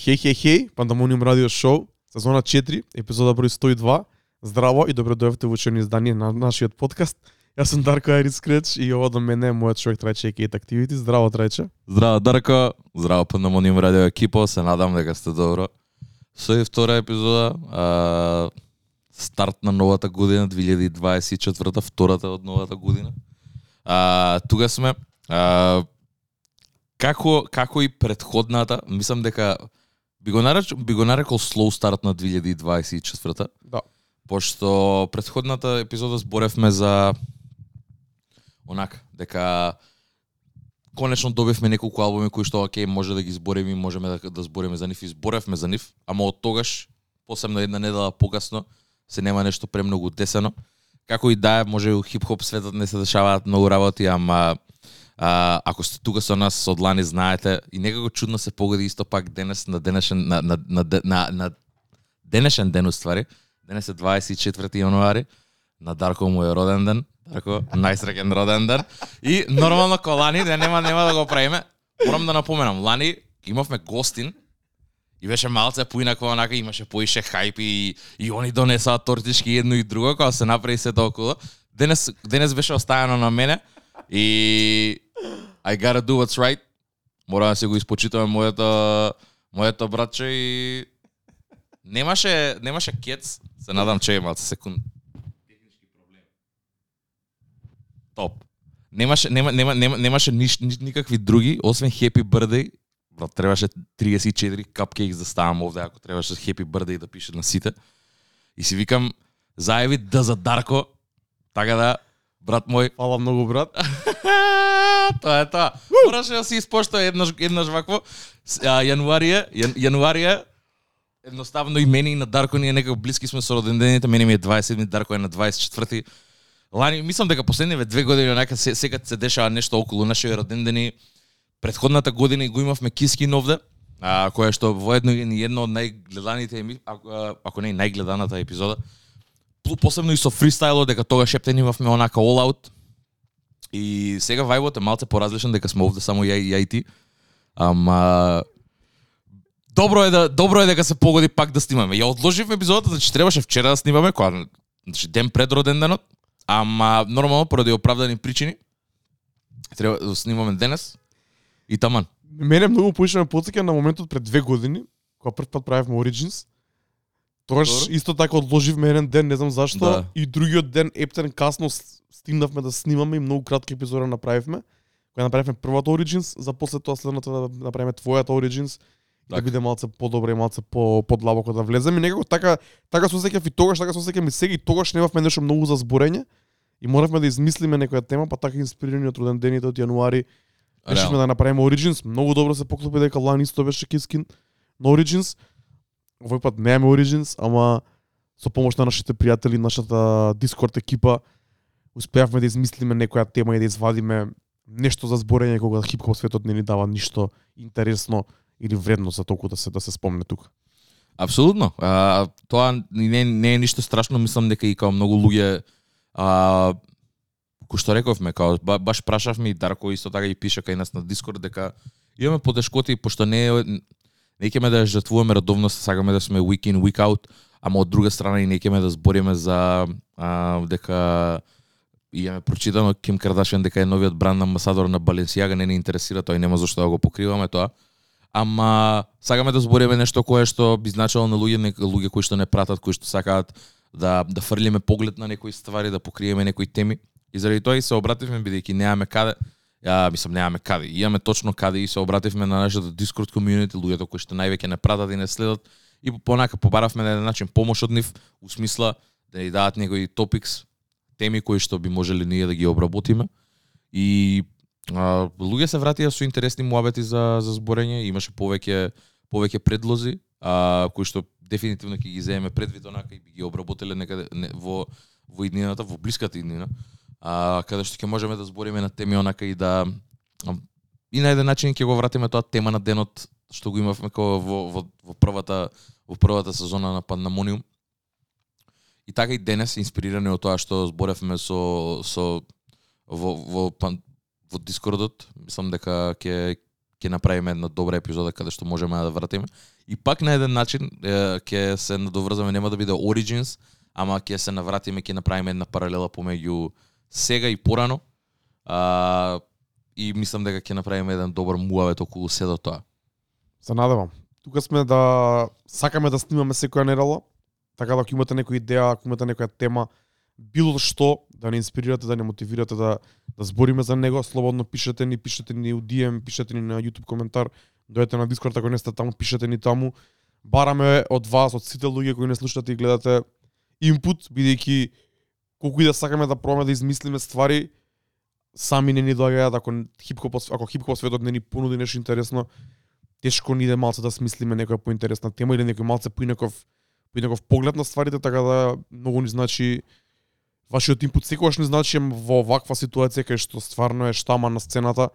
Хеј, хеј, хеј, Пандамониум радио шоу, сезона 4, епизода број 102. Здраво и добро дојавте во ушено издание на нашиот подкаст. Јас сум Дарко Айрис Креч и ова до мене е мојот човек Трајче Кейт Активити. Здраво, Трајче. Здраво Дарко, здраво Пандамониум радио екипо, се надам дека сте добро. Со и втора епизода, а, старт на новата година 2024, втората од новата година. А, тука сме. А, како како и предходната, мислам дека би го нареч, би го нарекол slow старт на 2024. Да. Пошто предходната епизода зборевме за онака дека конечно добивме неколку албуми кои што окей може да ги збориме и можеме да, да збориме за нив и зборевме за нив, ама од тогаш посебно една недела покасно се нема нешто премногу десено. Како и да е, може и у хип-хоп светот не се дешаваат многу работи, ама а, ако сте тука со нас од лани знаете и некако чудно се погоди исто пак денес на денешен на на на, на, на денешен ден уствари. Денес е 24 јануари. На Дарко му е роден ден. Дарко, најсреќен роден ден. И нормално ко Лани, да нема нема да го правиме. Морам да напоменам, Лани имавме гостин и беше малце поинакво онака имаше поише хајп и, и они донесаа тортички едно и друго кога се направи се околу. Денес денес беше оставено на мене и I gotta do what's right. Мора да се го испочитаме моето моето братче и немаше немаше кец. Се надам че има секунд. Технички проблем. Топ. Немаше нема, нема, нема, немаше ниш, ниш, никакви други освен Happy Birthday. Брат, требаше 34 cupcakes да ставам овде ако требаше Happy Birthday да пише на сите. И си викам заеви да за Дарко така да брат мој Фала многу, брат. тоа е тоа. Мораше да се испоштува еднаш еднаш вакво. С- А, јануарија, јан, јануарија едноставно и мене и на Дарко ние некако блиски сме со родендените, мене ми е 27, Дарко е на 24. Лани, мислам дека последниве две години онака се, сега се дешава нешто околу нашите родендени. Предходната година и го имавме Кискин овде, а, која што воедно е ни едно од најгледаните ако, ако не и најгледаната епизода. Посебно и со фристайлот, дека тога шептен имавме онака all out. И сега вајбот е малце поразличен дека сме овде само ја, и- ја и ти. Ама добро е да добро е дека се погоди пак да снимаме. Ја одложивме епизодата, значи требаше вчера да снимаме, кога значи ден пред роден денот, ама нормално поради оправдани причини треба да снимаме денес. И таман. Мене многу поише ме да потсеќа на моментот пред две години, кога прв пат правевме Origins. Тогаш исто така одложивме еден ден, не знам зашто, Да. и другиот ден ептен касно стигнавме да снимаме и многу кратки епизода направивме. Кога направивме првата Origins, за после тоа следната да направиме твојата Origins, да биде малце подобро и малце по подлабоко да влеземе. И некако така така се осеќав и тогаш, така се осеќам и сега и тогаш немавме нешто многу за зборење. И моравме да измислиме некоја тема, па така инспирирани од роден дените од јануари, решивме да направиме Origins. Многу добро се поклопи дека Лан исто беше кискин на Origins. Овој пат немаме Origins, ама со помош на нашите пријатели, нашата Discord екипа, успеавме да измислиме некоја тема и да извадиме нешто за зборење кога хип-хоп светот не ни дава ништо интересно или вредно за толку да се да се спомне тука. Апсолутно. А, тоа не, не е ништо страшно, мислам дека и као многу луѓе а, кој што рековме, као ба, баш прашавме и Дарко исто така и пише кај нас на Дискорд дека имаме потешкоти пошто не е неќеме да ја жртвуваме редовност, сакаме да сме week in week out, ама од друга страна и неќеме да збориме за а, дека имаме прочитано Ким Кардашиан дека е новиот бранд амбасадор на Баленсиага, не ни интересира тоа и нема зашто да го покриваме тоа. Ама сакаме да збориме нешто кое што би значило на луѓе, не луѓе кои што не пратат, кои што сакаат да да фрлиме поглед на некои ствари, да покриеме некои теми. И заради тоа и се обративме бидејќи немаме каде Ја мислам немаме каде. Имаме точно каде и се обративме на нашата Discord community, луѓето кои што највеќе не пратат и не следат и понака побаравме на еден начин помош од нив, у смисла да ни дадат некои топикс, теми кои што би можеле ние да ги обработиме. И а, луѓе се вратија со интересни муабети за за зборење, имаше повеќе повеќе предлози, а, кои што дефинитивно ќе ги земеме предвид онака и би ги обработиле некаде не, во во иднината, во блиската иднина, а, каде што ќе можеме да збориме на теми онака и да и на еден начин ќе го вратиме тоа тема на денот што го имавме како во, во, во првата во првата сезона на Пандамониум. И така и денес инспирирани од тоа што зборевме со со во во пан, во Дискордот, мислам дека ќе ќе направиме една добра епизода каде што можеме да вратиме. И пак на еден начин ќе се надоврзаме, нема да биде Origins, ама ќе се навратиме, ќе направиме една паралела помеѓу сега и порано. А, и мислам дека ќе направиме еден добар муавет околу седо тоа. Се надевам. Тука сме да сакаме да снимаме секоја недела, така да ако имате некоја идеја, ако имате некоја тема, било што да не инспирирате, да не мотивирате да да збориме за него, слободно пишете ни, пишете ни у DM, пишете ни на YouTube коментар, дојдете на Discord ако не сте таму, пишете ни таму. Бараме од вас, од сите луѓе кои не слушате и гледате импут бидејќи колку и да сакаме да пробаме да измислиме ствари, сами не ни доаѓаат. Ако хип-хоп ако хип-хоп светот не ни понуди нешто интересно, тешко ни иде малце да смислиме некоја поинтересна тема или некој малце поинаков поинаков поглед на стварите, така да многу ни значи вашиот импут секогаш не значи во ваква ситуација кај што стварно е штама на сцената,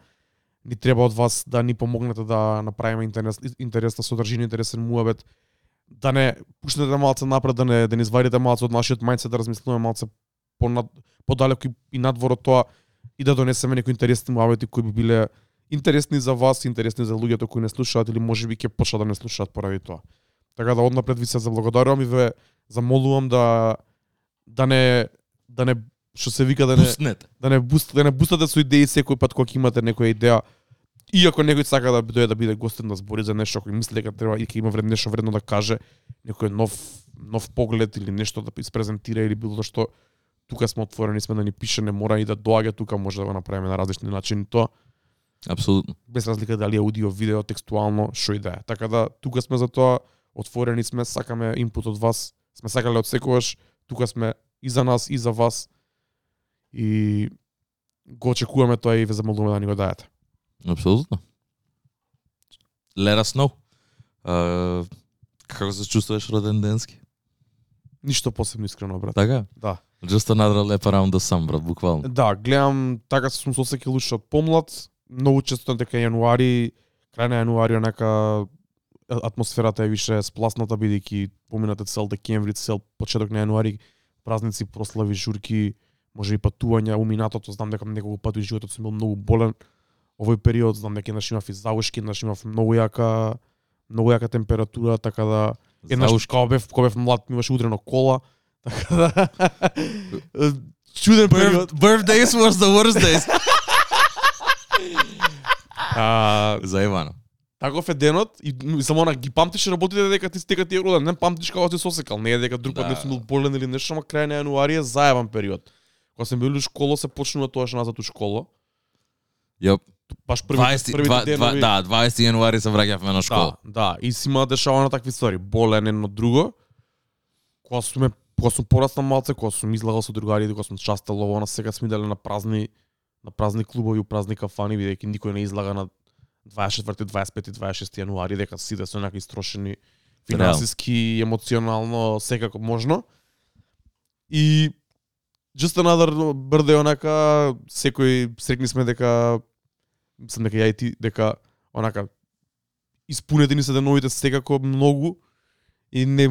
ни треба од вас да ни помогнете да направиме интерес, интересна содржина, интересен муабет, да не пуснете малце напред, да не да не извадите малце од нашиот мајндсет, да размислуваме малце понад, подалеку и надвор од тоа и да донесеме некои интересни муабети кои би биле интересни за вас, интересни за луѓето кои не слушаат или можеби ќе почнат да не слушаат поради тоа. Така да однапред ви се заблагодарувам и ве замолувам да да не да не што се вика да не Пуснете. да не буст, да не бустате со идеи секој пат кога имате некоја идеја. И ако некој сака да дојде да биде гостен да збори за нешто, кој мисли дека треба и ќе има вредно нешто вредно да каже, некој нов нов поглед или нешто да испрезентира или било што тука сме отворени сме да ни пише, не мора и да доаѓа тука, може да го направиме на различни начини тоа, Апсолутно. без разлика дали е аудио, видео, текстуално, што и да е. Така да тука сме за тоа, отворени сме, сакаме инпут од вас, сме сакале од секогаш, тука сме и за нас и за вас. И го очекуваме тоа и ве замолуваме да ни го дајете. Апсолутно. Let us know. Uh, како се чувствуваш роден денски? Ништо посебно искрено, брат. Така? Да. Just another lap around the sun, брат, буквално. Да, гледам, така сум се осеќал уште од помлад, многу често дека јануари, крај на јануари онака атмосферата е више спласната бидејќи поминате цел декември, цел почеток на јануари, празници, прослави, журки, може и патувања, уминатото, знам дека неколку пати во животот сум бил многу болен. Овој период знам дека еднаш имав и заушки, еднаш имав многу јака многу јака температура, така да еднаш кога бев кога бев млад имаше удрено кола, така да чуден период. birthdays was the worst days. А, Заебано. таков е денот и, само она ги памтиш работите дека ти дека ти е роден, не памтиш кога си сосекал, не е дека друг пат Да. не сум бил болен или нешто, ама крај на јануари е заебан период. Кога сум бил у школа се почнува тоа што назад у школа. Јоп. Баш првите 20, првите два- два- денови. да, 20 јануари се враќавме на школа. Да, да, и си има дешава на такви ствари, болен едно друго. Кога сум кога сум пораснал малце, кога сум излагал со другарите, кога сум частал ово на сега сме дали на празни на празни клубови, у празни кафани, бидејќи никој не излага на 24, 25, 26 јануари дека сите се онака истрошени финансиски, емоционално, секако можно. И just another birthday онака секој срекни сме дека мислам дека ја и ти дека онака испунети ни се деновите секако многу и не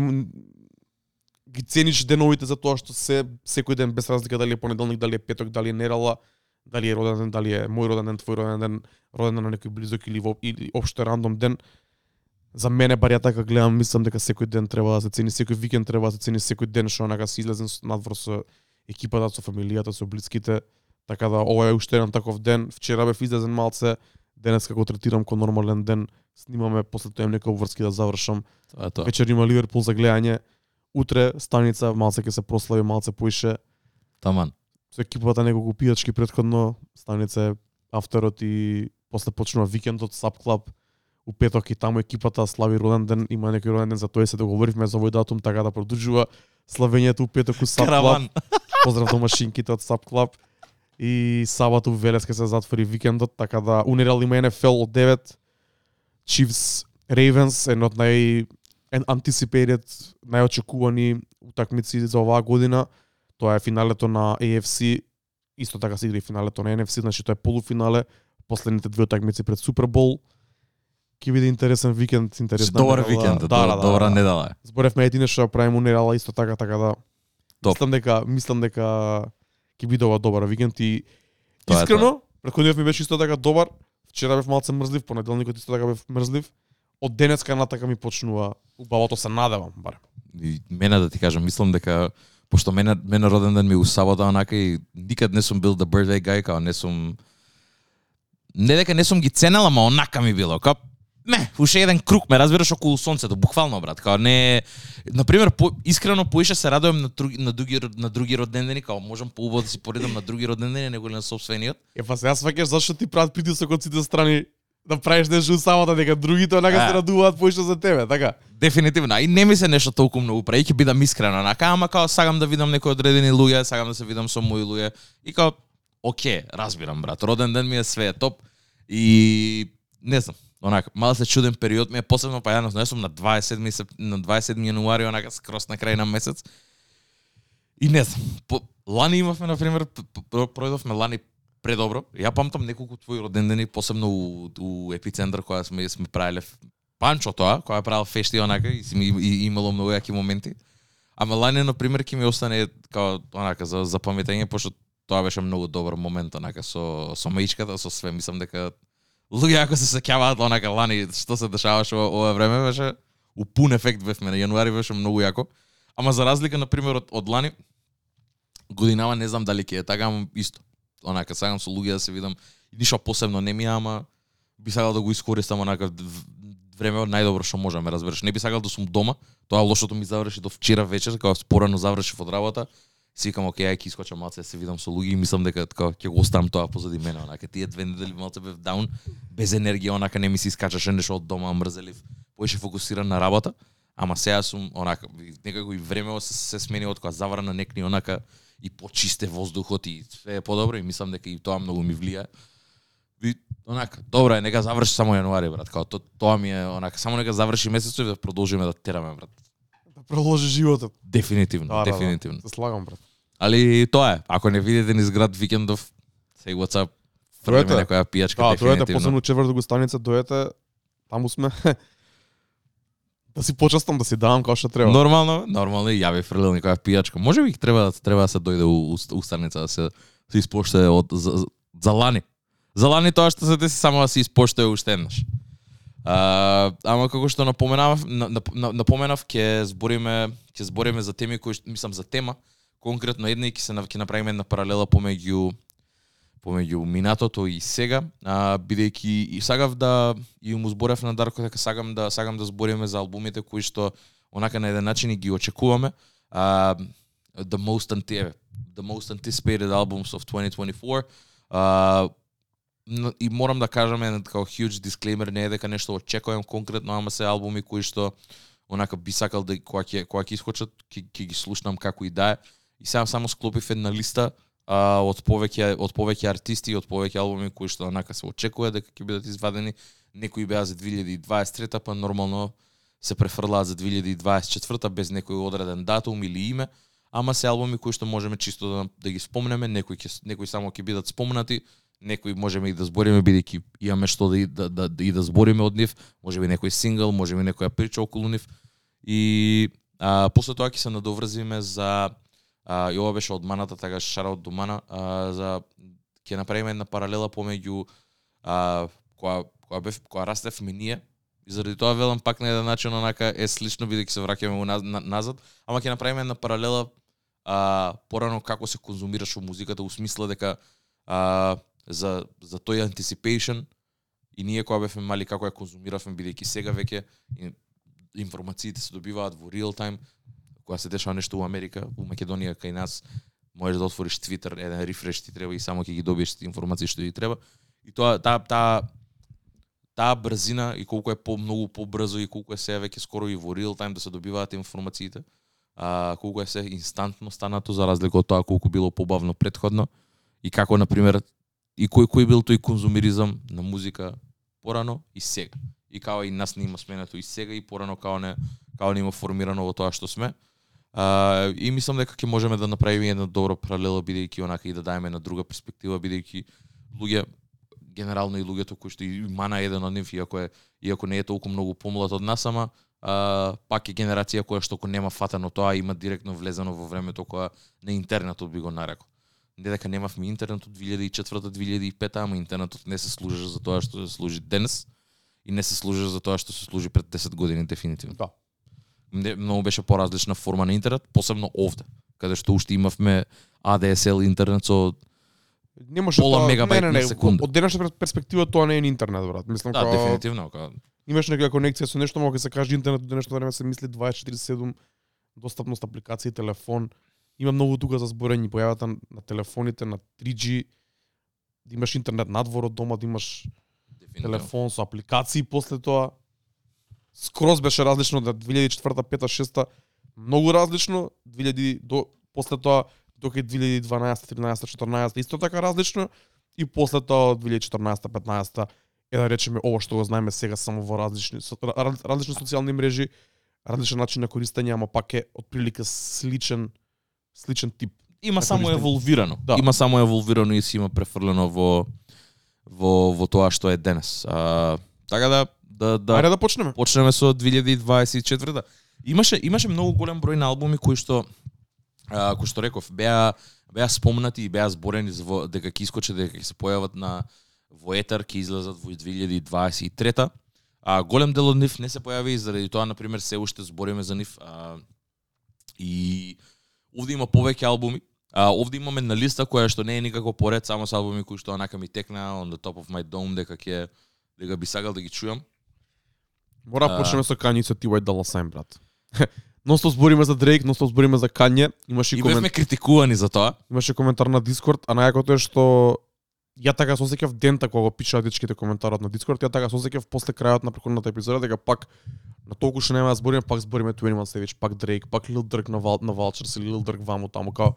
ги цениш деновите за тоа што се секој ден без разлика дали е понеделник, дали е петок, дали е недела, дали е роден ден, дали е мој роден ден, твој роден ден, роден ден на некој близок или во или општо рандом ден. За мене бар ја така гледам, мислам дека секој ден треба да се цени, секој викенд треба да се цени, секој ден што онака си излезен надвор со екипата, со фамилијата, со блиските. Така да ова е уште еден таков ден. Вчера бев излезен малце, денес како третирам ко нормален ден. Снимаме после тоа имам некои обврски да завршам. Тоа е тоа. Вечер има Ливерпул за гледање. Утре станица малце ќе се прослави, малце поише. Таман. Со екипата неколку пијачки предходно, станица е авторот и после почнува викендот Саб Клаб. У петок и таму екипата слави роден ден, има некој роден ден, за тој се договоривме за овој датум, така да продолжува славењето у петок у Клаб. Караван. Поздрав до машинките од Саб Клаб. И сабота у Велес се затвори викендот, така да унерал има NFL од 9. Chiefs Ravens, едно од нај anticipated, најочекувани утакмици за оваа година. Тоа е финалето на AFC, исто така се игра и финалето на NFC, значи тоа е полуфинале, последните две утакмици пред Супербол. Ќе биде интересен викенд, интересна Добар недела. викенд, да, добра, да, да, добра да. недела. Зборевме едине што ја правиме унерала исто така, така да Топ. мислам дека мислам дека ќе биде ова добар викенд и Тоа искрено претходниот ми беше исто така добар. вчера бев малце мрзлив, понеделникот исто така бев мрзлив. Од денеска натака ми почнува убавото се надевам барем. И мене да ти кажам, мислам дека пошто мене мене роден ден ми у сабота онака и никад не сум бил the birthday guy, као не сум не дека не сум ги ценела, ама онака ми било. Као не, уште еден круг ме разбираш околу сонцето, буквално брат, као не на пример по, искрено поише се радувам на други на други на други родендени, као можам поубаво да си поредам на други родендени него на собствениот. Е па сега сваќаш зашто ти прават притисок од сите страни да правиш нешто самата дека другите онака се радуваат поише за тебе, така? Дефинитивно. И не ми се нешто толку многу прави, ќе бидам искрена, онака, ама као сагам да видам некои одредени луѓе, сагам да се видам со мои луѓе. И као, оке, разбирам, брат. Роден ден ми е све е топ. И не знам, онака, мало се чуден период ми е посебно па јас не сум на 27 сеп- на 27 јануари онака скрос на крај на месец. И не знам, по, лани имавме на пример пројдовме лани предобро. Ја памтам неколку твои родендени, посебно у, у епицентар која сме сме правеле Панчо тоа, која правил фешти онака и, си ми- и, и имало многу јаки моменти. Ама лани на пример ќе ми остане као онака за за паметење пошто тоа беше многу добар момент онака со со маичката, со све, мислам дека луѓе ако се сеќаваат онака лани што се дешаваше во ова време беше у пун ефект бевме на јануари беше многу јако. Ама за разлика на пример од, од лани годинава не знам дали ќе е така, ама исто. Онака сакам со луѓе да се видам ништо посебно не ми ама би сакал да го искористам онака време најдобро што можеме, разбираш. Не би сакал да сум дома. Тоа лошото ми заврши до вчера вечер, кога спорано завршив од работа. Си викам, окей, ај ќе искочам малце да се видам со луѓе и мислам дека така ќе го оставам тоа позади мене, онака тие две недели малце бев даун, без енергија, онака не ми се искачаше нешто од дома, мрзелив, поише фокусиран на работа. Ама сега сум онака некако и времево се, се смени од кога заврана некни онака и почисте воздухот и све е подобро и мислам дека и тоа многу ми влијае. И онака, добро е, нека заврши само јануари, брат. Као то, тоа ми е онака, само нека заврши месецот и да продолжиме да тераме, брат. Да продолжи животот. Дефинитивно, Да, да, да. дефинитивно. Се слагам, брат. Али тоа е. Ако не видите низ град викендов, say what's up. Фрлиме Дојдете. некоја пијачка Да, тоа е дефинитивно. посебно четвртото станица, дојете, таму сме. да си почастам, да си давам како што треба. Нормално, нормално и ја би фрлил некоја пијачка. Може би треба да треба да се дојде у, у, у да се се испоште од за, за, за лани. За лани тоа што се деси само да се испоштае уште еднаш. А, ама како што напоменав, напоменав ќе збориме ќе збориме за теми кои мислам за тема конкретно една и ќе се ќе направиме една паралела помеѓу помеѓу минатото и сега, а, бидејќи и сагав да и му зборев на Дарко дека сагам да сагам да збориме за албумите кои што онака на еден начин и ги очекуваме. А, the most anti the most anticipated albums of 2024. А, и морам да кажам еден како huge disclaimer не е дека нешто очекувам конкретно, ама се албуми кои што онака би сакал да кога ќе кога ќе искочат ќе ќе ги слушнам како и да е. И сега само склопив една листа а, од повеќе од повеќе артисти и од повеќе албуми кои што онака се очекува дека ќе бидат извадени. Некои беа за 2023 па нормално се префрлаат за 2024 без некој одреден датум или име, ама се албуми кои што можеме чисто да, да ги спомнеме, некои ќе некои само ќе бидат спомнати, некои можеме и да збориме бидејќи имаме што да и да, да, да, и да збориме од нив, можеби некој сингл, можеби некоја прича околу нив. И а, после тоа ќе се надоврзиме за а, и ова беше од маната, така шара од думана, а, за ќе направиме една паралела помеѓу а, која која бев која растевме ние. И заради тоа велам пак на еден начин онака е слично бидејќи се враќаме на, на- назад, ама ќе направиме една паралела а, порано како се конзумираше музиката у смисла дека а, за за тој anticipation и ние кога бевме мали како ја конзумиравме бидејќи сега веќе информациите се добиваат во real time кога се дешава нешто во Америка, у Македонија кај нас можеш да отвориш Твитер, еден да рефреш ти треба и само ќе ги добиеш информации што ти треба. И тоа таа таа таа брзина и колку е по многу побрзо и колку е се веќе скоро и во real time да се добиваат информациите. А колку е се инстантно станато за разлика од тоа колку било побавно предходно и како на пример и кој кој бил тој конзумиризам на музика порано и сега. И као и нас не има сменето и сега и порано као не као не има формирано во тоа што сме. А, и мислам дека ќе можеме да направиме една добра паралела бидејќи онака и да даеме на друга перспектива бидејќи луѓе генерално и луѓето кои што и мана еден од нив иако е иако не е толку многу помлад од нас ама а, пак е генерација која што ако нема фатено тоа има директно влезено во времето која на интернетот би го нарекол. не дека немавме интернет од 2004-2005, ама интернетот не се служеше за тоа што се служи денес и не се служеше за тоа што се служи пред 10 години дефинитивно. Да. Не, многу беше поразлична форма на интернет, посебно овде, каде што уште имавме ADSL интернет со Немаше Пола тоа, мегабајт не, не, на не, секунда. Од денешна перс- перспектива тоа не е интернет, брат. Мислам да, као, дефинитивно, као имаш некоја конекција со нешто, мога да се каже интернет од денешно време се мисли 24/7 достапност апликации, телефон. Има многу тука за зборење, појавата на телефоните на 3G, да имаш интернет надвор од дома, да имаш дефинитивно. телефон со апликации после тоа. Скроз беше различно од 2004 5 6 многу различно, 2000 до после тоа до кај 2012 13 14 исто така различно и после тоа од 2014 15 е да речеме ово што го знаеме сега само во различни со, раз- различни социјални мрежи, различен начин на користење, ама пак е отприлика сличен сличен тип. Има само користење. еволвирано. Да. Има само еволвирано и си има префрлено во во во тоа што е денес. А, така да да да Ајде да почнеме. почнеме со 2024 Имаше имаше многу голем број на албуми кои што а, кои што реков беа беа спомнати и беа зборени за во, дека ќе искочат дека ќе се појават на во етер ќе излезат во 2023 А голем дел од нив не се појави и заради тоа на пример се уште збориме за нив а, и овде има повеќе албуми А, овде имаме на листа која што не е никако поред, само со албуми кои што онака ми текна on the top of my dome дека ќе дека би сакал да ги чујам. Мора да почнеме со Kanye и со T.Y. Dolla Sign, брат. Носто збориме за Дрейк, носто збориме за Kanye. Имаше и, И комен... бевме критикувани за тоа. имаше коментар на Дискорд, а најакото е што ја така се осеќав дента кога го пишаа дечките коментарот на Дискорд, ја така се осеќав после крајот на претходната епизода дека пак на толку што нема да збориме, пак збориме 21 Savage, пак Дрейк, пак Lil Durk на Вал, на Vultures или Lil Durk ваму таму као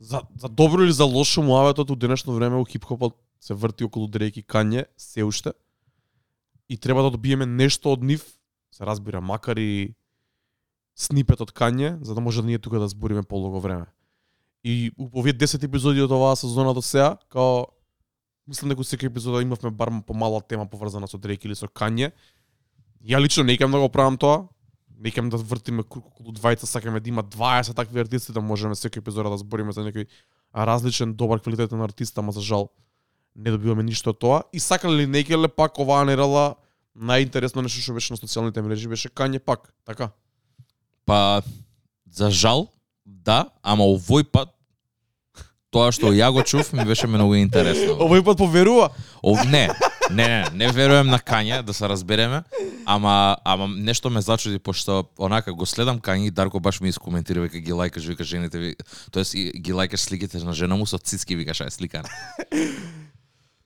за, за добро или за лошо муаветот у денешно време у хип-хопот се врти околу Дрейк и Kanye се уште. И треба да добиеме нешто од нив, се разбира, макар и снипет од кање, за да може да ние тука да збориме подолго време. И у овие 10 епизоди од оваа сезона до сега, као мислам дека секој епизод епизода имавме бар помала тема поврзана со Дрейк или со Кање. Ја лично не икам да го правам тоа. Не икам да вртиме круг околу двајца, сакаме да има 20 такви артисти да можеме секој епизода да збориме за некој различен добар квалитетен артист, ама за жал не добиваме ништо од тоа. И сакале или не икале пак оваа нерала најинтересно нешто што беше на социјалните мрежи беше Kanye пак, така. Па за жал, да, ама овој пат тоа што ја го чув ми беше многу интересно. Овој пат поверува. Ов, не, не, не, не верувам на Кања, да се разбереме, ама ама нешто ме зачуди пошто онака го следам Кања и Дарко баш ми искоментира века ги лајкаш, вика жените ви, тоест ги лајкаш сликите на жена му со цицки викаш ај сликана.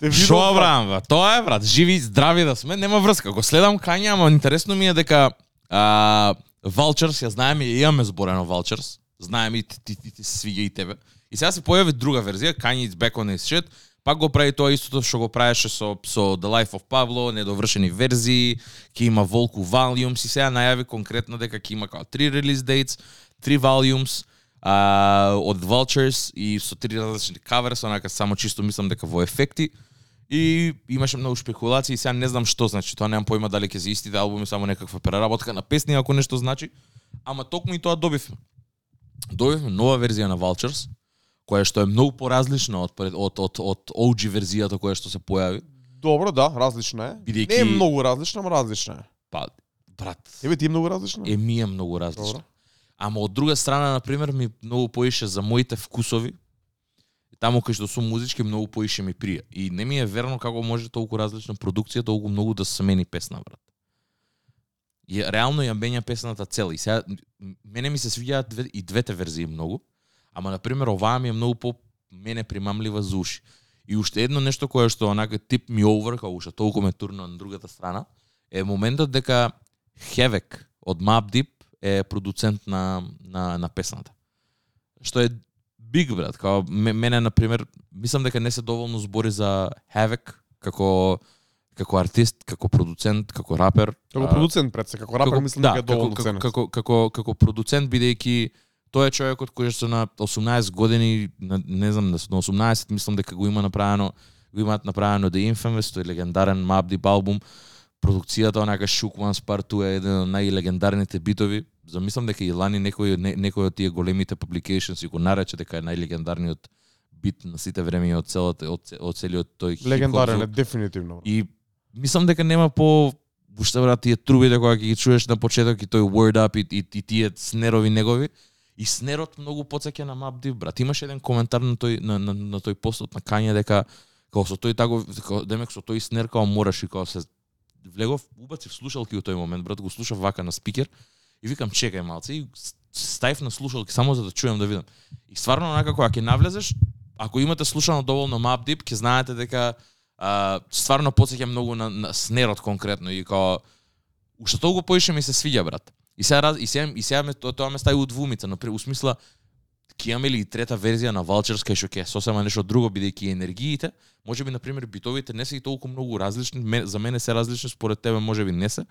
Те Шо видов, брат. брам, бе? Тоа е брат, живи здрави да сме, нема врска. Го следам Кања, ама интересно ми е дека а, Vultures, ја знаеме и имаме зборено Vultures. Знаеме и ти, ти, ти, ти свиѓа и тебе. И сега се појави друга верзија, Kanye is back on his shit. Пак го прави тоа истото што го правеше со, со The Life of Pablo, недовршени верзии, ќе има Волку Volumes и сега најави конкретно дека ќе има као три release dates, три volumes, а, од Vultures и со три различни каверс, онака само чисто мислам дека во ефекти. И имаше многу спекулации, сега не знам што значи, тоа немам појма дали ќе се истите албуми, само некаква преработка на песни, ако нешто значи. Ама токму и тоа добивме. Добивме нова верзија на Vultures, која што е многу поразлична од од од од OG верзијата која што се појави. Добро, да, различна е. Бидејќи- Не е многу различна, ама различна е. Па брат, Тебе ти е многу различна? е ми е многу различна. Добро. Ама од друга страна, на пример, ми многу поише за моите вкусови. Таму кај што сум музички многу поише ми прија. И не ми е верно како може толку различна продукција толку многу да се мени песна, брат. И реално ја менја песната цела. И сега мене ми се свиѓаат две, и двете верзии многу. Ама на пример оваа ми е многу по мене примамлива за уши. И уште едно нешто кое што онака тип ми over, уште толку ме турна на другата страна, е моментот дека Хевек од Map Deep е продуцент на, на, на песната. Што е биг, брат. Као, ме- мене, на пример, мислам дека не се доволно збори за Havoc како како артист, како продуцент, како рапер. Како продуцент пред се, како рапер мислам дека е доволно како, ценет. како, како, како продуцент бидејќи тој е човекот кој што на 18 години, на, не знам, на 18 мислам дека го има направено го имаат направено The Infamous, тој легендарен Deep албум. Продукцијата онака Shook Ones Part 2 е еден од најлегендарните битови. Замислам дека и лани некој не, некој од тие големите publications и го нарече дека е најлегендарниот бит на сите времења од целата од, од целиот тој Легендарен е дефинитивно. И мислам дека нема по уште брат тие трубите кога ги чуеш на почеток и тој word up и, и, и тие снерови негови и снерот многу потсеќа на Map Deep брат. Имаше еден коментар на тој на, на, на тој постот на Кања дека као со тој као, демек со тој снер као мораш и као се влегов убацив слушалки во тој момент брат го слушав вака на спикер и викам чекај малце и с- на слушалки само за да чујам да видам. И стварно онака кога ќе навлезеш ако имате слушано доволно Map Deep ќе знаете дека а, стварно потсеќа многу на, на снерот конкретно и као уште толку поише ми се свиѓа брат. И сега раз- и сега и сега ме тоа, тоа ме стави у двумица, но у смисла ќе имаме ли и трета верзија на кај што ќе е сосема нешто друго бидејќи енергиите, можеби на пример битовите не се и толку многу различни, за мене се различни, според тебе можеби не се.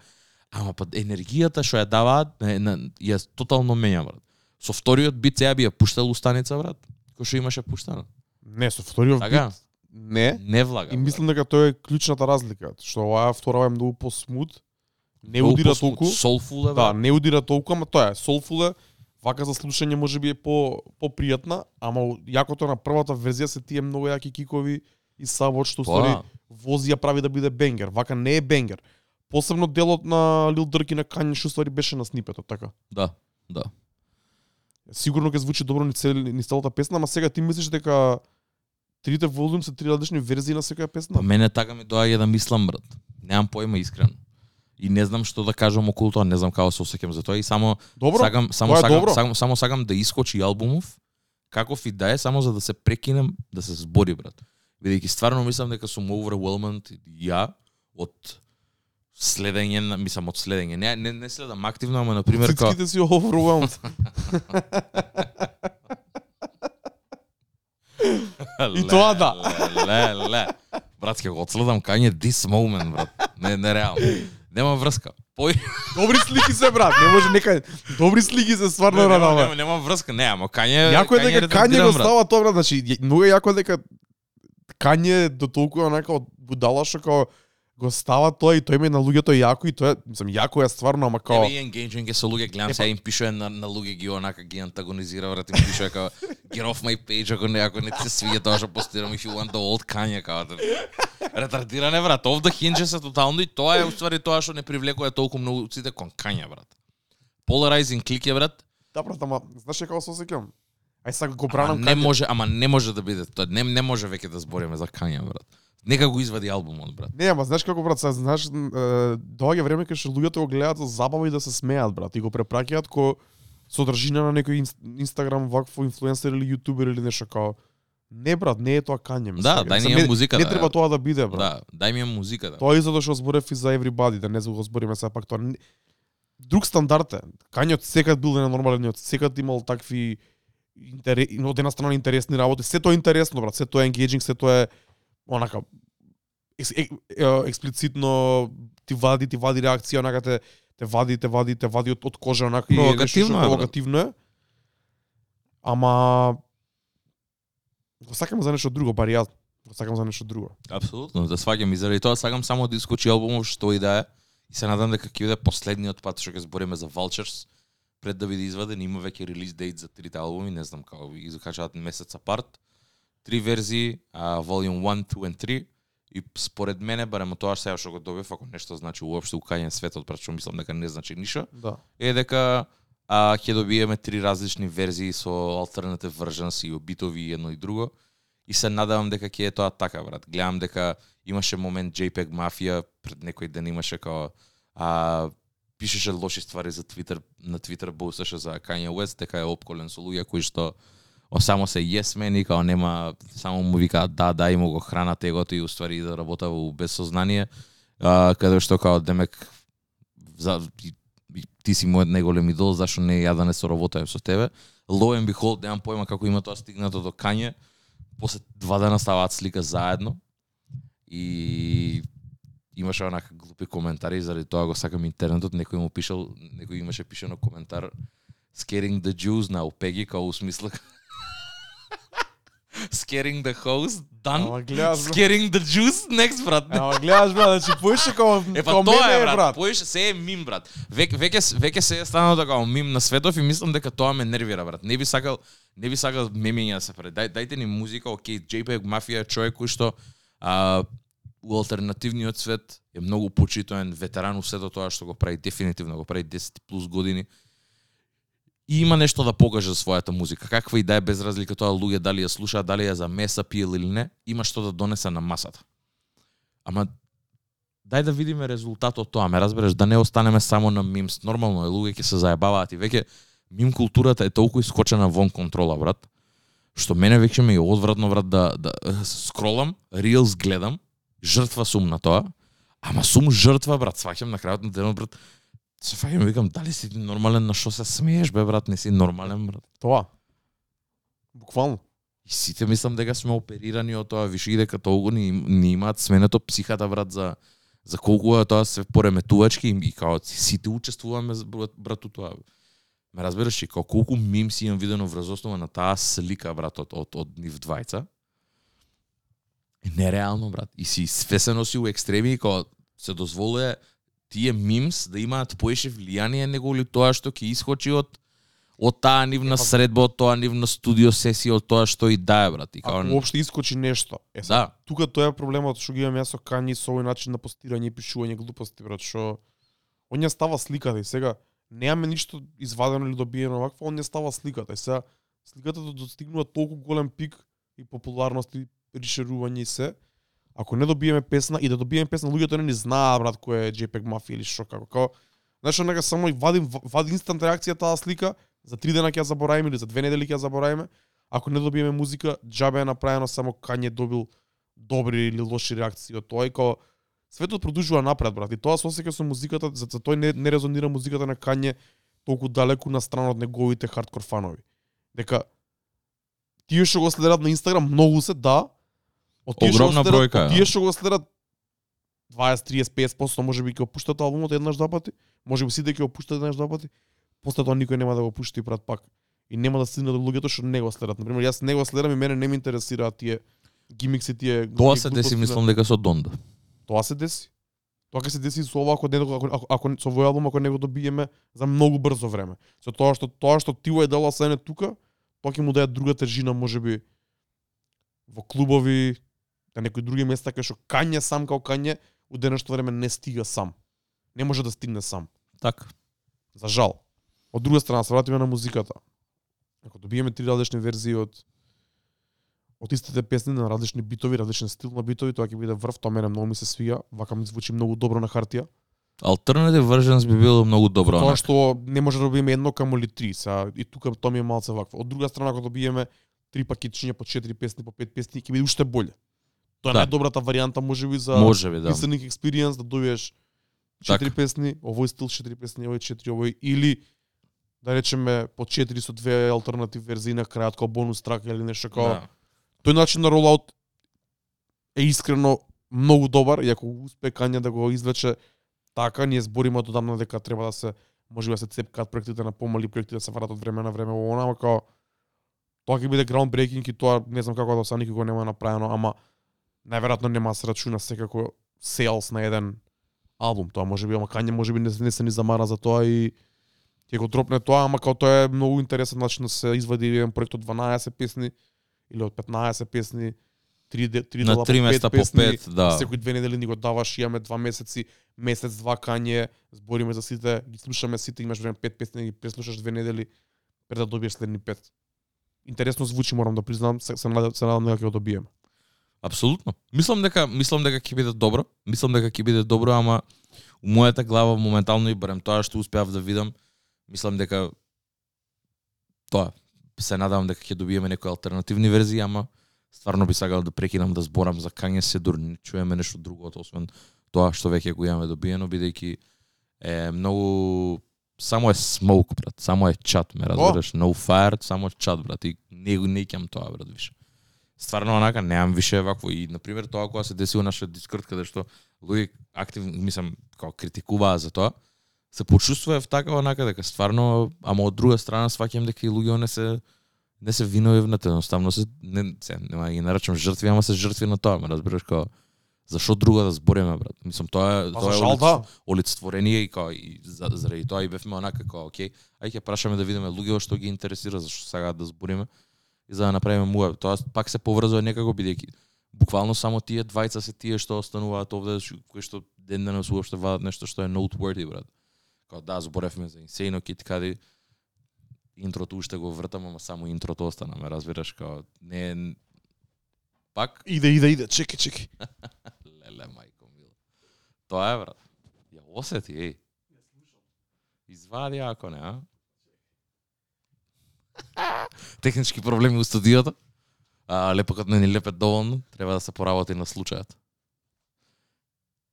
Ама па енергијата што ја даваат е, на, ја тотално менја брат. Со вториот бит сега би ја пуштал устаница брат, кој што имаше пуштано. Не, со вториот Така? бит не. Не влага. И мислам дека тоа е клучната разлика, што оваа втора е многу посмут, не удира толку. Soulful е, Да, не удира толку, ама тоа е soulful е, вака за слушање можеби е по попријатна, ама јакото на првата верзија се тие многу јаки кикови и савот што Па, ствари вози ја прави да биде бенгер. Вака не е бенгер. Посебно делот на Лил Дърк и на Кање што ствари беше на снипетот, така. Да, да. Сигурно ќе звучи добро ни, цел, ни целата песна, ама сега ти мислиш дека трите волум се три различни верзии на секоја песна? Па мене така ми доаѓа да мислам, брат. Немам појма искрено. И не знам што да кажам околу тоа, не знам како се осеќам за тоа и само Добро, сакам само сакам, добро. само само сакам да искочи албумов каков и да е само за да се прекинем да се збори брат. Бидејќи стварно мислам дека сум overwhelmed ја од следење, мислам од следење. Не не, не следам активно, ама на пример као Цицките си overwhelmed. И тоа да. Ле, ле, ле. Брат, ќе го одследам кање this moment, брат. Не, не реално. Нема врска. Пој Добри слики се брат, не може нека добри слики се стварно нема, радаме. нема, нема врска, не, ама кање Јако е дека Кање го става тоа брат, значи многу е јако дека Кање до толку онака од будала што као го става тоа и тој ме на луѓето јако и тоа мислам јако е стварно, ама као Еве и engaging е со луѓе, гледам Е, сега па- им пишува на, на луѓе ги онака ги антагонизира, брат, им пишува како get off my page ако не ако не ти се свиѓа тоа што постирам if you want the old Kanye како да. Ретардиране брат, off the hinges се тотално и тоа е уствари тоа што не привлекува толку многу сите кон Kanye брат. Polarizing клик е брат, да брат, ама знаеш како се осеќам? Ај сега го бранам не може, ама не може да биде тоа, не не може веќе да збориме за Kanye брат. Нека го извади албумот брат. Не, ама знаеш како брат, сега знаеш, е, доаѓа време кога што луѓето го гледаат за забава и да се смеат брат и го препраќаат ко содржина на некој инст- Инстаграм вакво инфлуенсер или јутубер или нешто као Не брат, не е тоа Кање. ме Да, сваќаш. дај Мислам, ја не- музика, Не да. треба тоа да биде, брат. Да, дај ми ја музика да. Тоа е затоа што зборев и за Everybody, да не го збориме сега пак тоа. Друг стандард е. Кање од секад бил ненормален, од секад имал такви интере... од една страна интересни работи. Се тоа е интересно, брат, се тоа е engaging, се тоа е онака екс, е, е, експлицитно ти вади, ти вади реакција, онака те те вади, те вади, те вади од, од кожа, онака и Провокативно е, брат. провокативно е. Ама го сакам за нешто друго, бари јас го сакам за нешто друго. Апсолутно, да сваѓам и заради тоа сакам само да искочи албумов што и да е. И се надам дека ќе биде последниот пат што ќе збориме за Vultures пред да биде изваден, има веќе релиз дейт за трите албуми, не знам како ги закачаат месец апарт. Три верзии, а, Volume 1, 2 and 3 и според мене, барем тоа сега што го добив, ако нешто значи уопште укањен светот, пред што мислам дека не значи ништо, Да. е дека а, ќе добиеме три различни верзии со alternative versions и битови и едно и друго. И се надевам дека ќе е тоа така, брат. Гледам дека имаше момент JPEG Mafia пред некој ден имаше као а, пишеше лоши ствари за Twitter, на Twitter боусташе за Kanye West, дека е опколен со луѓе кои што о, само се yes man и као нема, само му викаат да, да, и му го хранат егото и уствари да работа во безсознание, а, каде што као демек за, ти си мојот најголем идол, зашо не ја да не соработам со тебе. Lo and behold, немам појма како има тоа стигнато до Кање. После два дена ставаат слика заедно. И имаше онака глупи коментари, заради тоа го сакам интернетот, некој му пишал, некој имаше пишано коментар scaring the Jews на Опеги, као у смисла Scaring the host, done. Ама гледаш, брат. Scaring the juice, next, брат. Ама гледаш, брат, значи поише како Е па тоа е брат, брат. поиш се е мим брат. Веќе веќе веќе се е станало така мим на светов и мислам дека тоа ме нервира брат. Не би сакал не би сакал мемиња да се прави. Дај, дајте ни музика, окей, JPEG Мафија човек кој што а, у алтернативниот свет е многу почитуван ветеран у сето тоа што го прави дефинитивно го прави 10 плюс години. И има нешто да покаже за својата музика. Каква и да е без разлика тоа луѓе дали ја слушаат, дали ја за меса пиел или не, има што да донесе на масата. Ама дај да видиме резултатот од тоа, ме разбереш, да не останеме само на мимс. Нормално е, луѓе ќе се заебаваат и веќе мим културата е толку искочена вон контрола, брат, што мене веќе ме е одвратно, брат, да, да скролам, рилс гледам, жртва сум на тоа, ама сум жртва, брат, сваќам на крајот на денот, брат, се фаќам викам, дали си нормален, на што се смееш, бе, брат, не си нормален, брат. Тоа. Буквално. И сите мислам дека сме оперирани од тоа, виши дека толку ни, ни имаат сменето психата брат за за колку е тоа се пореметувачки и, и као сите учествуваме брат, брат у тоа. Ме разбираш и као колку мим си имам видено врз основа на таа слика брат од од, од нив двајца. Е нереално брат. И си све се носи у екстреми и као се дозволува тие мимс да имаат поише влијание него ли тоа што ќе искочи од од таа нивна Епа- средба, од тоа нивна студио сесија, од тоа што и да е брат. И као Ако уопште искочи нешто. Е, да, тука тоа е проблемот што ги имам јас со Кани со овој начин на постирање и пишување глупости, брат, што он ја става сликата и сега немаме ништо извадено или добиено вакво, он ја става сликата и сега сликата да достигнува толку голем пик и популарност и ришерување и се, ако не добиеме песна и да добиеме песна, луѓето не ни знаа брат кој е JPEG Mafia или што како. Како знаеш, нека само и вадим вади инстант реакција таа слика, за три дена ќе ја заборавиме или за две недели ќе ја заборавиме. Ако не добиеме музика, џабе е направено само Кање добил добри или лоши реакции од тоа и као светот продолжува напред брат и тоа се осеќа со музиката за, за тој не, не резонира музиката на Кање толку далеку на страна од неговите хардкор фанови. Дека тие што го следат на Инстаграм многу се да, од тие што го Огромна бројка, да. Тие што го следат 20, 30, 50% може би ќе опуштат албумот еднаш два пати, може би сите ќе го пуштат еднаш два пати, после тоа никој нема да го пушти прат пак. И нема да стигне до луѓето што не го следат. Например, јас не го следам и мене не ме интересираат тие гимикси, тие тоа се деси мислам дека со Донда. Тоа се деси. Тоа ќе се деси со ова ако не ако, ако, ако со овој албум ако не го добиеме за многу брзо време. Со тоа што тоа што Тиво е дала се не тука, тоа ќе му даде друга тежина можеби во клубови, на некои други места кај што Кање сам како Кање у денешно време не стига сам. Не може да стигне сам. Така. За жал. Од друга страна, се вратиме на музиката. Ако добиеме три различни верзии од од истите песни на различни битови, различен стил на битови, тоа ќе биде врв, тоа мене многу ми се свија, вака ми звучи многу добро на хартија. Alternative versions би било многу добро. Тоа што не може да добиеме едно камоли три, сега и тука тоа ми е малце вакво. Од друга страна ако добиеме три пакетчиња по четири песни, по пет песни, ќе биде уште боле. Тоа е Да. најдобрата варијанта можеби за Можеби, да. listening experience да добиеш четири песни, овој стил четири песни, овој четири, овој или да речеме по четири со две алтернатив верзии на крајот како бонус трак или нешто како Да. тој начин на ролаут е искрено многу добар и ако успе Кања да го извлече така, ние збориме од одамна дека треба да се може да се цепкаат проектите на помали проекти да се вратат од време на време во она, ама као тоа ќе биде breaking и тоа не знам како да са никога нема направено, ама најверојатно нема да се рачуна секако sales на еден албум. Тоа може би, ама Кање може би не, не се ни замара за тоа и ќе го дропне тоа, ама као тоа е многу интересен начин да се извади еден проект од 12 песни или од 15 песни, три, де- три На дела три по пет места по песни, пет, да. Секои две недели ни го даваш, имаме два месеци, месец, два кање, збориме за сите, ги слушаме сите, имаш време пет песни, ги преслушаш две недели, пред да добиеш следни пет. Интересно звучи, морам да признам, се, се, надам, се надам дека ќе го добиеме. Апсолутно. Мислам дека мислам дека ќе биде добро. Мислам дека ќе биде добро, ама у мојата глава моментално и барем тоа што успеав да видам, мислам дека тоа се надевам дека ќе добиеме некои алтернативни верзии, ама стварно би сакал да прекинам да зборам за Кање Седур, не чуеме нешто друго освен тоа што веќе го имаме добиено, бидејќи е многу само е смоук, брат, само е чат, ме разбираш, no fire, само е чат, брат, и не го не тоа, брат, више. Стварно онака немам више вакво и на пример тоа кога се деси у нашиот дискорд каде што луѓе активно мислам како критикуваа за тоа, се почувствував така онака дека стварно, ама од друга страна сваќам дека и луѓе не се не се виновивнат, едноставно се не се нема да ги нарачам жртви, ама се жртви на тоа, ме разбираш како зашо друго да збориме брат. Мислам тоа е Па тоа е олицет- да. олицетворение и као и за, заради тоа и бевме онака као окей, ај ќе прашаме да видиме луѓе што ги интересира зашто сакаат да збориме и за да направиме муа. Тоа пак се поврзува некако бидејќи буквално само тие двајца се тие што остануваат овде кои што ден денес уопште вадат нешто што е noteworthy брат. Као да зборевме за Insane Kid Cudi интрото уште го вртам, ама само интрото остана, ме разбираш, као не пак Иде, иде, иде, чеки, чеки. леле мајко мила. Тоа е брат. Ја осети, еј. Извади ако не, а? Технички проблеми у студиото. А, лепокот не ни лепет доволно, треба да се поработи на случајот.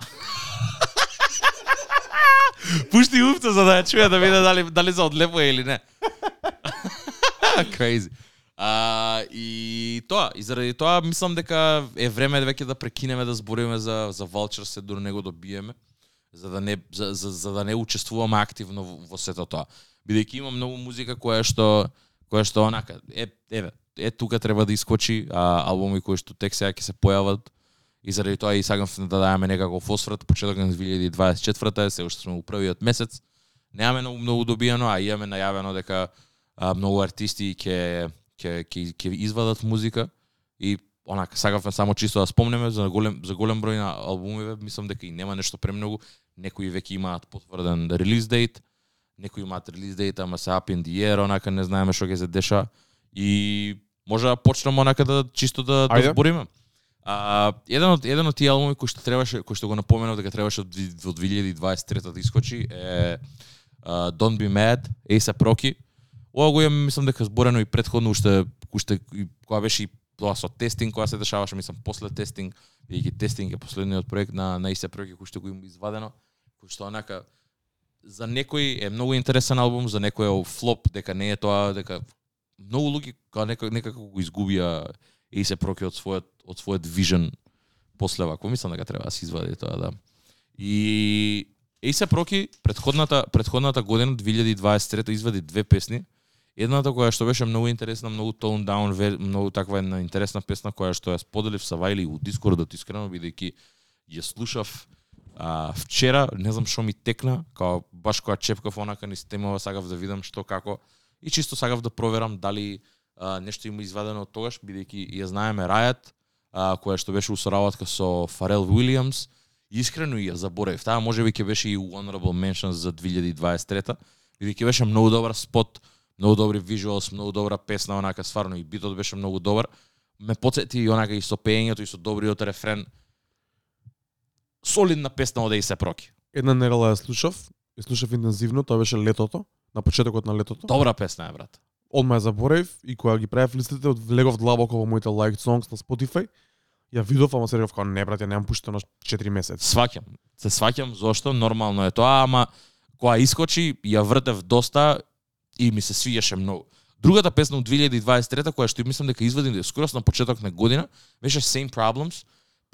Пушти уфта за да ја чуе да виде дали дали се одлепува или не. Crazy. А, и тоа, и заради тоа мислам дека е време веќе да прекинеме да збориме за за Vulture се до него добиеме за да не за, за, за да не учествуваме активно во, во сето тоа. Бидејќи има многу музика која што која што онака е еве е тука треба да искочи а, албуми кои што тек сега ќе се појават. И заради тоа и сакам да даваме некако фосфрат. Почеток на 2024 е се уште сме у првиот месец. Немаме многу многу добиено, а имаме најавено дека а, многу артисти ќе ќе ќе ќе извадат музика. И онака сакавме само чисто да спомнеме за голем за голем број на албумиве, мислам дека и нема нешто премногу. Некои веќе имаат потврден релиз дејт некои имаат релиз дейт, ама се up in the air, онака не знаеме што ќе се деша и може да почнеме онака да чисто да, да Ајде. збориме. А, еден од еден од тие албуми кои што требаше кои што го напоменав дека требаше од ви- во 2023 да искочи е uh, Don't Be Mad, A$AP Rocky. Ова го имам, мислам дека зборено и предходно уште уште кога беше и тоа со тестинг, кога се дешаваше, мислам после тестинг, бидејќи тестинг е последниот проект на на A$AP Rocky кој што го има извадено, кој што онака за некој е многу интересен албум, за некој е флоп, дека не е тоа, дека многу луѓе некако, некако го изгубија се проки од својот од својот вижен после вако. Мислам дека треба да се извади тоа, да. И и се проки предходната предходната година 2023 извади две песни. Едната која што беше многу интересна, многу tone down, многу таква една интересна песна која што ја споделив со Вајли у Дискордот искрено бидејќи ја слушав а, вчера, не знам што ми текна, као баш кога чепкав онака низ темава, сагав да видам што како и чисто сагав да проверам дали а, нешто има извадено од тогаш, бидејќи ја знаеме Рајат, а, која што беше у соработка со Фарел Уилиамс, искрено и ја заборавив. Таа можеби ќе беше и Honorable mention за 2023 бидејќи беше многу добар спот, многу добри визуалс, многу добра песна, онака стварно и битот беше многу добар. Ме потсети и онака и со пеењето и со добриот рефрен. Солидна песна од A$AP Rocky. Една недела ја слушав, ја слушав интензивно, тоа беше летото, на почетокот на летото. Добра песна е, брат. Одма ја заборев и кога ги правев листите, влегов длабоко во моите liked songs на Spotify. Ја видов, ама се реков како не брат, ја немам пуштено 4 месеци. Сваќам. Се сваќам зошто нормално е тоа, ама кога искочи ја вртев доста и ми се свиѓаше многу. Другата песна од 2023 која што мислам дека извади скоро на почеток на година беше Same Problems,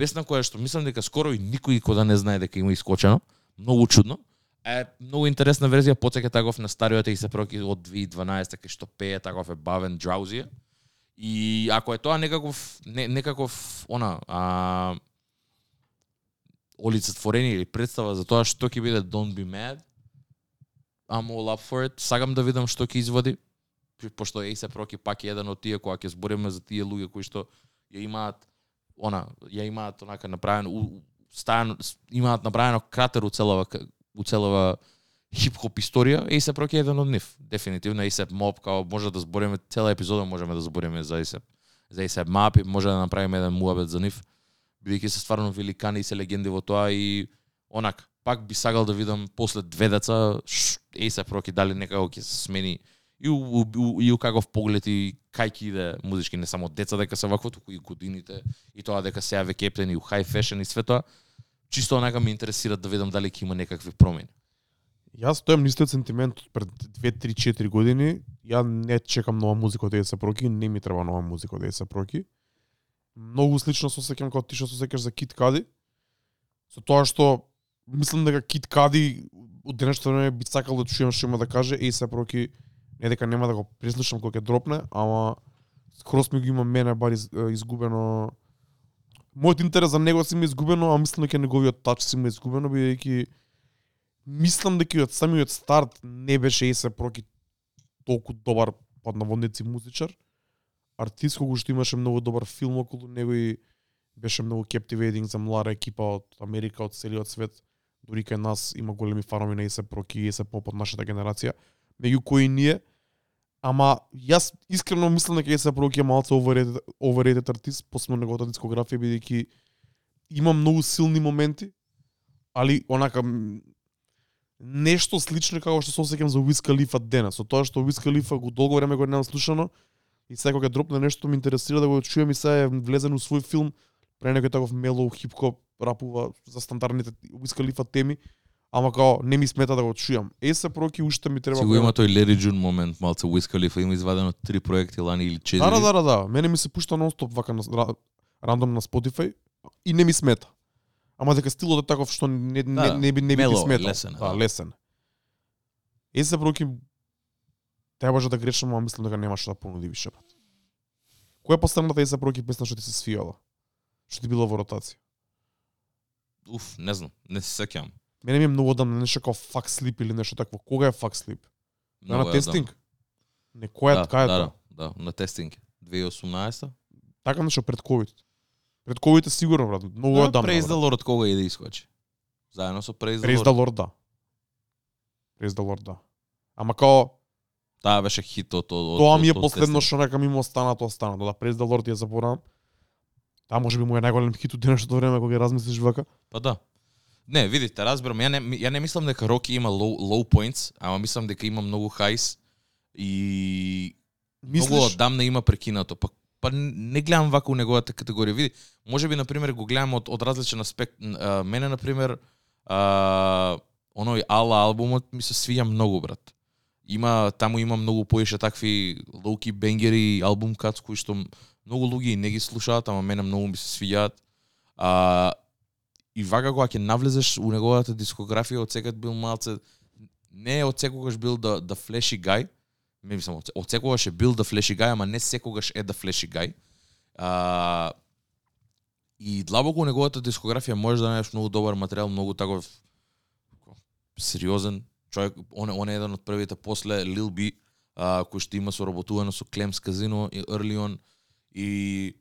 песна која што мислам дека скоро и никој кода не знае дека има искочено, многу чудно. Е многу интересна верзија, потека таков на стариот и се проки од 2012 кај што пее таков е бавен Drowsy. И ако е тоа некаков не, некаков она а, олицетворение или представа за тоа што ќе биде Don't Be Mad, I'm all up for it. Сагам да видам што ќе изводи, пошто Ace Rocky пак е еден од тие кога ќе збориме за тие луѓе кои што ја имаат она, ја имаат онака направено у, у- стајано, имаат направено кратер у целова у целова хип-хоп историја, A$AP Rocky е еден од нив. Дефинитивно A$AP Mob, као може да збориме цела епизода можеме да збориме за A$AP за A$AP Мап и може да направиме еден муабет за нив бидејќи се стварно великани и се легенди во тоа и онак пак би сагал да видам после две деца ш- A$AP Rocky дали некако ќе се смени и у, у, у, и у каков поглед и кај ќе иде музички не само деца дека се вакво туку и годините и тоа дека се јаве кептен и у high fashion и све тоа чисто онака ме интересира да видам дали ќе има некакви промени. Јас стојам на истиот сентимент од пред 2 3 4 години. Ја не чекам нова музика од Еса Проки, не ми треба нова музика од Еса Проки. Многу слично се осеќам како ти што се осеќаш за Кит Кади. Со тоа што мислам дека Кит Кади од денешно време би сакал да чујам што има да каже A$AP проки не дека нема да го преслушам кога ќе дропне, ама скрос ми го има мене бар из, изгубено. Мојот интерес за него си ми изгубено, а мислам дека неговиот тач си ми изгубено бидејќи мислам дека од самиот старт не беше Есе Проки толку добар под наводници музичар. Артист кој што имаше многу добар филм околу него и беше многу captivating за млада екипа од Америка, од целиот свет. Дури кај нас има големи фанови на Есе Проки и Есе Поп од нашата генерација, меѓу кои ние. Ама јас искрено мислам дека Есе Проки е малку overrated, overrated артист, посебно неговата дискографија бидејќи има многу силни моменти, али онака нешто слично како што се осеќам за Wiz Khalifa денес, со тоа што Wiz Khalifa го долго време го немам слушано и сега кога дропне нешто ме интересира да го чујам и сега е влезен у свој филм пре некој таков мелоу хип-хоп рапува за стандардните Wiz Khalifa теми, ама као не ми смета да го чујам. Есе Проки уште ми треба Си го има тој Larry June момент, малце Wiz Khalifa има извадено три проекти лани или четири. Да, да, да, да. Мене ми се пушта нонстоп вака на ра- рандом на Spotify и не ми смета. Ама дека стилот е таков што не, не, Да, не, би не би мело, сметал. лесен е, да, да. лесен. Есе Проки требаше да грешам, ама мислам дека нема што да понуди више. брат. Која е последната Есе Проки песна што ти се свијала? Што ти била во ротација? Уф, не знам, не се сеќавам. Мене ми е многу одамна нешто како Fuck Sleep или нешто такво. Кога е Fuck Sleep? Да, на тестинг? Не, која, да, кај е да, тоа? да, да, на тестинг. 2018 Така нешто пред COVID. Пред COVID е сигурно, брат. Многу Да, е дамно. Praise the. Lord кога иде искочи. Заедно со Praise the Praise Lord. the Lord, да. Praise the Lord, да. Ама као, Таа беше хит од од тоа ми е последно што нека ми има останато, останато. Да, Praise the Lord ја заборавам. Таа може би му е најголем хит од денешното време кога ја размислиш вака. Па да. Не, видите, разбирам, ја не ја не мислам дека Роки има low, low points, ама мислам дека има многу highs и многу Мислиш? одамна има прекинато. Па па не гледам вака у неговата категорија. Види, може би на пример го гледам од од различен аспект. А, мене на пример а, оној Ала албумот ми се свија многу брат. Има таму има многу поише такви лоуки бенгери албум кац кои што многу луѓе не ги слушаат, ама мене многу ми се свијаат. А, и вака кога ќе навлезеш у неговата дискографија, од секад бил малце не е од секогаш бил да да флеши гај, не мислам од, од секогаш е бил да флеши гај, ама не секогаш е да флеши гај. А, и длабоко у неговата дискографија можеш да најдеш многу добар материјал, многу таков сериозен човек, он, е- он е еден од првите после Lil B, а, кој што има соработувано со Клемс Казино и Early On и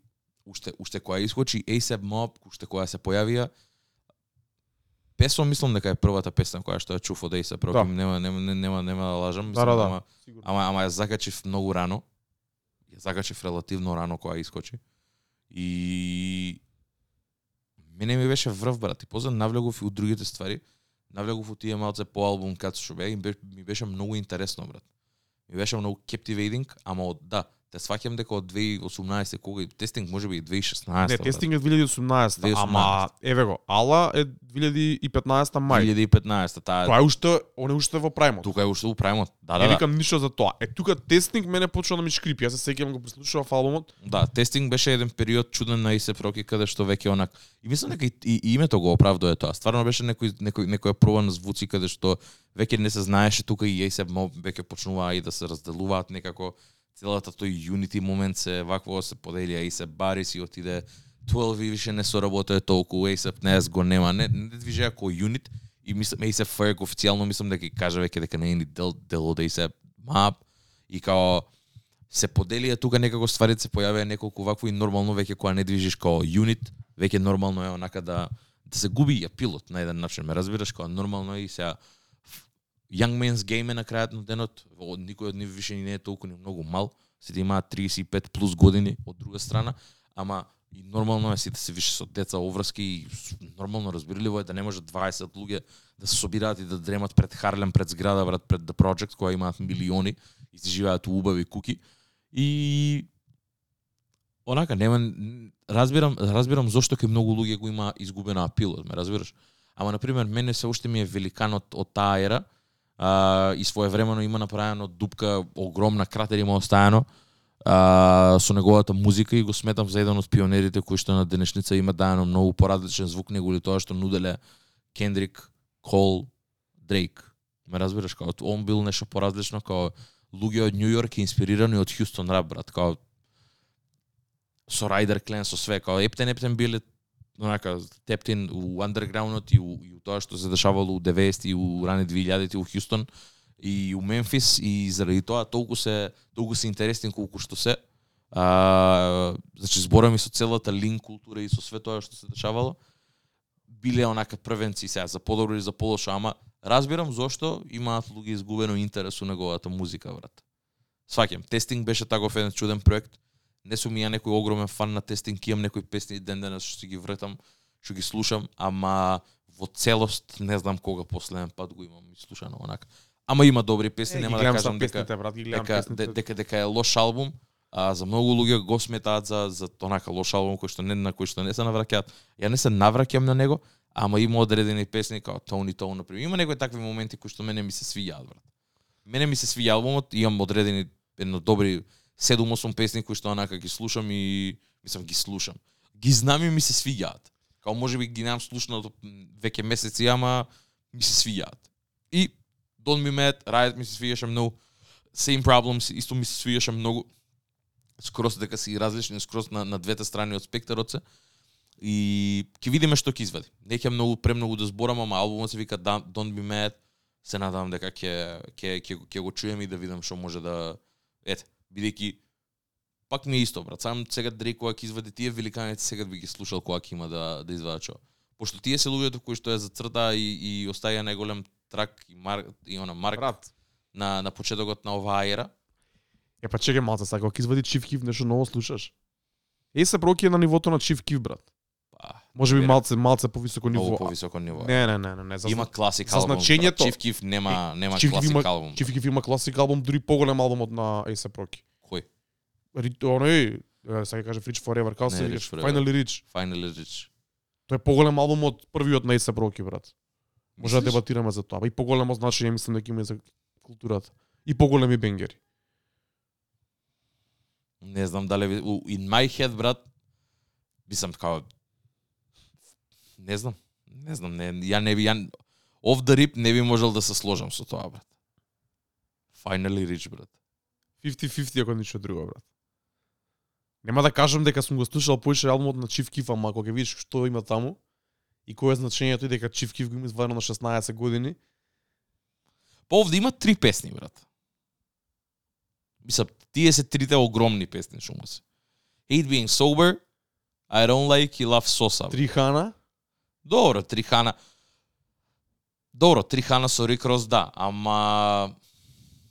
уште уште која искочи ASAP Mob, уште која се појавија Песо мислам дека е првата песна која што ја чув од ASAP Rocky, Да. нема нема нема нема, нема да лажам, Да, да, да. ама Сигурно. ама ама ја закачив многу рано. Ја закачив релативно рано која искочи. И мене ми беше врв брат. И после навлегов и у другите ствари. Навлегов у тие малце по албум кац што бе, и бе- ми беше многу интересно брат. Ми беше многу captivating, ама од да, те сваќам дека од 2018 кога тестинг може би и 2016. Не, тестинг е 2018, 2018. ама еве го, Ала е 2015 мај. 2015 таа Тоа е уште, он е уште во праймот. тука е уште у праймот. Да, Не да, да. викам ништо за тоа. Е тука тестинг мене почна да ми шкрипи. Јас се сеќавам го прислушував албумот. Да, тестинг беше еден период чуден на ASAP Rocky каде што веќе онак и мислам дека и, и, и името го оправдува тоа. Стварно беше некој некој некоја проба на звуци каде што веќе не се знаеше тука и Mob веќе почнуваа и да се разделуваат некако целата тој Unity момент се вакво се поделија и се Барис и отиде. 12 и више не соработува толку ASAP не го нема. Не, не движеа како Unit и мислам ASAP Ferg официјално мислам дека ги кажа веќе дека не е ни дел дел од ASAP Map. И као се поделија тука некако стварите се појавија неколку вакво и нормално веќе кога не движиш као Unit, веќе нормално е онака да да се губи ја пилот на еден начин, ме разбираш, као нормално е и сега Young men's Game е на крајот на денот, во никој од нив више ни не е толку ни многу мал, сите имаат 35 плюс години од друга страна, ама и нормално е сите се више со деца оврски и нормално разбирливо е да не може 20 луѓе да се собираат и да дремат пред Харлем, пред зграда, брат, пред The Project, која имаат милиони и се живеат у убави куки. И онака нема разбирам разбирам зошто кај многу луѓе го има изгубена апилот, ме разбираш? Ама на пример мене се уште ми е великанот од таа ера. А, и своевремено има направено дупка, огромна кратер има оставено а, со неговата музика и го сметам за еден од пионерите кои што на денешница има даено многу поразличен звук него или тоа што нуделе Кендрик, Кол, Дрейк. Ме разбираш, као он бил нешто поразлично, као луѓе од Нью Йорк инспирирани од Хјустон рап, брат, као со Райдер Клен, со све, као Ептен Ептен биле онака тептин у андерграундот и у, и у тоа што се дешавало у 90 и у рани 2000 у Хјустон и у Мемфис и заради тоа толку се толку се интересни колку што се а, значи зборам и со целата лин култура и со све тоа што се дешавало биле онака првенци сега за подобро или за полошо, ама разбирам зошто имаат луѓе изгубено интерес у неговата музика, брат. Сваќам, тестинг беше таков еден чуден проект. Не сум ја некој огромен фан на тестинг, имам некои песни ден денес што ги вртам, што ги слушам, ама во целост не знам кога последен пат го имам слушано онака. Ама има добри песни, Е, нема да кажам сам дека песните, брат, ги дека, песните. де- дека дека е лош албум, а за многу луѓе го сметаат за за онака лош албум кој што не на кој што не се навраќаат. Ја не се навраќам на него, ама има одредени песни како Тони Тоун на пример. Има некои такви моменти кои што мене ми се свијаат, брат. Мене ми се свија албумот, имам одредени едно добри 7-8 песни кои што онака ги слушам и мислам ги слушам. Ги знам и ми се свиѓаат. Као можеби ги немам слушнато веќе месеци, ама ми се свиѓаат. И Don't Be Mad, Riot ми се свиѓаше многу. Same Problems исто ми се свиѓаше многу. Скрос дека си различни, скрос на, на двете страни од спектарот се. И ќе видиме што ќе извади. Неќе многу премногу да зборам, ама албумот се вика Don't Be Mad. Се надевам дека ќе ќе ќе ќе го чуем и да видам што може да ете, бидејќи пак ми е исто, брат. Сам сега Дрейк кога ќе извади тие великаните, сега би ги слушал кога ќе има да да извадат што. Пошто тие се луѓето кои што ја зацрта и и оставија најголем трак и мар и она марк Брат, на на почетокот на оваа ера. е па чекај малце, сега кога ќе извади Чиф Кив нешто ново слушаш. Е се проки е на нивото на Кив, брат. Може би малце малце повисоко ниво. многу повисоко ниво. Не, не, не, не, не. За, Има класик албум. значењето-. Чиф Киф нема нема Киф класик има- албум. Чиф Кив има класик албум, дури поголем албум од на Ace Проки. Кој? Оној, сега каже Rich Forever, како се викаш? Finally Rich. Finally Rich. Тој е поголем албум од првиот на Ace Проки, брат. Може да дебатираме за тоа. И поголемо значење мислам дека има за културата. И поголеми бенгери. Не знам дали in my head брат мислам така не знам. Не знам, не ја не би ја off the rip не би можел да се сложам со тоа брат. Finally Rich брат. 50-50 ако ништо друго, брат. Нема да кажам дека сум го слушал поише албумот на Чиф Киф, ама ако ќе видиш што има таму и кој е значењето и дека Чиф Киф го има извадено на 16 години, Па овде има три песни брат. Мислам, тие се трите огромни песни што му се. Hate Being Sober, I Don't Like и Love Sosa. три хана, Добро, Трихана. Добро, Трихана со Рик Рос, да, ама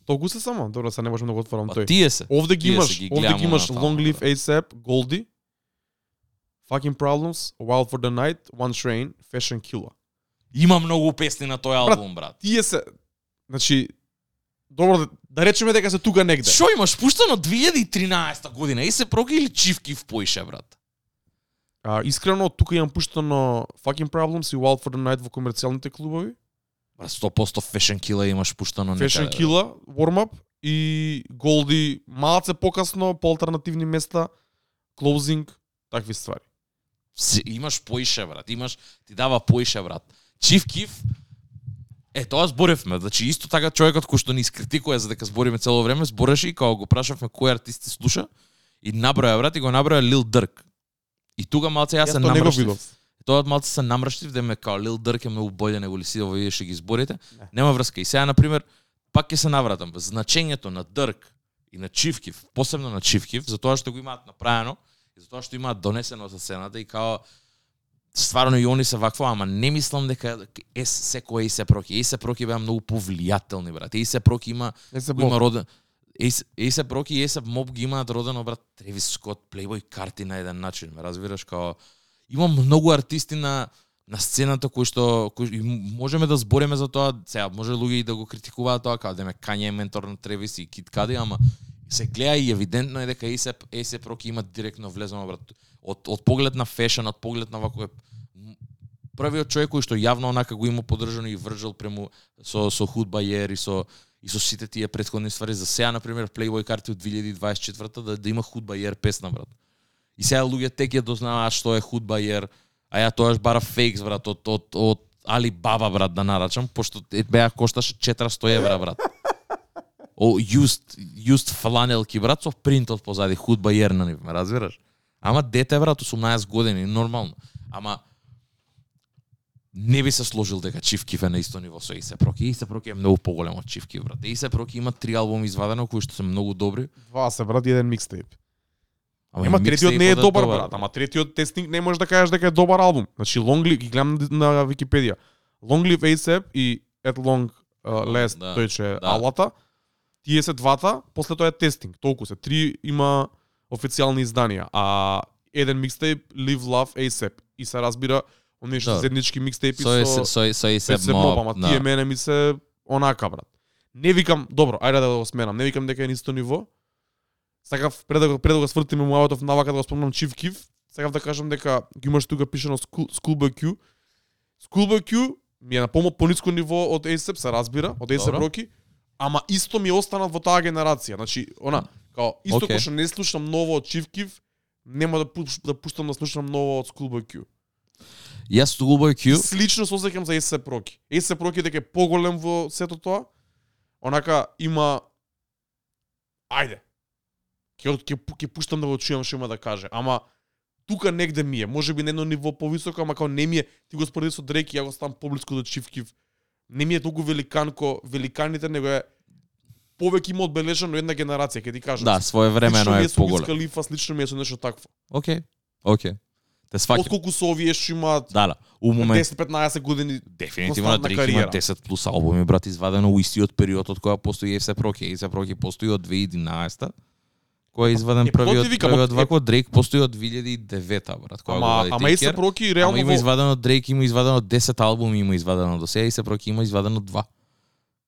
толку се само, добро, се не можам да го отворам па, тој. тие се. Овде ги имаш, ги овде ги имаш Long Live брат. ASAP, Goldie, Fucking Problems, Wild for the Night, One Train, Fashion Killer. Има многу песни на тој албум, брат. Тие се, значи, добро, да, да речеме дека се тука негде. Шо имаш пуштано 2013 година? И се проги или чивки в поише, брат? А, искрено, тука имам пуштано Fucking Problems и Wild for the Night во комерцијалните клубови. Брат, 100% Fashion Killer имаш пуштано Fashion некаде. Killer, Warm Up и Голди малце покасно по алтернативни места, Closing, такви ствари. Се- Имаш поише, брат. Имаш, ти дава поише, брат. Чив Киф, Е, тоа зборевме. Значи, исто така човекот кој што ни искритикува за дека збориме цело време, збореше и кога го прашавме кој артисти слуша, и наброја, брат, и го наброја Лил Дърк. И тука малце јас Јас се тоа намрштив. Тоа малце се намрштив да ме као Лил Дърк е многу боље него ли си овие што ги зборите. Не. Нема врска. И сега на пример пак ќе се навратам. Значењето на Дърк и на Чивкив, посебно на Чивкив, затоа што го имаат направено и затоа што имаат донесено за сцената и као стварно и они се вакво, ама не мислам дека е секој се проки. Е се проки беа многу повлијателни брат. Е се проки има се има роден Есе Проки и Есе Моб ги имаат родено брат Тревис Скот, Playboy карти на еден начин, ме разбираш као има многу артисти на на сцената кои што кои и можеме да збориме за тоа, сега може луѓе и да го критикуваат тоа као деме Кање е ментор на Тревис и Кит Кади, ама се гледа и евидентно е дека Есе Есе Проки има директно влезено брат од од поглед на фешн, од поглед на вако е првиот човек кој што јавно онака го има подржано и вржал прему со со худбајер и со и со сите тие претходни ствари за сега на пример Playboy карти од 2024 да, да има Худ ер песна брат. И сега луѓе тек ја дознаваат што е Худ ер, а ја тоаш бара фейкс брат од од од Али Баба брат да нарачам, пошто е- беа кошташе 400 евра брат. О, used, used фланелки брат со принтот позади Худ Бајер на нив, ме разбираш? Ама дете брат 18 години, нормално. Ама не би се сложил дека Чиф Киф е на исто ниво со Исе Проки. Исе Проки е многу поголем од Чиф Киф, брат. Исе Проки има три албуми извадено кои што се многу добри. Два се брат еден микстейп. Ама Ема третиот не е микстейпот добар, брат, ама третиот тестинг не можеш да кажеш дека е добар албум. Значи Long Live, ги гледам на Википедија. Long Live ASAP и At Long uh, Last, Да, тој че да. алата. Тие се двата, после тоа е тестинг. Толку се. Три има официјални изданија, а еден микстейп Live Love ASAP. И се разбира, оние што Да. се заеднички микстейпи Со со со со Исе се моб, ама да. тие мене ми се онака, брат. Не викам, добро, ајде да го сменам, не викам дека е на исто ниво. Сакав пред да го пред да го свртиме муаватов навака да го спомнам Chief Keef, сакав да кажам дека ги имаш тука пишано School, Schoolboy Q. Schoolboy Q ми е на помал пониско ниво од ASAP, се разбира, од ASAP Добро. Rocky, ама исто ми останал во таа генерација. Значи, она, као исто okay. што не слушам ново од Chief Keef, нема да, пуш, да пуштам да слушам ново од Schoolboy Q. Јас Q, Слично се осеќам за ASAP Rocky. ASAP Rocky дека е поголем во сето тоа, онака има ајде. Ќе ќе ќе пуштам да го чујам што има да каже, ама тука негде ми е, можеби на едно ниво повисоко, ама као не ми е, ти го спореди со Дрейк и ја го ставам поблиску до Chief Keef. Не ми е толку великанко, великаните него е повеќе има одбележано една генерација, ќе ти кажам. да, своевремено Слично ми е со поголем. Khalifa, слично ми е со нешто такво. Океј. Океј. Те сваќам. Отколку со овие што имаат Да, да. У момент 10-15 години Дефинитивно Дрейк има кариера. 10 плюс албуми, брат, извадено у истиот период од која постои Есе Проки. Есе Проки постои од 2011 кој е изваден Е, првиот, викам, првиот од- вако Дрейк постои од 2009 брат, која го Ама, вади ама Care. Проки Ама реално има извадено Дрейк, има извадено 10 албуми, има извадено до сега, Есе Проки има извадено 2.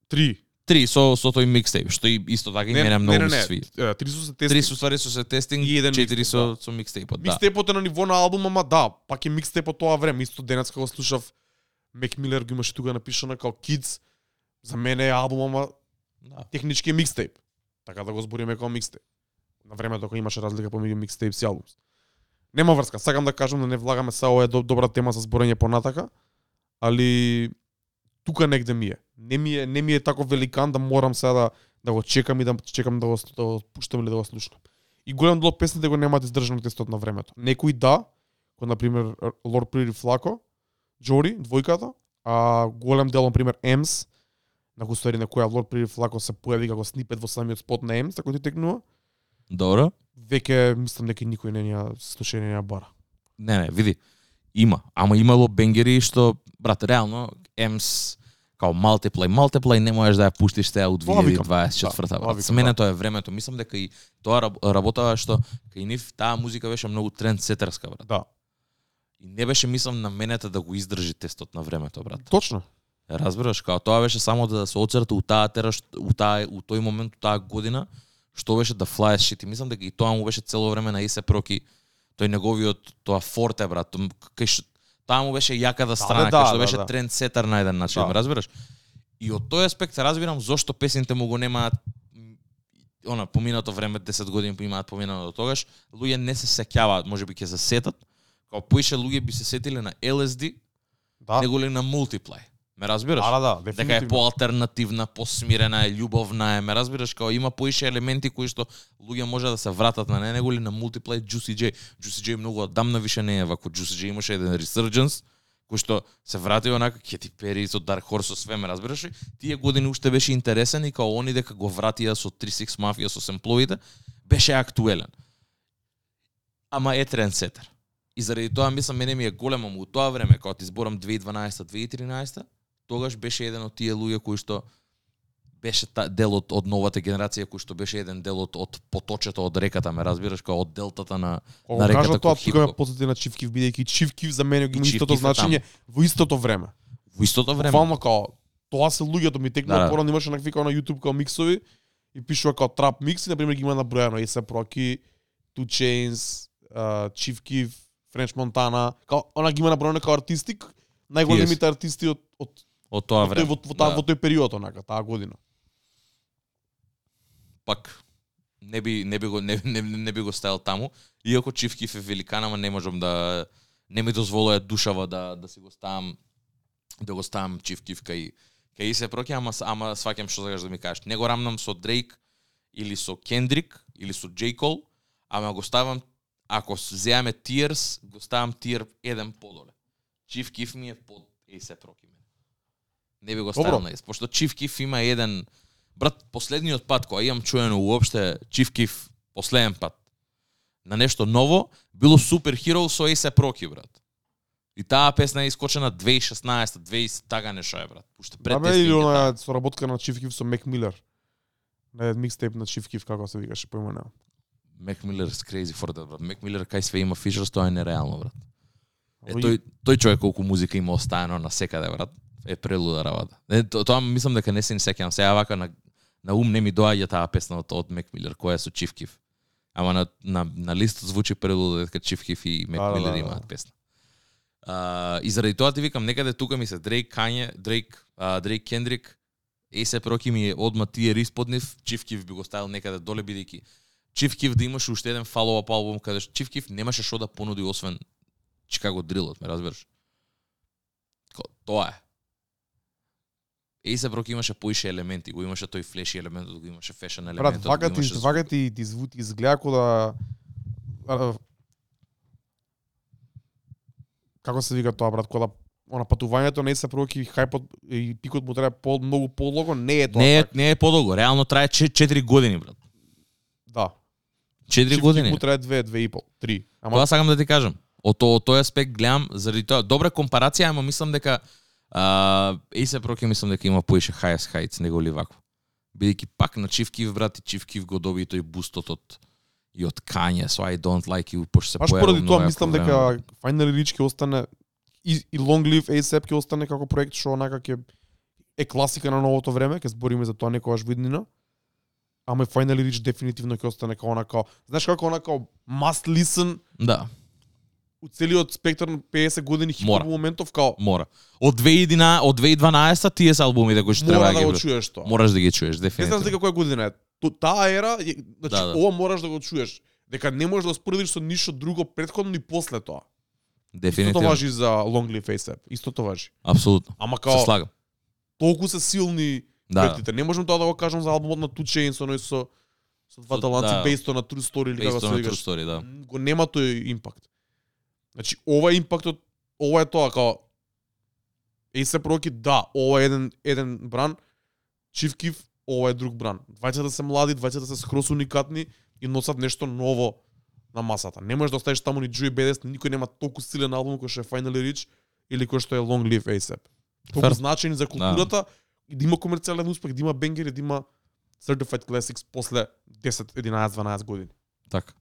три. Три со со тој микстейп, што и исто така и мене многу. Е, Три со се Три тести. со ствари со се тестинг, И еден четири со да. со микстейпот, да. Микстейпот е на ниво на албум, ама да, пак е микстейп од тоа време. Исто денес кога го слушав Мек Милер го имаше тука напишано како Kids. За мене е албум, ама Да. технички е микстейп. Така да го збориме како микстейп. На времето кога имаше разлика помеѓу микстейп и албум. Нема врска, сакам да кажам да не влагаме се ова е до- добра тема за зборење понатака, али тука негде ми е. Не ми е, не ми е тако великан да морам сега да, да го чекам и да чекам да го, да го пуштам или да го слушам. И голем дел од песните го немаат издржано тестот на времето. Некои да, кој на пример Лорд Прири Флако, Джори, двојката, а голем дел на пример Емс, на ствари на која Лорд Прири Флако се појави како снипет во самиот спот на Емс, како ти текнува, Добро. веќе мислам дека никој не ја слушање не ја бара. Не, не, види. Има, ама имало бенгери што брат реално Емс као малтиплей, малтиплей не можеш да ја пуштиш сега од Тоа викам. 2024 Да, брат. За мене да. тоа е времето. Мислам дека и тоа раб- работава што кај нив таа музика беше многу трендсетерска брат. Да. И не беше мислам на менете да го издржи тестот на времето брат. Точно. Разбираш, као тоа беше само да се оцрта у таа тера, у таа у тој момент, у таа година, што беше да флае шит. И мислам дека и тоа му беше цело време на Исе Проки, тој неговиот тоа форте брат, кај што таа му беше јаката страна, да, кај што да, беше да. трендсетер на еден начин, Да. разбираш? И од тој аспект разбирам зошто песните му го немаат она поминато време 10 години имаат поминато од тогаш, луѓе не се сеќаваат, можеби ќе се сетат, као поише луѓе би се сетиле на LSD, Да. него ли на Multiply. Ме разбираш? Да, да, дека е поалтернативна, посмирена, е љубовна е, ме разбираш, као има поише елементи кои што луѓе може да се вратат на не, него ли на Multiply Juicy J. Juicy J многу одамна више не е вако Juicy J имаше еден resurgence кој што се врати онака Кети Пери со Dark Horse со све, ме разбираш ли? Тие години уште беше интересен и као они дека го вратија со 36 Mafia со семплоите, беше актуелен. Ама е трендсетер. И заради тоа мислам мене ми е големо му у тоа време кога ти зборам 2012-2013 тогаш беше еден од тие луѓе кои што беше та, дел од, од новата генерација кој што беше еден дел од, од поточето од реката, ме разбираш, као од делтата на Кога на реката тоа, кој тука ме подсети на Чивкив, бидејќи Чивкив за мене има истото значење во истото време. Во истото време. Буквално као тоа се луѓето ми текнува Да, да. порано имаше накви као на YouTube као миксови и пишува као трап микс и на пример ги има набројано и се проки Two Chains, uh, Chief Keef, French Montana, као она ги има набројано као артистик, најголемите артисти од од од тоа време. во, во, Да. во тој период онака, таа година. пак не би не би го не, не, не би го ставил таму, иако Чивкив е великан, ама не можам да не ми дозволува душава да да си го ставам да го ставам Чивкив кај кај се проки, ама ама сваќам што сакаш да ми кажеш. Не го рамнам со Дрейк или со Кендрик или со Джей Кол, ама го ставам ако с- земеме tiers, го ставам tier 1 подоле. Chief Keef ми е под A$AP Rocky. Не би го ставил на S, пошто Chief Keef има еден брат последниот пат кога имам чуено уопште Chief Keef последен пат на нешто ново, било Super Hero со A$AP Rocky, брат. И таа песна е искочена 2016, 2000 тага нешто е, брат. Уште пред Да, или е она соработка на Chief Keef со Мек Милер. На еден микстейп на Chief Keef, како се викаше, појма нема. Мек Милер is crazy for that, брат. Мек Милер кај све има фишерс, тоа е нереално, брат. Е, тој, тој човек колку музика има оставено на секаде, брат. Е прелуда работа. Е, то, тоа мислам дека не се ни сеќавам. Сега вака на, на ум не ми доаѓа таа песна од, од Мек Милер, која е со Keef. Ама на, на, на листот звучи прелуда дека Keef и Мек Да, да, Милер да, имаат да. песна. А, и заради тоа ти викам, некаде тука ми се Дрейк, Кање, Дрейк, а, Дрейк Кендрик, A$AP Rocky ми е одма тие испод нив, би го ставил некаде доле бидејќи Keef да имаше уште еден follow-up албум каде што Keef немаше што да понуди освен Chicago Drillот, ме разбираш? Тоа е. A$AP Rocky имаше поише елементи, го имаше тој флеши елементот, го имаше фешн Брат, елементот, вака ти, имаше вака ти, ти, зву- ти изгледа како да... а, Како се вика тоа, брат, кога она патувањето не се проки хајпот и пикот му треба по многу полого, не е тоа. Не е, така. не е подолго, реално трае 4 години, брат. Да. 4 Чиф години. му треба две, две и пол, три. Ама Тоа сакам да ти кажам. Од тој аспект гледам заради тоа добра компарација, ама мислам дека а, A$AP Rocky мислам дека има поише highest heights него ли вакво. Бидејќи пак на Keef брат и Keef го доби тој бустот од и од Kanye, so I don't like you, пошто се Баш поради тоа мислам дека Final Reach ќе остане и, и Long Live ASAP ќе остане како проект што онака ќе е класика на новото време, ќе збориме за тоа некогаш виднина. Ама и Final Reach дефинитивно ќе остане како онака, знаеш како онака must listen Да, у целиот спектар на 50 години хип моментов као мора. Од 2011, од 2012 тие се албумите кои што треба да да ги чуеш тоа. Мораш да ги чуеш, Не знам дефинитивно. дека која година е. Таа ера, значи Да, да. ова мораш да го чуеш. Дека не можеш да споредиш со ништо друго претходно и после тоа. Истото Дефинитивно. важи за Long Live ASAP. Истото важи. Апсолутно. Ама Се као слагам. толку се силни Да. проектите. Не можам тоа да го кажам за албумот на Two Chainz, оној со со два таланци да. based a true story или како се викаш. да. Го нема тој импакт. Значи ова е импактот, ова е тоа као ASAP Rocky, да, ова е еден еден бран, Chief Keef, ова е друг бран. Двајцата се млади, двајцата се скрос уникатни и носат нешто ново на масата. Не можеш да оставиш таму ни Joey Badass, никој нема толку силен албум кој што е Finally Rich или кој што е Long Live ASAP. Толку Фер. значајни за културата и да има комерцијален успех, да има бенгери, да има Certified Classics после 10, 11, 12 години. Така.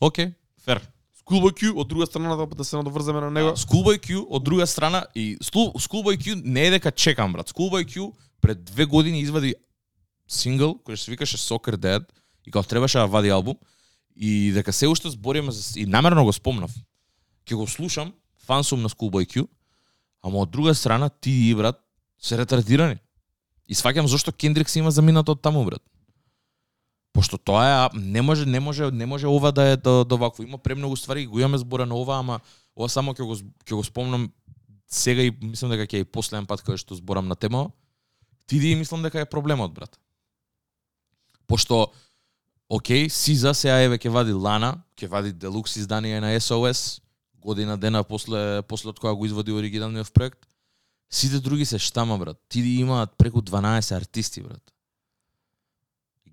Океј, фер. Schoolboy Q, од друга страна да, да се надоврземе на него. Schoolboy Q од друга страна и Schoolboy Q не е дека чекам брат. Schoolboy Q пред две години извади сингл кој се викаше Soccer Dad и кога требаше да вади албум и дека се уште збориме за и намерно го спомнав. Ќе го слушам, фан сум на Schoolboy Q, ама од друга страна ти и брат се ретардирани. И сваќам зошто Кендрик се има заминато од таму брат. Пошто тоа е не може не може не може ова да е до, до вакво. Има премногу ствари, го имаме зборено ова, ама ова само ќе го ќе го спомнам сега и мислам дека ќе е последен пат кога што зборам на тема. Ти и мислам дека е проблемот брат. Пошто окей, Сиза сега еве ќе вади Лана, ќе вади делукс издание на SOS, година дена после после од кога го изводи оригиналниот проект. Сите други се штама брат. Ти имаат преку 12 артисти брат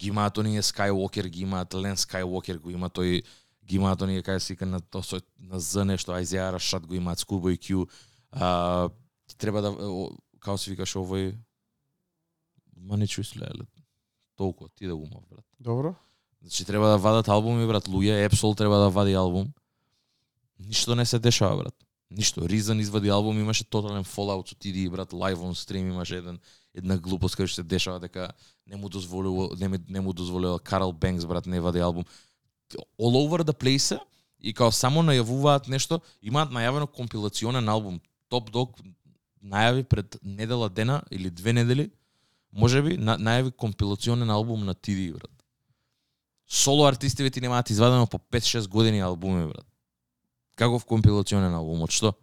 ги имаат оние Skywalker, ги имаат Лен Skywalker, го има тој ги имаат оние кај се на то со на З нешто Айзеа Рашад го имаат Schoolboy Q. А ти треба да како се викаш овој ма не чуј леле. Толку ти да го брат. Добро. Значи треба да вадат албуми брат, луѓе, Epsol треба да вади албум. Ништо не се дешава брат. Ништо. Reason извади албум, имаше тотален fallout со TD брат, live on stream имаше еден една глупост кај што се дешава дека не му дозволува не, не му дозволува Карл Бенкс брат не вади албум. All over the place и као само најавуваат нешто, имаат најавено компилационен албум. Top Dog најави пред недела дена или две недели, можеби на, најави компилационен албум на TD брат. Соло артистиве ти немаат извадено по 5-6 години албуми брат. Каков компилационен албум, од што?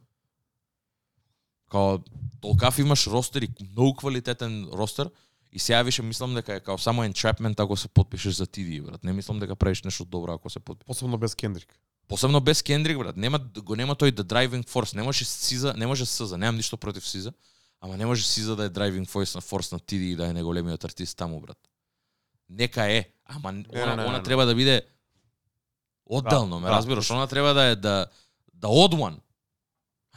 Као толкав имаш ростер и многу квалитетен ростер и сега више мислам дека е као само entrapment ако се потпишеш за TD, брат. Не мислам дека правиш нешто добро ако се потпишеш. Посебно без Кендрик. Посебно без Кендрик, брат. Нема го нема тој the driving force. Не може Сиза, не може Сиза. Немам ништо против Сиза. Ама не може Сиза да е driving force на force на Тиди и да е најголемиот артист таму, брат. Нека е, ама Не, она, не, не, она не. треба да биде одделно, Да, ме да, разбираш? Она треба да е да да odd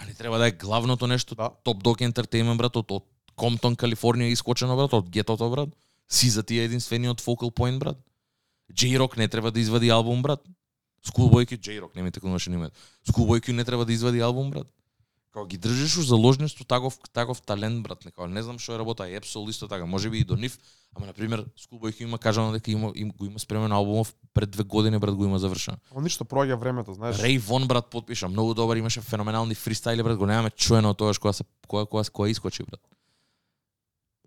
one. А не треба да е главното нешто. Да. Top Dog Entertainment, брат, од, од Комптон, Калифорнија искочено, брат, од гетото, брат. Сиза ти е единствениот focal point, брат. J-Rock не треба да извади албум, брат. Schoolboy Q, J-Rock, не ми текнуваше името. Schoolboy Q не треба да извади албум, брат. Као ги држиш у заложништво таков таков талент, брат. Некао не знам што е работа Епсол исто така, можеби и до нив, ама на пример Q има кажано дека има, им, го има спремен албумов пред две години, брат, го има завршен. Ама ништо проаѓа времето, знаеш. Рей Вон брат потпиша, многу добар, имаше феноменални фристайли брат, го немаме чуено од тоа кога се кога кога кога искочи брат.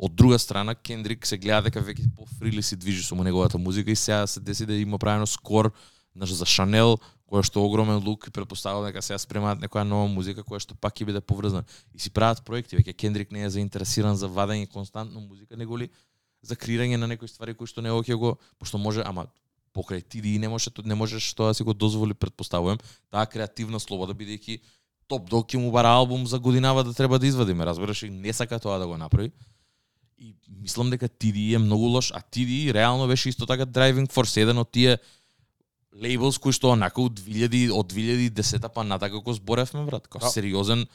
Од друга страна Кендрик се гледа дека веќе по фрили си движи со неговата музика и сега се деси да има правено скор знаеш, за Шанел, која што огромен лук и предпоставувам дека сега спремаат некоја нова музика која што пак ќе биде поврзана. И си прават проекти, веќе Кендрик не е заинтересиран за вадење константно музика, него ли за креирање на некои ствари кои што не ќе го, пошто може, ама покрај ти и не може не можеш тоа да си го дозволи претпоставувам таа креативна слобода бидејќи Топ Дог ќе му бара албум за годинава да треба да извадиме, разбираш, и не сака тоа да го направи. И мислам дека TD е многу лош, а TD реално беше исто така Driving Force, еден од тие лейблс кои што онака од 2000 од 2010 па натака го зборевме брат, како Да. сериозен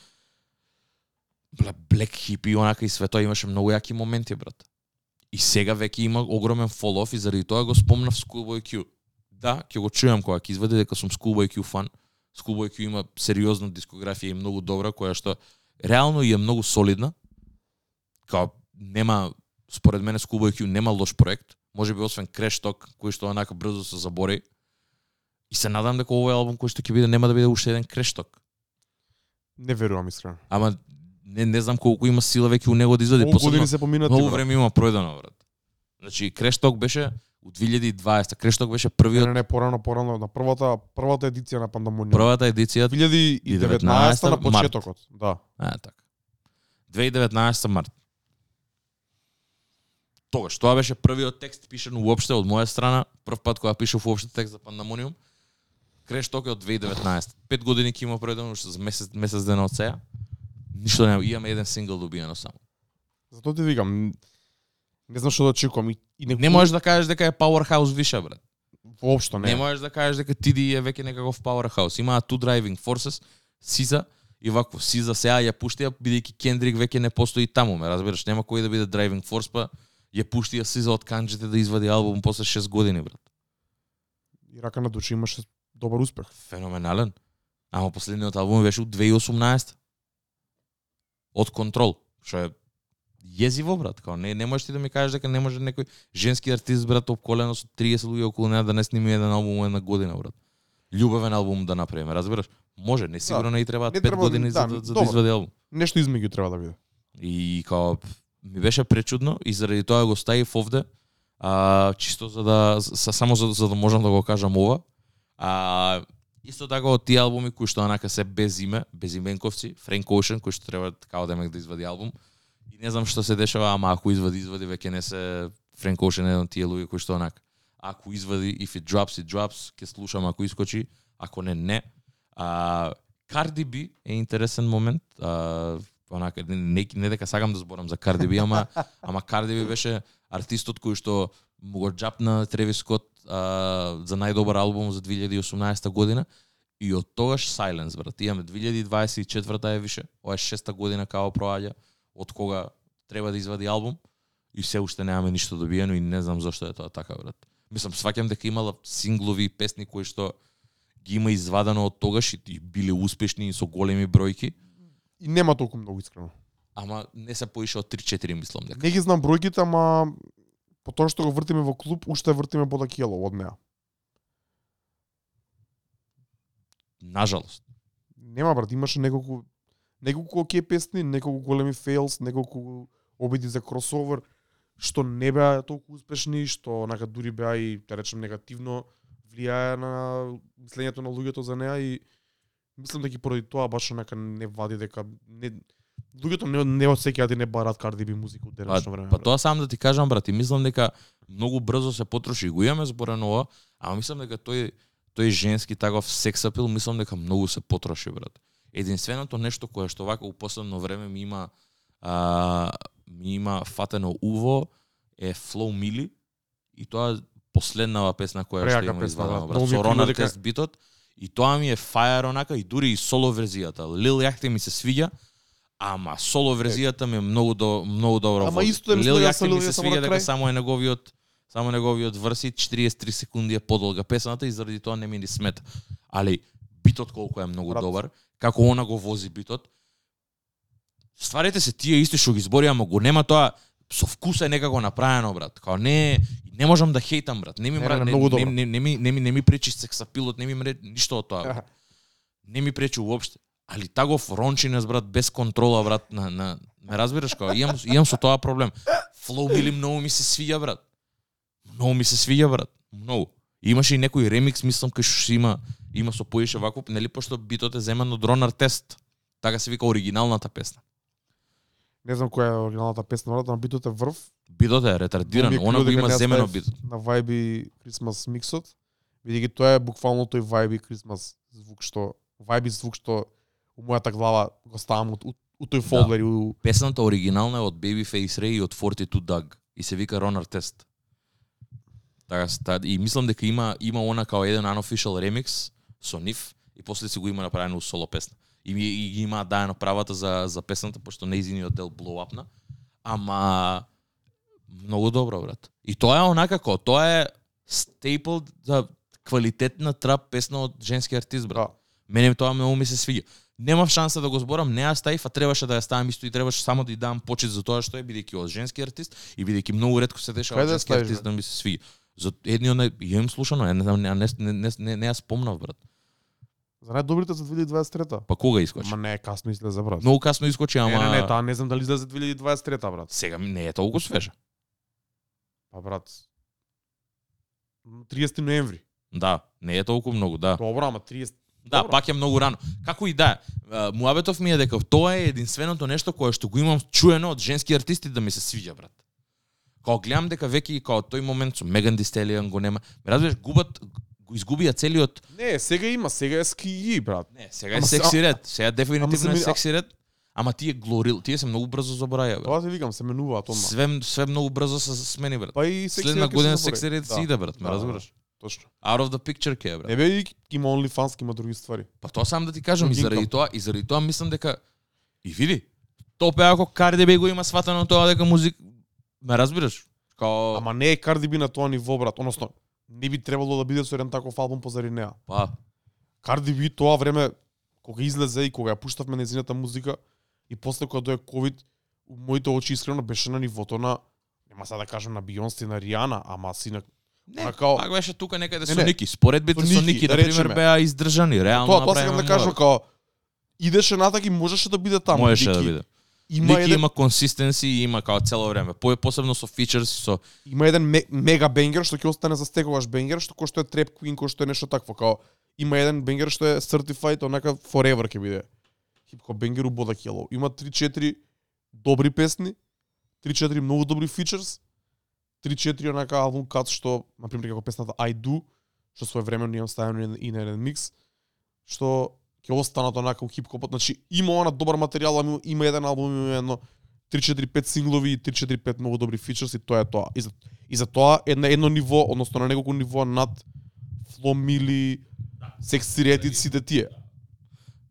бла- Black Hippie онака и све тоа имаше многу јаки моменти брат. И сега веќе има огромен фолов и заради тоа го спомнав Schoolboy Q. Да, ќе го чујам кога ќе извади дека сум Schoolboy Q фан. Schoolboy Q има сериозна дискографија и многу добра која што реално и е многу солидна. Као нема според мене Schoolboy Q нема лош проект, можеби освен Crash Talk кој што онака брзо се забори. И се надам дека овој албум кој што ќе биде нема да биде уште еден Talk. Не верувам искрено. Ама не, не знам колку има сила веќе у него да Колку посебно. години се поминати. Многу време има пројдено, брат. Значи, Крешток беше у 2020. Крешток беше Не, првиот не, не, порано, порано, на првата првата едиција на Пандамониум. првата едиција. 2019 на март. почетокот. Да. А, така. 2019 март. Тогаш, тоа беше првиот текст пишен уопште од моја страна, прв пат кога пишав уопште текст за Пандамониум. Крешток е од 2019. Пет години ќе има пројдено уште за месец месец дена од сега. Ништо нема, имаме еден сингл добиено само. Затоа ти викам, не знам што да очекувам и, и не, Не можеш да кажеш дека е Powerhouse више, брат. воопшто не. Не можеш да кажеш дека TD е веќе некаков powerhouse. Имаа two driving forces, Сиза и вакво. Сиза сега ја пуштија бидејќи Кендрик веќе не постои таму, ме разбираш, нема кој да биде driving force, па ја пуштија Сиза од канџите да извади албум после 6 години, брат. И рака на души имаше добар успех. Феноменален. Ама последниот албум беше од 2018. Од контрол, што е језиво, брат. Као, не, не можеш ти да ми кажеш дека не може некој женски артист, брат, обколено со 30 луѓе околу неа да не сними еден албум една година, брат. Љубовен албум да направиме, разбираш? Може, не сигурно не и требаат Не 5 треба- години да, за, да, за да извади албум. Нешто измеѓу треба да биде. И као ми беше пречудно и заради тоа го ставив овде, а, чисто за да за, само за, за да можам да го кажам ова. А, исто така од тие албуми кои што онака се без име, без именковци, Frank Ocean кој што треба така одемек да извади албум. И не знам што се дешава, ама ако извади, извади веќе не се Frank Ocean еден од тие луѓе кои што онака. Ако извади if it drops it drops, ќе слушам ако искочи, ако не не. А Cardi B е интересен момент. А, онака не, не, не дека сакам да зборам за Cardi B, ама ама Cardi B беше артистот кој што му го джапна Тревис Скот а, за најдобар албум за 2018 година и од тогаш Silence брат. Имаме 2024 е више. Ова е шеста година као проаѓа од кога треба да извади албум и се уште немаме ништо добиено и не знам зошто е тоа така брат. Мислам сваќам дека имала синглови и песни кои што ги има извадено од тогаш и, и биле успешни и со големи бројки, И нема толку многу искрено. ама не се поише од 3-4 мислам дека. Не ги знам бројките, ама по тоа што го вртиме во клуб, уште вртиме Бода Киело од неа. Нажалост. Нема брат, имаше неколку неколку окей песни, неколку големи фейлс, неколку обиди за кросовер што не беа толку успешни, што онака дури беа и да речем негативно влијае на мислењето на луѓето за неа и мислам дека и поради тоа баш онака не вади дека не луѓето не не осеќаат и не барат Cardi B музика од Па, денешно време. па тоа сам да ти кажам брат, и мислам дека многу брзо се потроши. Го имаме зборено ова, ама мислам дека тој тој женски таков сексапил мислам дека многу се потроши брат. Единственото нешто кое што вака у последно време ми има а, ми има фатено уво е Flow Mili и тоа последнава песна која што има песна, извадена да. брат. Со дека- Тест битот и тоа ми е фајер онака и дури и соло верзијата. Лил Јахте ми се свиѓа, ама соло верзијата ми е многу до многу добро. Ама исто е, Лил Јахте со ми се свиѓа дека само е неговиот само неговиот врси 43 секунди е подолга песната и заради тоа не ми ни смета. Али битот колку е многу Брат. добар, како она го вози битот. Стварите се тие исти што ги збори, ама го нема тоа со вкус е некако направено, брат. Као не не можам да хейтам, брат. Не ми Не, мра, не, не, не, не, не, ми не ми не ми пречи сексапилот, не ми мре ништо од тоа. брат. Не ми пречи уопште. Али тагов рончинес, брат, без контрола, брат, на, на ме разбираш као имам имам со тоа проблем. Флоу били многу ми се свиѓа, брат. Многу ми се свиѓа, брат. Многу. Имаше и некој ремикс, мислам, кај што има има со поише вакво, нели пошто битот е земен од Ронар Тест. Така се вика оригиналната песна. Не знам која е оригиналната песна, брат, на битот е врв. Битот е ретардиран, она го има земено битот. На Vibe Christmas миксот. Бидејќи тоа е буквално тој Vibe Christmas звук што Vibe звук што у мојата глава го ставам у, у, тој фолдер и у Песната оригинална е од Babyface Ray и од 42 Doug и се вика Ронар Тест. Така та- и мислам дека има има она као еден unofficial remix со нив и после се го има направено у соло песна. И, ми- и ги има даено правата за за песната пошто неизиниот дел blow up Ама многу добро брат. И тоа е онака како тоа е стейпл за квалитетна трап песна од женски артист брат. да. Мене тоа многу ми се свиѓа. Немав шанса да го зборам, не ја ставив, а требаше да ја ставам исто и требаше само да ја дам почит за тоа што е бидејќи од женски артист и бидејќи многу ретко се дешава од да ја женски артист да ми се свиѓа. За едниот на имам слушано, не не не не не, не, не, не ја спомнав брат. За најдобрите за 2023-та. Па кога изкочи? Ама не касно излезе, брат. Многу касно изкочи, ама Не, не, не, таа не знам дали излезе 2023-та, брат. сега не е толку свежа. Па брат. 30 ноември. Да, не е толку многу, да. Добро, ама 30 Да, Добро. пак е многу рано. Како и да, муабетов ми е дека тоа е единственото нешто кое што го имам чуено од женски артисти да ми се свиѓа, брат. Као гледам дека веќе и као тој момент со Меган Ди Стелијан го нема. Ме разбираш, губат го изгубија целиот Не, сега има, сега е ски, брат. Не, сега е Ама се- секси ред. Сега дефинитивно се е секси ред. Ама тие глорил, тие се многу брзо забораја, брат. Тоа ти викам, се менуваат одма. Све све многу брзо се смени, брат. Па и секси Следна година се секси ред си Да. иде, брат, ме Да, да, разбираш? Точно. Out of the picture ке, брат. Не бе, и има OnlyFans, има други ствари. Па тоа сам да ти кажам и заради тоа, и заради тоа мислам дека и види. Топе ако Карди би го има сватано тоа дека музик ме разбираш? Као Ама не е Карди би на тоа ниво, брат. Односно, не би требало да биде со еден таков албум позади неа. па Карди би тоа време кога излезе и кога ја пуштавме незината музика и после кога дое ковид, моите очи искрено беше на нивото на нема сега да кажам на Бионс и на Ријана, ама си на не, Она као- пак беше тука некаде Не, со не. Ники. Споредбите Со со Ники, да на пример, беа издржани, реално тоа, тоа сакам направено да кажам као идеше натаки можеше да биде таму. Можеше да биде. Има Ники еден има консистенси и има као цело време. По посебно со фичерс со има еден ме, мега бенгер што ќе остане за стекогаш бенгер, што кој што е Trap Queen, кој што е нешто такво, као има еден бенгер што е certified онака forever ќе биде. Хип хоп бенгер у Бода Кело. Има 3-4 добри песни, 3-4 многу добри фичерс, 3-4 онака албум кат што, на пример како песната I Do, што своевремено имам ставено и на еден микс, што ќе останат онака у хип хопот. Значи има она добар материјал, ама има еден албум, има едно 3-4-5 синглови и 3-4-5 многу добри фичерс и тоа е тоа. И за, и за тоа е на едно ниво, односно на неколку ниво над Фло Мили, Секси Ретит, сите тие.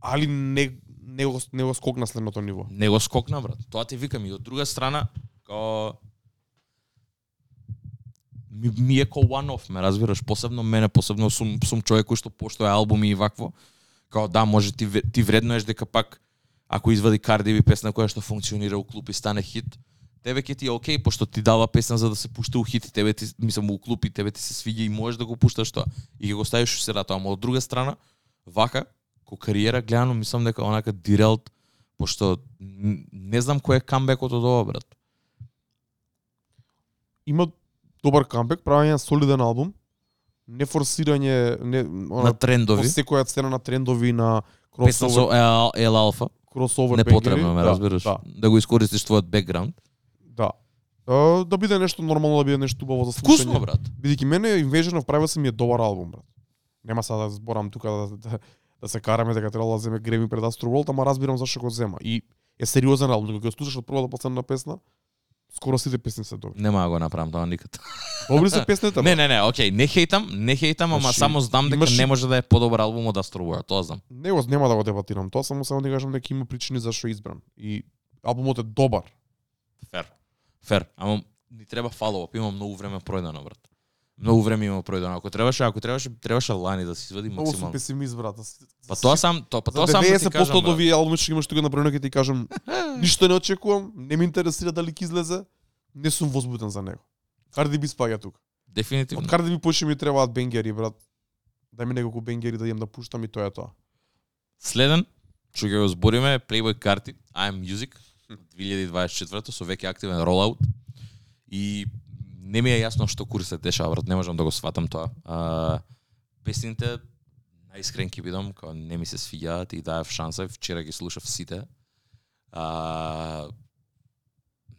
Али не, не, го, не го скокна следното ниво. не го скокна, брат. Тоа ти викам и од друга страна, као ми, ми е ко one off, ме разбираш, посебно мене, посебно сум сум човек кој што поштоја албуми и вакво. Као да, може ти ти вредноеш дека пак ако извади Cardi B песна која што функционира у клуб и стане хит, тебе ќе ти е окей, пошто ти дава песна за да се пушта у хит и тебе ти, мислам, у клуб и тебе ти се свиѓа и можеш да го пушташ тоа. И ќе го ставиш у средата, ама од друга страна, вака, ко кариера гледано, мислам дека онака дирелт, пошто не знам кој е камбекот од ова, брат. Има добар камбек, правење на солиден албум, не форсирање, не, На она, по трендови. секоја цена на трендови, на Песна со кросовер, Ел, Алфа. кросовер Непотребно, ме да, разбираш. Да, Да го искористиш твојот бекграунд. да. А, да биде нешто нормално, да биде нешто убаво за слушање. Вкусно, брат. Бидејќи мене Invasion of Privacy ми е добар албум, брат. Нема сега да зборам тука да, да, да се караме дека требало да земе Греми пред Astro World, ама разбирам зашто го зема. И е сериозен албум, кога го слушаш од првата последна песна, скоро сите песни се добри. Нема да го направам тоа никад. Добри се песните, Не, не, не, окей, не хейтам, не хейтам, ама Значи, само знам дека имаш- не може да е подобар албум од Astro World, тоа знам. Не го нема да го дебатирам, тоа само само да кажам дека има причини зашто е избран. И албумот е добар. Фер. Фер, ама ни треба фалоуап, има многу време пројдено, брат. Многу време има пројдено. Ако требаше, ако требаше, требаше Лани да се извади Многу сум максимално. песимист, брат. Па тоа сам, тоа, па тоа сам да ти 90% кажам, од брат. овие албуми што имаш тука направено ќе ти кажам, ништо не очекувам, не ме интересира дали ќе излезе, не сум возбуден за него. Карди би спаѓа тука. Дефинитивно. Од Карди би почне ми требаат бенгери, брат. Дај ми неколку бенгери да идам да пуштам и тоа е тоа. Следен, што ќе го збориме, Playboy Carti, I'm Music, 2024 со веќе активен ролаут. И не ми е јасно што курс се дешава, брат, не можам да го сватам тоа. А, песните, најискрен ќе бидам, као не ми се свиѓаат и даев шанса, вчера ги слушав сите. А,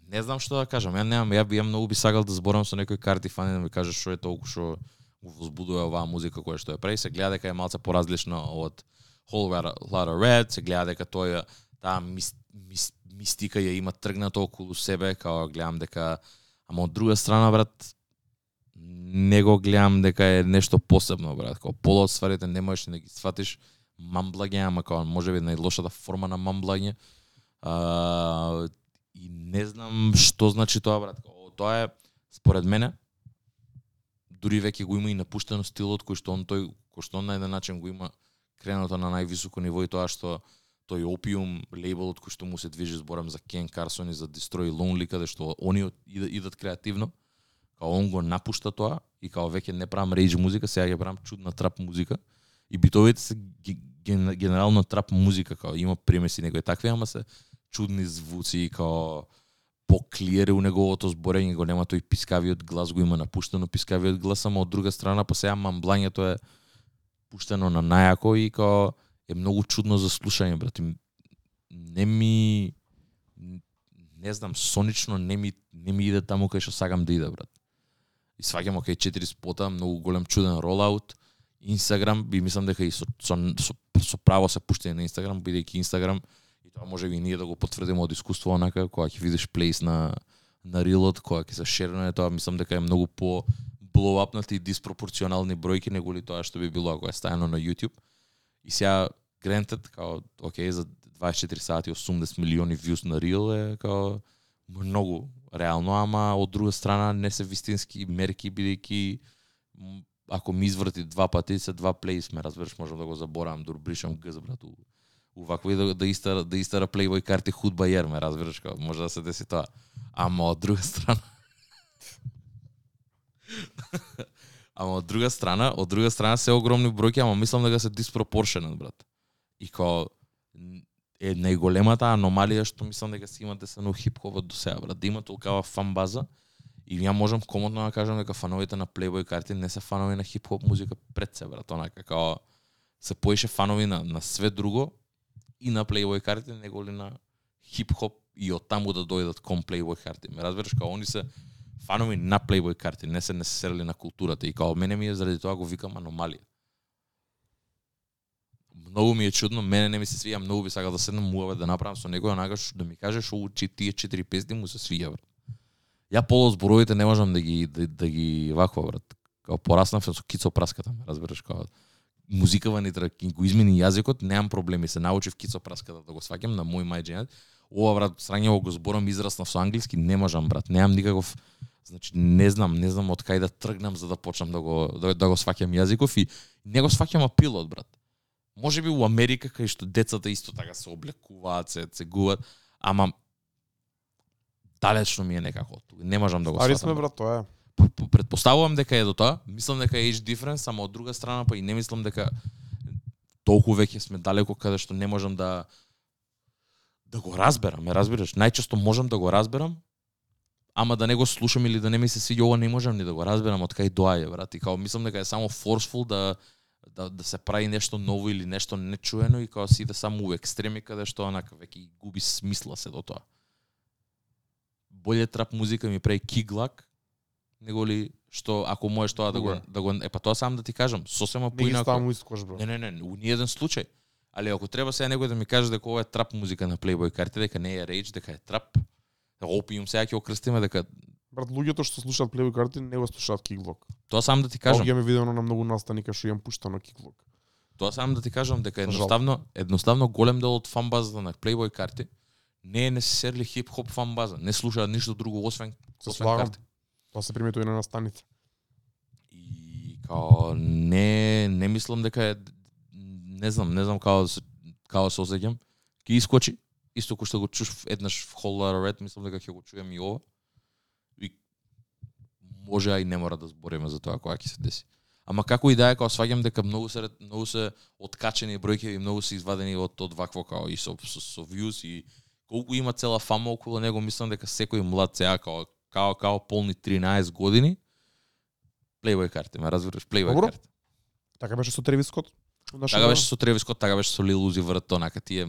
не знам што да кажам, ја немам, ја би ја многу би сакал да зборам со некој карти фан да ми каже што е толку што го возбудува оваа музика која што ја прави, се гледа дека е малце поразлична од Whole Lotta Lotta Red, се гледа дека тој е- таа мис, мис, мистика ја има тргнато околу себе, као гледам дека ама од друга страна брат не го гледам дека е нешто посебно брат, као пола од стварите не можеш да ги сватиш мамблаге, ама као можеби најлошата форма на мамблаге. А, и не знам што значи тоа брат. Као, тоа е според мене дури веќе го има и напуштено стилот кој што он тој кој што он на еден начин го има кренато на највисоко ниво и тоа што тој опиум лейбелот кој што му се движи зборам за Кен Карсон и за Destroy Lonely каде што они идат, креативно као он го напушта тоа и као веќе не правам рейдж музика, сега ќе правам чудна трап музика. И битовите се генерално трап музика као има примеси некои такви, ама се чудни звуци и као поклиере у неговото зборење, го нема тој пискавиот глас, го има напуштено пискавиот глас, ама од друга страна па сега мамблањето е пуштено на најако и као е многу чудно за слушање, брат. Не ми не знам, сонично не ми не ми иде таму кај што сакам да иде, брат. И сваќам окей 4 спота, многу голем чуден ролаут. Инстаграм, би мислам дека и со, со, со, со право се пуштени на Инстаграм, бидејќи Инстаграм и тоа може би ние да го потврдиме од искуство онака кога ќе видиш плейс на на рилот, кога ќе се шерне тоа, мислам дека е многу по блоуапнати и диспропорционални бројки неголи тоа што би било ако е стајано на YouTube. И сега granted, као, окей, за 24 сати 80 милиони views на Reel е као многу реално, ама од друга страна не се вистински мерки бидејќи ако ми изврти два пати се два плейс, ме разбираш можам да го заборавам, дур бришам гз брат у, у вакво да, да истара да истара Playboy карти худба јер, ме разбираш као, може да се деси тоа. Ама од друга страна Ама од друга страна, од друга страна се огромни бројки, ама мислам дека се диспропоршенат, брат. И као е најголемата аномалија што мислам дека се имате се на хип-хопот до сега, брат. Да има толкава фан база и ја можам комотно да кажам дека фановите на Playboy карти не се фанови на хип-хоп музика пред се, брат. Онака као се поише фанови на, на све друго и на Playboy карти, него ли на хип-хоп и од таму да дојдат кон Playboy карти. Ме разбираш, као они се фанови на Playboy карти, не се несерли на културата и као мене ми е заради тоа го викам аномалија. Многу ми е чудно, мене не ми се свија, многу би сакал да седнам муаве да направам со некој онака што да ми каже што учи тие четири песни му се свија брат. Ја поло зборовите не можам да ги да, да ги ваква брат. Као пораснав со кицо праската, разбираш како музикава ни трак, го измени јазикот, немам проблеми, се научив кицо праската да го сваќам на мој мајџинет. Ова брат, срањево го зборам израснав со англиски, не можам брат, немам никаков Значи не знам, не знам од кај да тргнам за да почнам да го да, да го сваќам јазиков и не го сваќам апилот брат. Може би у Америка кај што децата исто така се облекуваат, се цегуваат, ама далечно ми е некако. тука. Не можам да го Ари сватам. сме брат, тоа е. Предпоставувам дека е до тоа, мислам дека е age difference, ама од друга страна па и не мислам дека толку веќе сме далеко каде што не можам да да го разберам, ме разбираш? Најчесто можам да го разберам, ама да не го слушам или да не ми се свиѓа ова не можам ни да го разберам од кај доаѓа, брат. И као мислам дека е само forceful да да, да се прави нешто ново или нешто нечуено и као си иде само у екстреми каде што онака веќе губи смисла се до тоа. Боле трап музика ми прави киглак него ли што ако можеш тоа да го да го е па тоа сам да ти кажам, сосема Не ги поинако. ставам у ист кош, бро. Не, не, не, у ни еден случај. Али ако треба сега некој да ми каже дека ова е трап музика на Playboy карти, дека не е рейдж, дека е трап, опиум сега ќе окрстиме дека Брат, луѓето што слушаат Playboy карти не го слушаат Киклок. Тоа сам да ти Кажам. Ја ме видено на многу настани кај што имам пуштано Киклок. Тоа сам да ти кажам дека едноставно едноставно голем дел од фан базата на Playboy карти не е несерли хип хоп фан база, не слушаат ништо друго освен Се освен слагам. карти. Тоа се приметува и на настаните. И као не не мислам дека е не знам, не знам како се како се осеќам. Ќе искочи исто кој што го чуш еднаш в Whole Lotta Red, мислам дека ќе го чуем и ова. Може а и не мора да збориме за тоа кога ќе се деси. Ама како и да е, као сваѓам дека многу се многу се откачени бројки и многу се извадени од од вакво као и со со, со views и колку има цела фама околу него, мислам дека секој млад сега као као као полни 13 години Playboy карти, ме разбираш, Playboy Добро. карти. Така беше со Тревис Скот. Така време. беше со Тревис Скот, така беше со Lil Uzi Vert, онака тие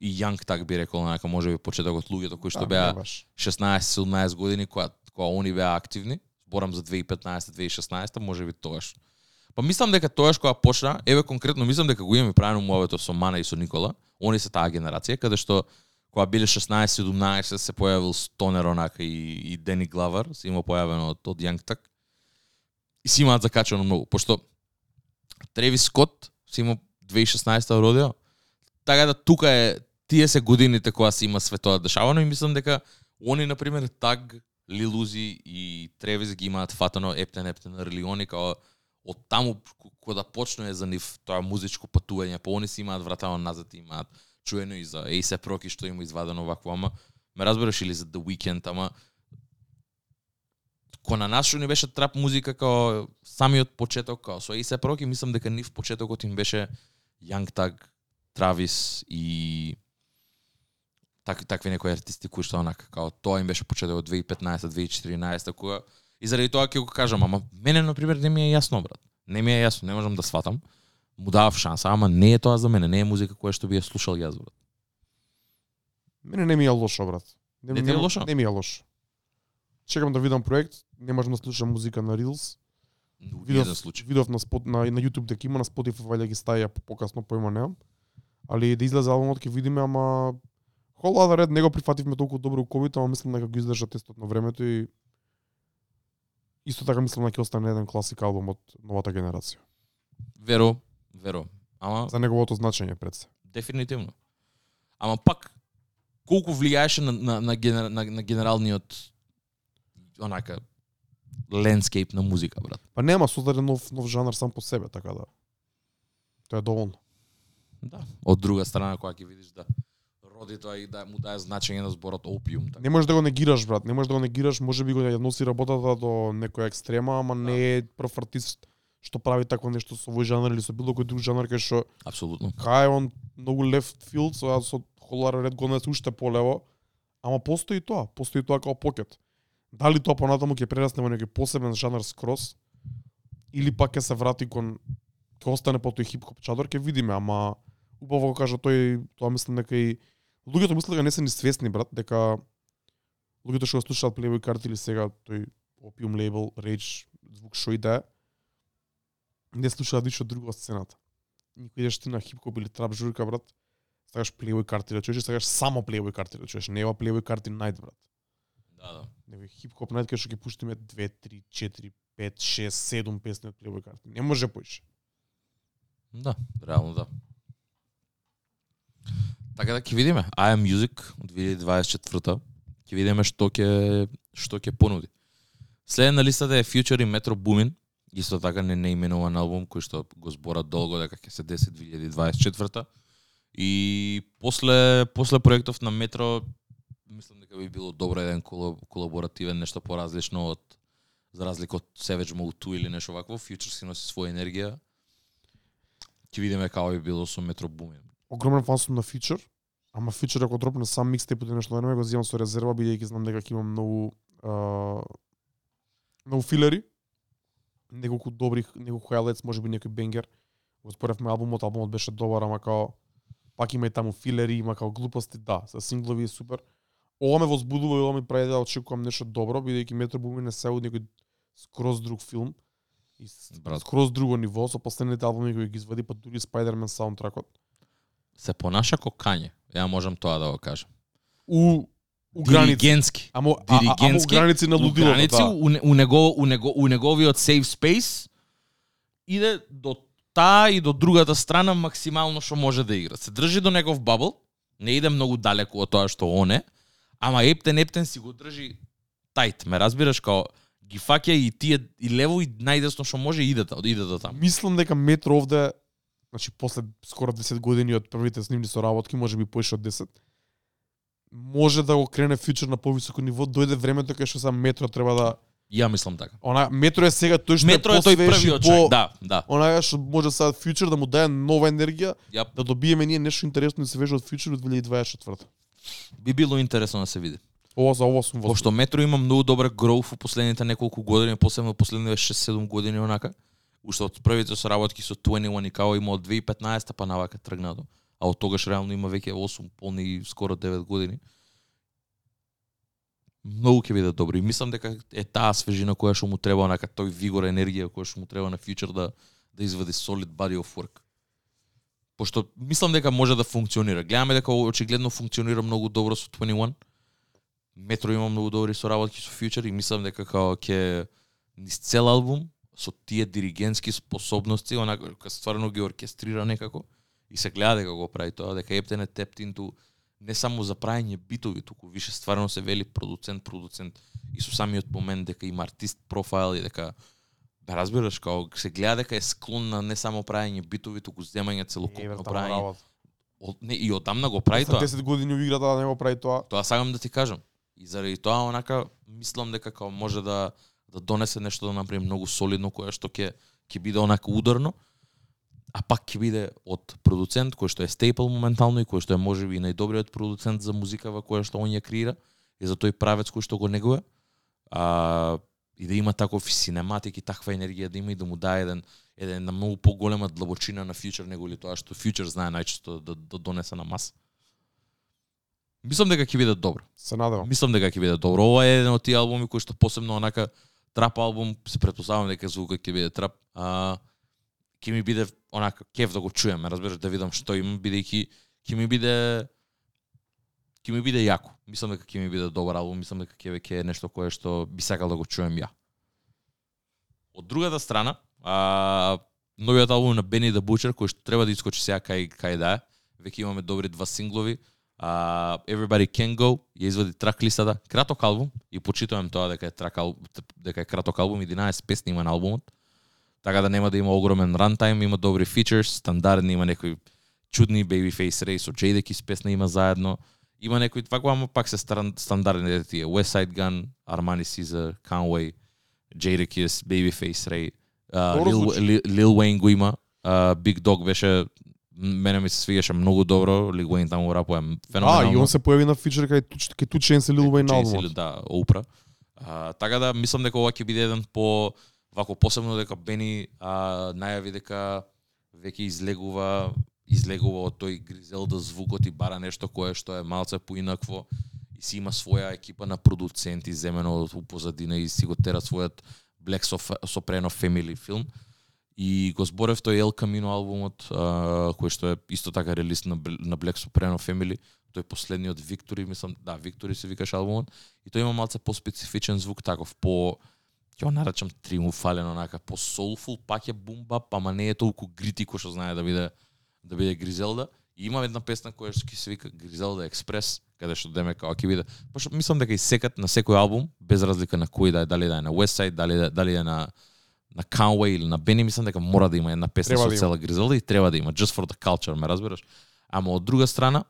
и Young так би рекол, онака можеби почетокот луѓето кои што Да, беа не баш. 16-17 години кога кога они беа активни, зборам за 2015-2016, може би тоаш. Па мислам дека тоаш кога почна, еве конкретно мислам дека го имаме правено муавето со Мана и со Никола, они се таа генерација каде што кога биле 16-17 се појавил Стонер онака и, и Дени Главар, се има појавено од, од Јанг Так. И си имаат закачено многу, пошто Тревис Скот се има 2016 родио, така да тука е тие се годините кога се има светоа дешавано и мислам дека они на пример Таг, лилузи и Тревис ги имаат фатано Ептен Ептен Релиони као од таму кога да почне за нив тоа музичко патување, па они си имаат вратано назад, имаат чуено и за A$AP Rocky што има извадено вакво, ама ме разбираш или за The Weeknd, ама ко на нас што ни беше трап музика као самиот почеток као со A$AP Rocky, мислам дека нив почетокот им беше Young Thug, Travis и так, такви некои артисти кои што онака као тоа им беше почетокот 2015-2014 кога и заради тоа ќе го кажам, ама мене на пример не ми е јасно брат. Не ми е јасно, не можам да сватам. Му давав шанса, ама не е тоа за мене, не е музика која што би ја слушал јас брат. Мене не ми е лошо, брат. Не ти е лошо? Не ми е лошо. Чекам да видам проект, не можам да слушам музика на Reels. Но Видов, еден случај. видов на, спот, на, на YouTube дека има, на Spotify вајде ги ставија по- покасно, појма немам. Али да излезе албумот ќе видиме, ама Lotta Red не го прифативме толку добро у ковид, ама мислам дека го издржа тестот на времето и исто така мислам дека ќе остане еден класик албум од новата генерација. Веро, веро. Ама За неговото значење пред се. дефинитивно. Ама пак колку влијаеше на на на, генер, на, на генералниот онака лендскейп на музика, брат. Па нема создаде нов нов жанр сам по себе, така да. Тоа е доволно. Да. Од друга страна кога ќе видиш да роди тоа и да му дае значење на зборот опиум, така. Не можеш да го негираш, брат. Не можеш да го негираш, може би го ја носи работата до некоја екстрема, ама Да. не е прв артист што прави такво нешто со овој жанр или со било кој друг жанр кај што Апсолутно. кај он многу left field, со со Холар Ред го несе уште полево, ама постои тоа, постои тоа како покет. Дали тоа понатаму ќе прерасне во некој посебен жанр скроз или пак ќе се врати кон ќе остане по тој хип хоп чадор, ќе видиме, ама убаво го кажа тој, тоа мислам дека и луѓето мислат дека не се ни свесни брат, дека луѓето што го слушаат Playboy карти или сега тој Opium Label, Rage, звук шо и да не слушаат ништо друго од сцената. Никој идеш ти на хип-хоп или трап журка, брат, сакаш Playboy карти да чуеш, сакаш само Playboy карти да чуеш, нева Playboy карти Night, брат. Да, да. Него хип-хоп Night кај што ќе пуштиме 2, 3, 4, 5, 6, 7 песни од Playboy карти. Не може поише. Да, реално да. Така да ќе видиме. I Am Music од 2024 ќе видиме што ќе што ќе понуди. Следен на листата е Future и Metro Boomin, исто така не неименуван албум кој што го збора долго дека ќе се деси 2024 И после после проектов на Метро мислам дека би било добро еден колаборативен нешто поразлично од за разлика од Savage Mode 2 или нешто вакво, Future си носи своја енергија. Ќе видиме како би било со Metro Boomin. Огромен фан сум на Future, ама Future ако дропне сам микстейп или нешто време го земам со резерва бидејќи знам дека ќе имам многу а, многу филери, неколку добри, неколку highlights, можеби некој бенгер. Го споревме албумот, албумот беше добар, ама као пак има и таму филери, има као глупости, да, со синглови е супер. Ова ме возбудува и ова ми прави да очекувам нешто добро, бидејќи Метро Бумин е се од некој скроз друг филм и Брат. скроз друго ниво со последните албуми кои ги извади, па дури Spider-Man саундтракот. Се понаша ко Кање. Ја можам тоа да го кажам. У у граници. Диригентски. Амо, а, а, амо у граници на у лудилото, граници, да. у, не- у, него, у, него, у неговиот safe space иде до таа и до другата страна максимално што може да игра. Се држи до негов бабл, не иде многу далеку од тоа што он е, ама Ептен Ептен си го држи тајт, ме разбираш, као ги фаќа и тие и лево и најдесно што може иде, та- иде до таму. Мислам дека Метро овде, значи после скоро 10 години од првите снимни соработки, може би поише од 10, може да го крене фьючер на повисоко ниво, дојде времето кај што сам Метро треба да Ја мислам така. Она метро е сега тој што Метро е тој првиот по да, да. Онага што може сега фьючер да му даде нова енергија, Ја, да добиеме ние нешто интересно и свежо од фьючер од 2024. би било интересно да се види. Ова за ова сум во Пошто Метро има многу добар гроуф у последните неколку години, посебно последните 6-7 години онака. Уште од првите соработки со 21 и Као има од 2015 па навака тргнато. А од тогаш реално има веќе 8 полни скоро 9 години. Многу ќе биде добро и мислам дека е таа свежина која што му треба онака тој вигор енергија која што му треба на фьючер да да извади solid body of work. Пошто мислам дека може да функционира. Гледаме дека очигледно функционира многу добро со 21. Метро има многу добри соработки со Future и мислам дека као ќе низ цел албум со тие диригентски способности, онака ка стварно ги оркестрира некако и се гледа дека го прави тоа, дека Ептен е тептинту не само за правење битови, туку више стварно се вели продуцент, продуцент и со самиот момент дека има артист профайл и дека Бе, разбираш, као се гледа дека е склон на не само правење битови, туку земање целокупно правење. Од, не, и одамна го прави тоа. 10 години у играта да не го прави тоа. Тоа сакам да ти кажам. И заради тоа онака мислам дека као може да да донесе нешто да направи многу солидно кое што ќе ќе биде онака ударно, а пак ќе биде од продуцент кој што е стейпл моментално и кој што е можеби и најдобриот продуцент за музика во која што он ја креира и за тој правец кој што го негува. А, и да има таков синематик и таква енергија да има и да му даде еден еден на многу поголема длабочина на фьючер него ли тоа што фьючер знае најчесто да, да донесе на маса. Мислам дека ќе биде добро. Се надевам. Мислам дека ќе биде добро. Ова е еден од тие албуми кои што посебно онака трап албум, се претпоставам дека звукот ќе биде трап. А, ќе ми биде онака кеф да го чуеме, разбираш, да видам што има, бидејќи ќе ми биде ќе ми биде јако. Мислам дека ќе ми биде добар албум, мислам дека ќе веќе е нешто кое што би сакал да го чуем ја. Од другата страна, а, новиот албум на Бени да Бучер, кој што треба да искочи сега кај кај да е. Веќе имаме добри два синглови. А, Everybody Can Go ја извади трак листата, краток албум и почитувам тоа дека е трак албум, дека е краток албум, 11 песни има на албумот. Така да нема да има огромен рантайм, има добри фичерс, стандардни, има некои чудни Babyface Ray со Jadakiss песна има заедно. Има некои вако, ама пак се стандардни тие West Side Gun, Armani Caesar, Conway, Jadakiss, Babyface Ray, uh, Lil. Lil, Lil Wayne го има, uh, Big Dog беше мене ми се свигаше многу добро, Lil Wayne таму рапува А, феноменално. и он се појави на фичер кај кај Two Chainz и Lil Wayne на албумот. да, Опра. А, така да мислам дека ова ќе биде еден по вако посебно дека Бени а, најави дека веќе излегува излегува од тој Гризелда звукот и бара нешто кое што е малце поинакво и си има своја екипа на продуценти земено од позадина и си го тера својот Black Soprano Family филм. И го зборев тој El Camino албумот, а, кој што е исто така релиз на, на Black Soprano Family, тој последниот Victory, мислам, да, Victory се викаш албумот, и тој има малце по-специфичен звук, таков по ќе го наречам триумфален онака по soulful, пак е бумба, па ама не е толку грити кој што знае да биде да биде Гризелда. И има една песна која што ќе се вика Гризелда Експрес, каде што деме како ќе биде. Па Пошто мислам дека и секат на секој албум, без разлика на кој да е, дали да е на Westside, дали да, дали да е на на Conway или на Бени, мислам дека мора да има една песна Треба со да цела Гризелда и треба да има, just for the culture, ме разбираш? Ама од друга страна,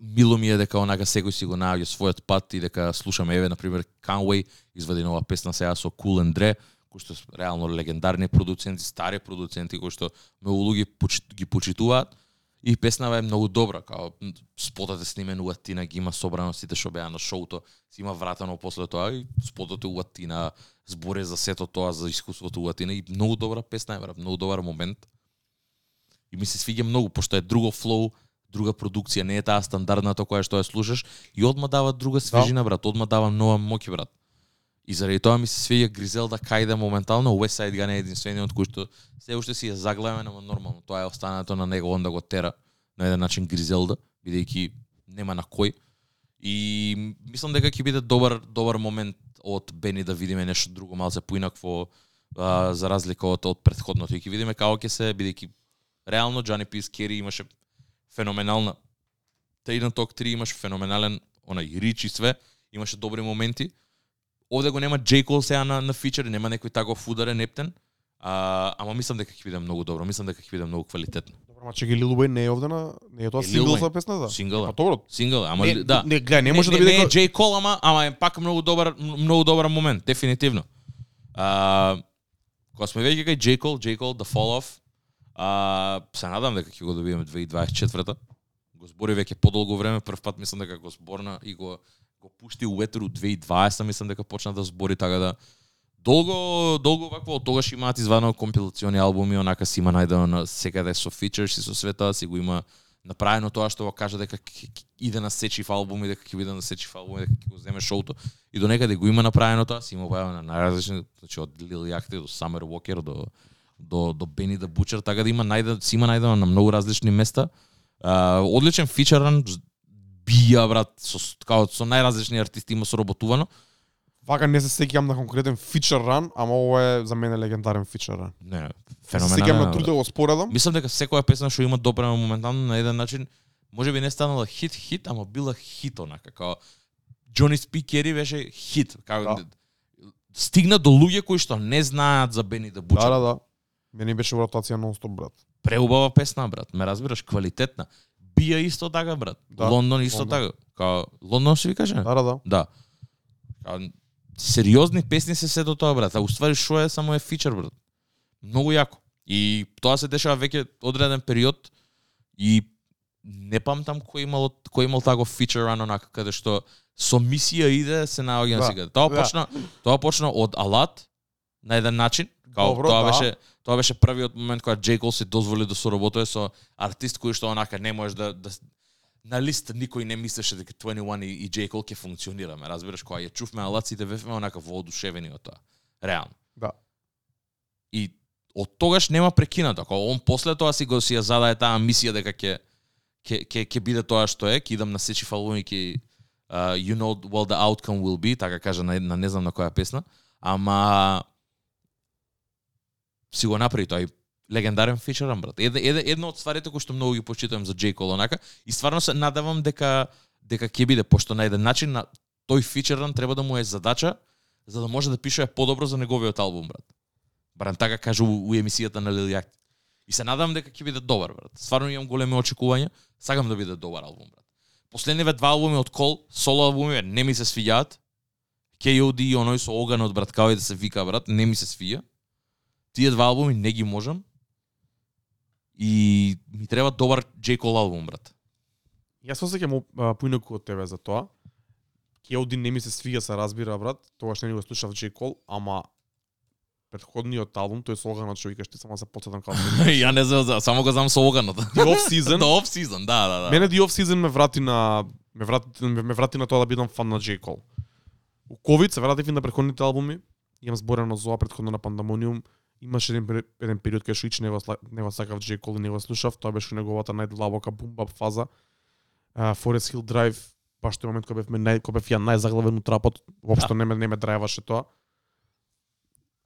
мило ми е дека онака секој си го наоѓа својот пат и дека слушаме. Еве на пример Conway извади нова песна сега со Cool and Dre кои што реално легендарни продуценти, стари продуценти кои што многу луѓе ги почитуваат и песнава е многу добра, као спотот е снимен у Атина, ги има собрано сите што беа на шоуто, си има вратено после тоа и спотот е у Атина, зборе за сето тоа за искуството у Атина и многу добра песна е, брат, многу добар момент. И ми се свиѓа многу пошто е друго флоу, друга продукција, не е таа стандардната која што ја слушаш и одма дава друга свежина, брат, одма дава нова моќ, брат. И заради тоа ми се свиѓа Гризелда Кајда моментално, уесайд Side Gun е единствениот кој што се уште си е заглавен, ама нормално. Тоа е останато на него, он да го тера на еден начин Гризелда, бидејќи нема на кој. И мислам дека ќе биде добар добар момент од Бени да видиме нешто друго малце поинакво а, за разлика од од претходното. И ќе видиме како ќе се бидејќи реално Джани Пис Кери имаше феноменална Тейден Ток 3 имаше феноменален онај рич и све, имаше добри моменти. Овде го нема J. Cole сега на, на фичер, нема некој таков ударен ептен. А, ама мислам дека ќе биде многу добро, мислам дека ќе биде многу квалитетно. Добро, ма чеки Lil Wayne не е овде на не е тоа Е, сингл за песната? Сингл, Па добро. Сингл, ама Не, да. не, гледај, не може да не, биде не е како- J. Cole, ама, ама е пак многу добар, многу добар момент, дефинитивно. А, кога сме веќе кај J. Cole, J. Cole, The Fall Off, а, се надам дека ќе го добиеме 2024-та. Го збори веќе подолго време, прв пат мислам дека го зборна и го го пушти у етеру 2020, мислам дека почна да збори така да долго долго вакво од тогаш имаат извадено компилациони албуми, онака си има најдено на секаде да со фичерс и со света, си го има направено тоа што го кажа дека иде на сечив албум и дека ќе биде на сечив албум и дека ќе го земе шоуто и до некаде го има направено тоа, си има појава на најразлични, значи од Lil Yachty до Summer Walker до до до Benny the Butcher, така да има најде си има најдено на многу различни места. Uh, одличен фичеран бија брат со као со најразлични артисти има соработувано. Вака не се сеќавам на конкретен фичер ран, ама ова е за мене легендарен фичер ран. Не, Се сеќавам феноменален. на труда го споредам. Мислам дека секоја песна што има допрема моментално на еден начин, може би не станала хит хит, ама била хит онака како Джони Спи Кери беше хит, како Да. стигна до луѓе кои што не знаат за Бени да Бучер. Да, да, да. Мене беше во ротација нон-стоп, брат. Преубава песна, брат. Ме разбираш, квалитетна. Бија исто така, брат. Да, Лондон исто Лондон. така. Као Лондон се ви каже? Да, да, да. Да. Као, сериозни песни се се до тоа, брат. А уствари шо е само е фичер, брат. Многу јако. И тоа се дешава веќе одреден период и не памтам кој имал кој имал таков фичер ран онака каде што со мисија иде се наоѓа да, сега. Тоа да. почна тоа почна од Алат на еден начин. Као Добро, тоа да. беше тоа беше првиот момент кога J. Cole се дозволи да соработува со артист кој што онака не можеш да, да на лист никој не мислеше дека 21 и, и J. Cole ќе функционираме. Разбираш, кога ја чувме Алат сите бевме онака воодушевени од тоа. Реално. Да. И од тогаш нема прекинато. Ако он после тоа си го си ја задае таа мисија дека ќе ќе ќе ќе биде тоа што е, ќе идам на сечи албум и ќе uh, you know well the outcome will be, така кажа на, на не знам на која песна, ама си го направи тој легендарен фичеран брат. Една една една од стварите кои што многу ги почитувам за Джей Кол онака и стварно се надевам дека дека ќе биде пошто на еден начин на тој фичеран треба да му е задача за да може да пише подобро за неговиот албум брат. Барем така кажу у, у емисијата на Лил Yachty. И се надам дека ќе биде добар брат. Стварно имам големи очекувања, сакам да биде добар албум брат. Последниве два албуми од Кол, соло албуми не ми се свиѓаат. KOD и оној со оганот брат, као и да се вика брат, не ми се свија. Тие два албуми не ги можам. И ми треба добар J. Cole албум, брат. Јас се сеќам поинаку од тебе за тоа. Кеоди не ми се свига, се разбира, брат. Тогаш не ни го слушав J. Cole, ама предходниот албум, тој со оганот што викаш ти, само се подсетам како Ја не знам, само го знам со оганот. The Off Season. The Off Season, да, да, да. Мене The Off Season ме врати на ме врати, ме, ме врати на тоа да бидам фан на J. Cole. У COVID се вратив и на предходните албуми. Имам зборено за ова предходно на Pandemonium. Имаше еден, еден период кај што ич не го, не го сакав J. Cole и не го слушав. Тоа беше неговата најдлабока бумбап фаза. Uh, Forest Hill Drive, баш тој момент кога бевме нај, кога бев ја најзаглавен у трапот, воопшто не ме не ме драйваше тоа.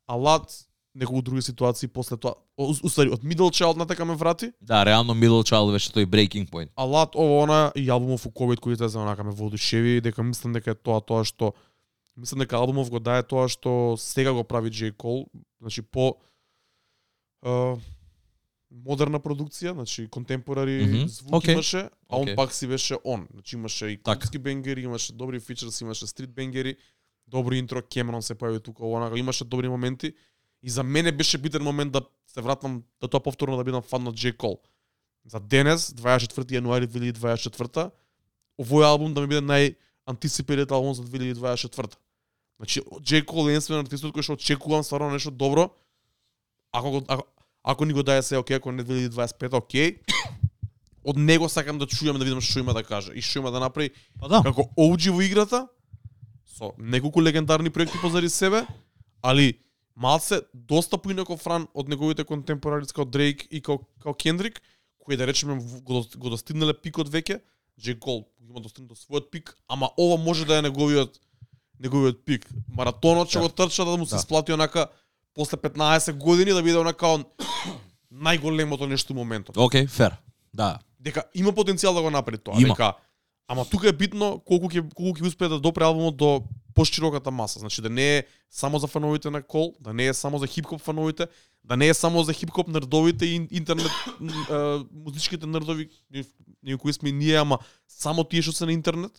Алат неколку други ситуации после тоа, устари од Middle Child натака ме врати. Да, реално Middle Child беше тој breaking point. Алат ово она и албумов у COVID кој излезе онака ме воодушеви дека мислам дека е тоа тоа што мислам дека албумов го дае тоа што сега го прави J Cole, значи по е, модерна продукција, значи контемпорари Мгм, звук окей, имаше, а он окей. пак си беше он. Значи имаше и Така. клубски бенгери, имаше добри фичерс, имаше стрит бенгери, добри интро, Кемерон се појави тука, онака имаше добри моменти. И за мене беше битен момент да се вратам да тоа повторно да бидам фан на J Cole. За денес, 24 јануари 2024, овој албум да ми биде нај антисипират албум за 2024. Значи, J. Cole е единствен артистот кој што очекувам стварно нешто добро. Ако, го, ако, ако ни го даде се, окей, ако не 2025, окей. Од него сакам да чујам да видам што има да каже и што има да направи Па да. како OG во играта со неколку легендарни проекти позади себе, али малце доста поинаков ран од неговите контемпорари како Дрейк и како, како Кендрик, кои да речеме го, го достигнале пикот веќе, Джей Кол има достигнато својот пик, ама ова може да е неговиот неговиот пик. Маратонот што Да. го трча да му се Да. сплати онака после 15 години да биде онака он најголемото нешто моментот. Океј, фер. Да. Дека има потенцијал да го направи тоа, Има. дека ама тука е битно колку ќе колку ќе успее да допре албумот до пошироката маса. Значи да не е само за фановите на Кол, да не е само за хип-хоп фановите, да не е само за хип-хоп нердовите и интернет музичките нердови, ние- кои сме ние, ама само тие што се на интернет.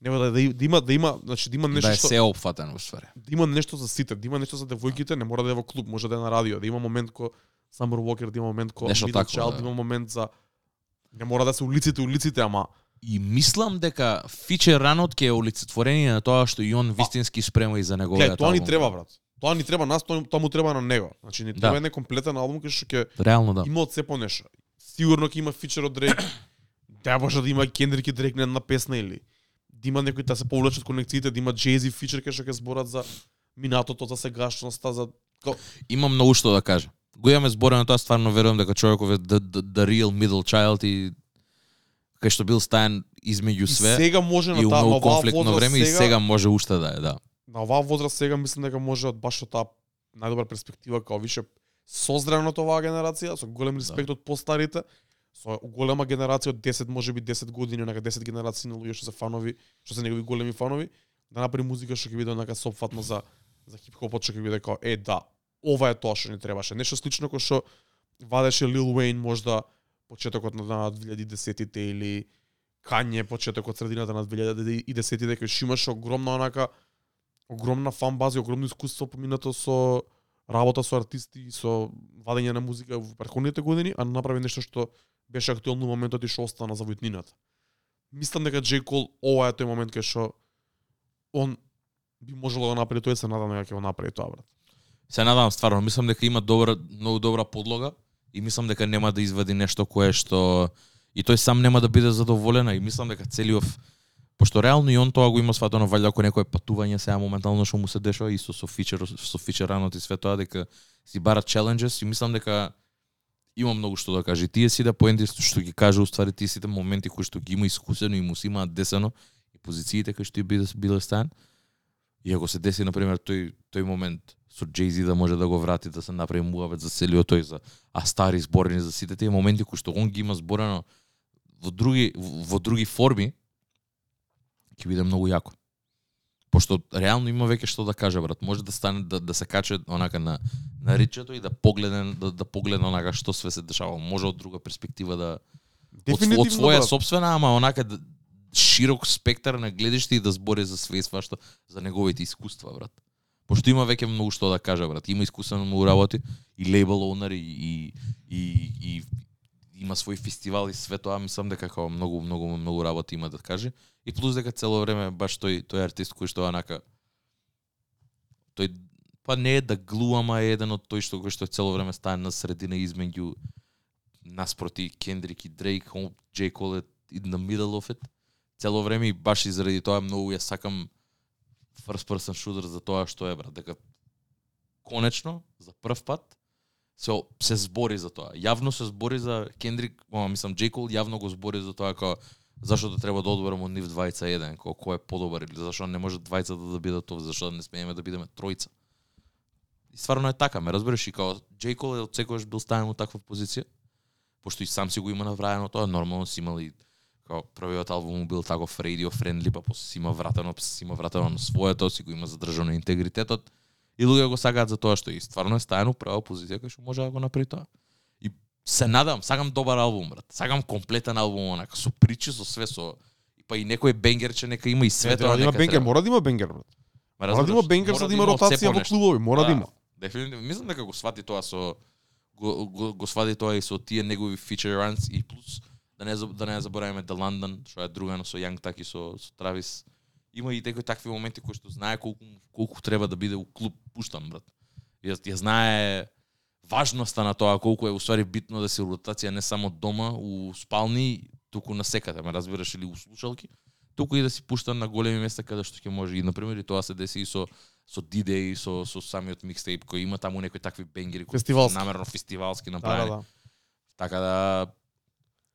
Нема да, да, да има да има, значи да има нешто да е што се опфатен во ствари. да има нешто за сите, да има нешто за девојките, не мора да е во клуб, може да е на радио, да има момент ко Summer Walker, да има момент ко Middle Child, да. да има момент за не мора да се улиците, улиците, ама И мислам дека фичер ранот ќе е олицетворение на тоа што и он вистински спрема и за неговиот Гледај, тоа ни албум. треба, брат. Тоа ни треба нас, тоа, тоа му треба на него. Значи ни Да. треба еден комплетен албум кој што ќе Реално да. има од се по нешто. Сигурно ќе има фичер од Дрейк. Да може да има Кендрик и Дрейк на една песна или да има некои да се повлечат конекциите, да има Jay-Z фичер кај што ќе зборат за минатото, за сегашноста, за Имам многу што да кажам. Го имаме зборено тоа, стварно верувам дека човеков е the, the, the real middle child и кај што бил стаен измеѓу и све сега може на и таа многу конфликтно време и сега може уште да е, да. на оваа возраст сега мислам дека може од баш од таа најдобра перспектива као више созрено од оваа генерација, со голем респект од постарите, со голема генерација од 10, може би 10 години, онака 10 генерации на луѓе што се фанови, што се негови големи фанови, да направи музика што ќе биде онака сопфатно за за хип-хопот што ќе биде као е да, ова е тоа што ни требаше. Нешто слично кој што вадеше Лил Уейн можда почетокот на, на 2010-тите или Кање почетокот средината на 2010-тите кој што имаше огромна онака огромна фан база и огромно искуство поминато со работа со артисти и со вадење на музика во претходните години, а направи нешто што беше актуелно моментот и што остана за војтнината. Мислам дека Джей Кол ова е тој момент кај што он би можел да го направи тоа се надам дека ќе го направи тоа брат. Се надам стварно, мислам дека има добра многу добра подлога и мислам дека нема да извади нешто кое што и тој сам нема да биде задоволен и мислам дека целиов пошто реално и он тоа го има сватено валја ако некое патување сега моментално што му се дешава и со фичер со фичеранот и све тоа дека си бара челенџес и мислам дека има многу што да каже. Тие сите да поенти што ги каже уствари тие сите да моменти кои што ги има искусено и му се имаат десено и позициите кои што и биде биле стан. И ако се деси на пример тој тој момент со Джейзи да може да го врати да се направи муавет за целиот тој за а стари зборени за сите тие моменти кои што он ги има зборено во други во други форми ќе биде многу јако. Пошто реално има веќе што да каже брат, може да стане да, да се каче онака на на ричето и да погледа да, да погледа онака што све се дешава. Може од друга перспектива да од, сво- од своја брат. собствена, ама онака да, широк спектар на гледиште и да збори за све свашто за неговите искуства, брат. Пошто има веќе многу што да каже, брат. Има искусено многу работи и лейбл оунер и, и, и, и има свој фестивал и све тоа, мислам дека како многу многу многу работа има да каже. И плюс дека цело време баш тој тој артист кој што онака тој па не е да глуама е еден од тој што кој што цело време стане на средина измеѓу нас проти Кендрик и Дрейк, он J. Cole е in the middle of it. Цело време и баш и заради тоа многу ја сакам first person shooter за тоа што е брат, дека конечно за прв пат се се збори за тоа. Јавно се збори за Кендрик, ама мислам Джейкол, јавно го збори за тоа како зашто да треба да одберам од нив двајца еден, кој кој е подобар или зашто не може двајца да, да бидат тоа, зашто не смееме да бидеме тројца. И стварно е така, ме разбереш и како Джейкол е од секогаш бил ставен во таква позиција, пошто и сам си го има навраено тоа, нормално си имал и како првиот албум му бил таков radio friendly, па после си има вратено, па си има вратено на своето, си го има задржано интегритетот. И луѓе го сакаат за тоа што и стварно е стаено права позиција кај што може да го направи тоа. И се надам, сакам добар албум, брат. Сакам комплетен албум, онака, со причи, со све, со... Па и некој бенгерче нека има и све тоа да има нека бенгер, мора да има бенгер брат. Ма Мора да има бенгер за да има од се ротација во клубови, мора да има. Дефинитивно, мислам дека го свати тоа со го, го, го свати тоа и со тие негови feature runs и плюс да не да не забораваме The London, што е другано со Young так и со со Травис. Има и некои такви моменти кои што знае колку колку треба да биде у клуб пуштан брат. Ја, ја знае важноста на тоа колку е усвари битно да се ротација не само дома у спални, туку на секаде, ме разбираш или у слушалки. туку и да си пуштан на големи места каде што ќе може и на пример и тоа се деси и со со D-Day, со со самиот микстейп кој има таму некои такви бенгери кои Фестивалски. намерно фестивалски Да, да, направени. да. Така да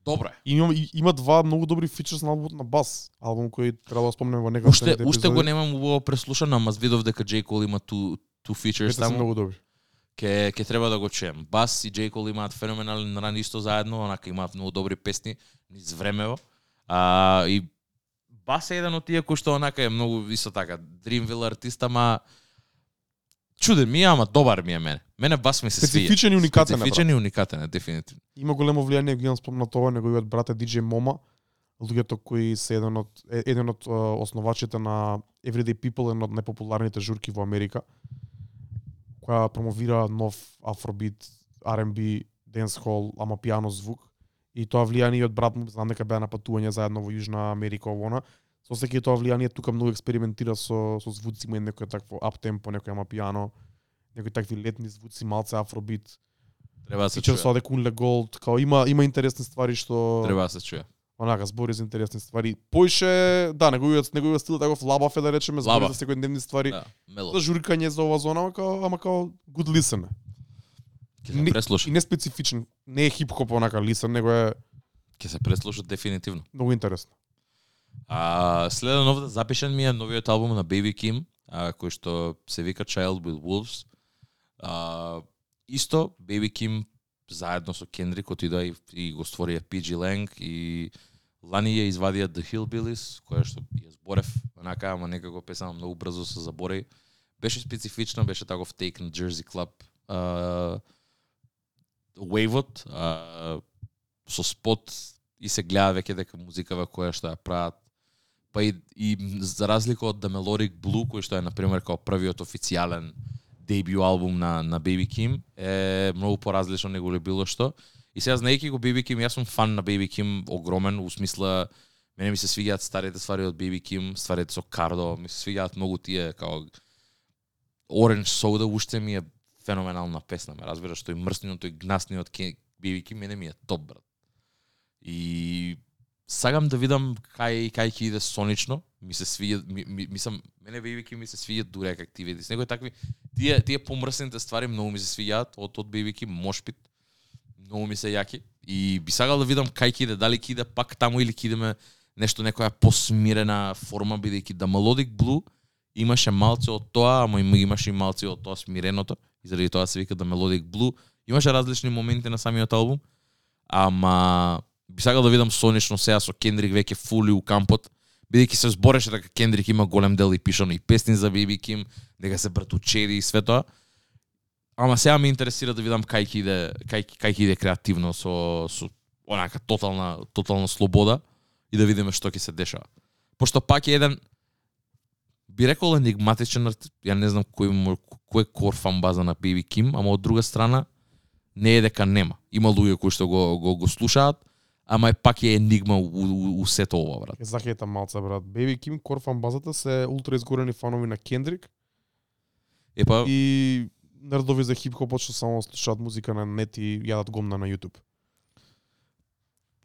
добро е. И Има, има два многу добри фичерс на албумот на Бас, албум кој треба да спомнеме во некој Уште уште го немам убаво преслушано, ама видов дека J Cole има ту ту се таму. многу добри. Ке ке треба да го чуем. Бас и J Cole имаат феноменален ран исто заедно, онака имаат многу добри песни низ времево. А и Бас е еден од тие кои што онака е многу исто така Dreamville артист, ама чуден ми е, ама добар ми е мене. Мене Бас ми се свија. Специфичен и уникатен. Специфичен и уникатен е, дефинитивно. Има големо влијание, ги имам спомнат ова, неговиот брат е DJ Мома, луѓето кои се еден од еден од основачите на Everyday People, еден од најпопуларните журки во Америка, која промовира нов афробит, R&B, dancehall, ама пиано звук. И тоа влијание и од брат му, знам дека беа на патување заедно во Јужна Америка овона. Со секи тоа влијание тука многу експериментира со со звуци, има некој такво аптемпо, некој ама пиано, некои такви летни звуци, малце афробит. Треба да се чуе. со Адекун Голд, као има има интересни ствари што Треба да се чуе. онака збори за интересни ствари. Поише, да, неговиот неговиот стил таков лабав е да речеме, збори за секојдневни ствари. Да, мело. За журкање за ова зона, ама као, ама као good listen. е. Ќе се не- преслуша. И не специфичен, не е хип-хоп онака listen, него е Ќе се преслуша дефинитивно. многу интересно. А следен овде запишан ми е новиот албум на Baby Kim, а, кој што се вика Child with Wolves. А, исто Baby Kim заедно со Кендрик отида и, и го створија PG Lang и лани ја извадија The Hillbillies, која што ја зборев, онака, ама некако песама многу брзо се заборави. Беше специфична, беше таков тейк на Jersey Club. А, Waveот, uh, со спот и се гледа веќе дека музикава која што ја прават па и, и за разлика од The Melodic Blue, кој што е, например, као првиот официјален дебју албум на, на Baby Kim, е многу поразлично него ли било што. И сега, знаеки го Baby Kim, јас сум фан на Baby Kim, огромен, у смисла, мене ми се свиѓаат старите ствари од Baby Kim, стварите со Кардо, ми се свиѓаат многу тие, као Orange Soda, уште ми е феноменална песна, ме разбираш, и мрсниот, и гнасниот Baby Kim, мене ми е топ, брат. И сагам да видам кај кај ќе иде сонично. Ми се свиѓа ми, ми, мислам мене бебики ми се свиѓа дуре как ти. Некои такви тие тие помрсните ствари многу ми се свиѓаат од од Baby Мошпит. Многу ми се јаки и би сагал да видам кај ќе иде, дали ќе иде пак таму или ќе идеме нешто некоја посмирена форма бидејќи да Melodic Blue имаше малце од тоа, ама имаше и малце од тоа смиреното и заради тоа се вика да Melodic Blue. Имаше различни моменти на самиот албум, ама би сакал да видам сонично сега со Кендрик веќе фули у кампот, бидејќи се збореше дека Кендрик има голем дел и пишано и песни за Биби Ким, дека се братучери и све тоа. Ама сега ме интересира да видам кај ќе иде, кај кај ќе иде креативно со со онака тотална тотална слобода и да видиме што ќе се дешава. Пошто пак е еден би рекол енигматичен артист, ја не знам кој кој е кор фан база на Биби Ким, ама од друга страна не е дека нема. Има луѓе кои што го го, го слушаат, ама е пак е енигма у, у, у сето ова, брат. Ке захетам малце брат. Baby Kim Core фан базата се ултра изгорени фанови на Кендрик Епа, и нердови за хип-хопот што само слушаат музика на нет и јадат гомна на YouTube.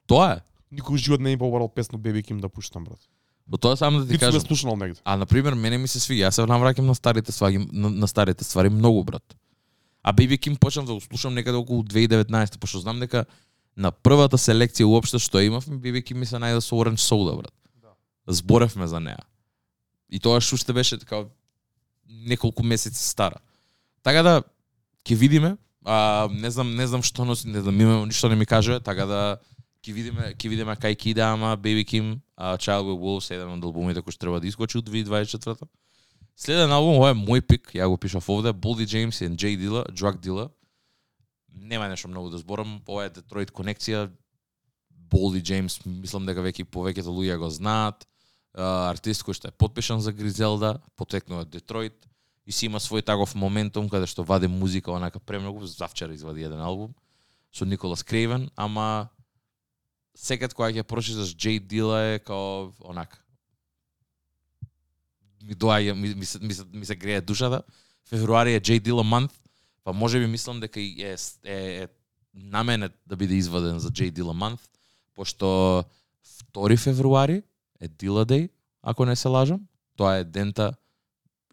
тоа е. Никој живот не ми побарал песна Baby Kim да пуштам брат. Во тоа само да ти кажам. слушнал негде. А на пример мене ми се свиѓа, јас се навраќам на старите ствари, на, на старите ствари многу брат. А Baby Kim почнав да го слушам некаде околу 2019, пошто знам дека на првата селекција уопште што имавме, Kim ми се најде со Orange Soda, брат. Зборевме за неа. И тоа уште беше така неколку месеци стара. Така да ќе видиме, а не знам не знам што носи, не знам има ништо не ми кажува, така да ќе видиме ќе видиме кај ќе иде, ама Baby Kim, а, Child Wolves е еден од албумите кои што треба да искочи од 2024 Следен албум, ова е мој пик, ја го пишав овде, Boldy James и J Dilla, Drug Dealer. Нема нешто многу да зборам, ова е Детройт конекција. Болди Джеймс, мислам дека веќе повеќето луѓе го знаат. Артист кој што е подпишан за Гризелда, потекнува од Детройт и си има свој таков моментум каде што вади музика онака премногу, завчера извади еден албум со Николас Крейвен, ама секад кога ќе прочиташ Джей Дила е као онака ми доаѓа ми, ми, се, ми, се, ми се грее душата. Февруари е Джей Дила month, па може би мислам дека е, е, е на мене да биде изваден за J Dilla month, пошто 2 февруари е Dilla Day, ако не се лажам. Тоа е дента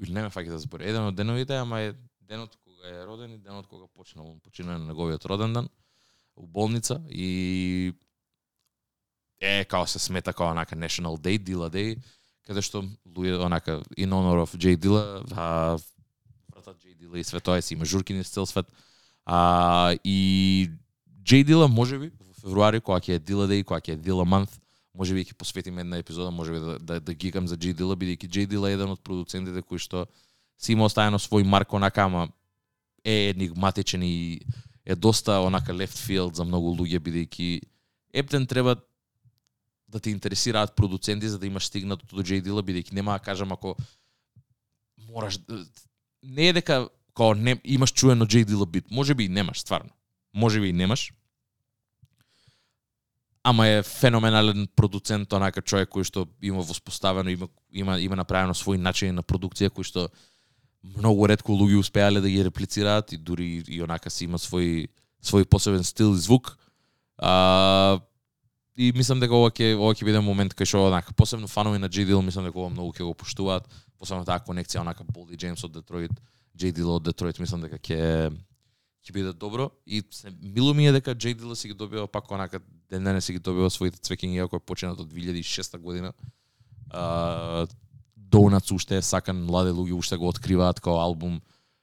или не ме фаќа да збори. Еден од деновите, ама е денот кога е роден и денот кога почнал, почина на неговиот роден ден, у болница и е као се смета као онака National Day, Dilla Day, каде што луѓе онака in honor of J Dilla, Дила и све тоа си има журки низ цел свет. А, и JDILA може би во февруари кога ќе е Дила Day, кога ќе е Дила Month, можеби ќе посветиме една епизода, можеби да да, да гикам за Джей Дила, бидејќи Джей Дила е еден од продуцентите кои што си има оставено свој марк онака, ама е енигматичен и е доста онака left field за многу луѓе бидејќи Ептен треба да те интересираат продуценти за да имаш стигнато до Джей Дила, бидејќи нема да кажам ако мораш не е дека као не имаш чуено JD Dilla бит, можеби и немаш стварно. Можеби и немаш. Ама е феноменален продуцент, онака човек кој што има воспоставено, има има има направено свој начин на продукција кој што многу ретко луѓе успеале да ги реплицираат и дури и онака си има свој свој посебен стил и звук. А, и мислам дека ова ќе ова ќе биде момент кај што онака посебно фанови на джидил, Dill мислам дека ова многу ќе го поштуваат, посебно таа конекција онака Болди Джеймс од Детройт, Джей Дило од Детройт, мислам дека ќе ќе биде добро и се мило ми е дека Джей Дило си ги добива пак онака ден денес си ги добива своите цвеќиња иако е од 2006 година. А, Donuts уште е сакан, млади луѓе уште го откриваат као албум,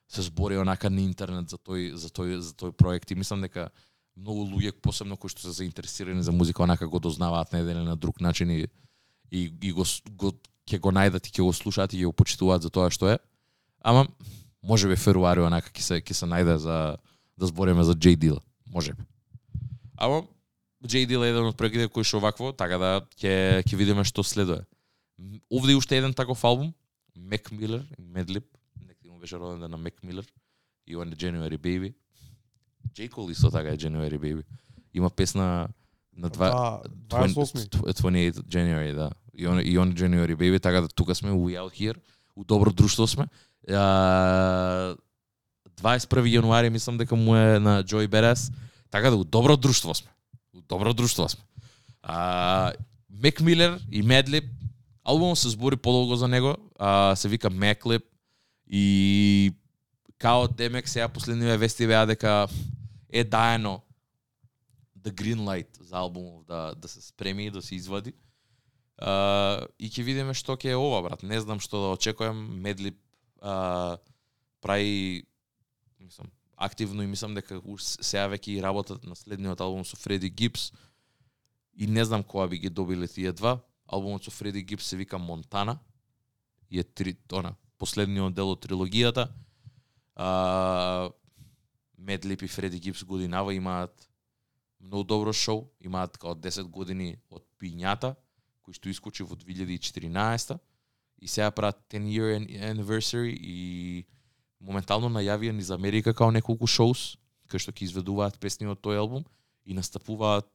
се збори онака на интернет за тој за тој за тој проект и мислам дека многу луѓе посебно кои што се заинтересирани за музика онака го дознаваат на еден или на друг начин и и, и го, го ќе го најдат и ќе го слушаат и ќе го почитуваат за тоа што е. Ама можеби февруари онака ќе се ќе се најде за да збориме за J Dilla, можеби. Ама J Dilla е еден од проектите кои што вакво, така да ќе ќе видиме што следува. Овде е уште еден таков албум, Mac Miller, Medlib, некој му беше роден ден на Mac Miller, и on the January Baby. J. Cole исто така е January Baby. Има песна на два, Да, 28. 28 January, да. И on, и on January Baby, така да тука сме, we out here, у добро друштво сме. А, 21 јануари мислам дека му е на Джој Берес. така да у добро друштво сме. У добро друштво сме. А, Мек Милер и Медлип, албумот се збори подолго за него, а, се вика Меклип и као Демек сега последниве вести беа дека е даено the green light за албумов да да се спреми и да се извади. А, и ќе видиме што ќе е ова, брат. Не знам што да очекувам. Медлип а, прави мислам активно и мислам дека уж сега веќе и работат на следниот албум со Фреди Гипс. И не знам кога би ги добиле тие два. Албумот со Фреди Гипс се вика Монтана. И е три, она, последниот дел од трилогијата. А, Медлип и Фреди Гипс годинава имаат многу добро шоу, имаат као 10 години од Пињата, кој што искочи во 2014 и сега прават 10 year anniversary и моментално најавија низ Америка као неколку шоус кои што ќе изведуваат песни од тој албум и настапуваат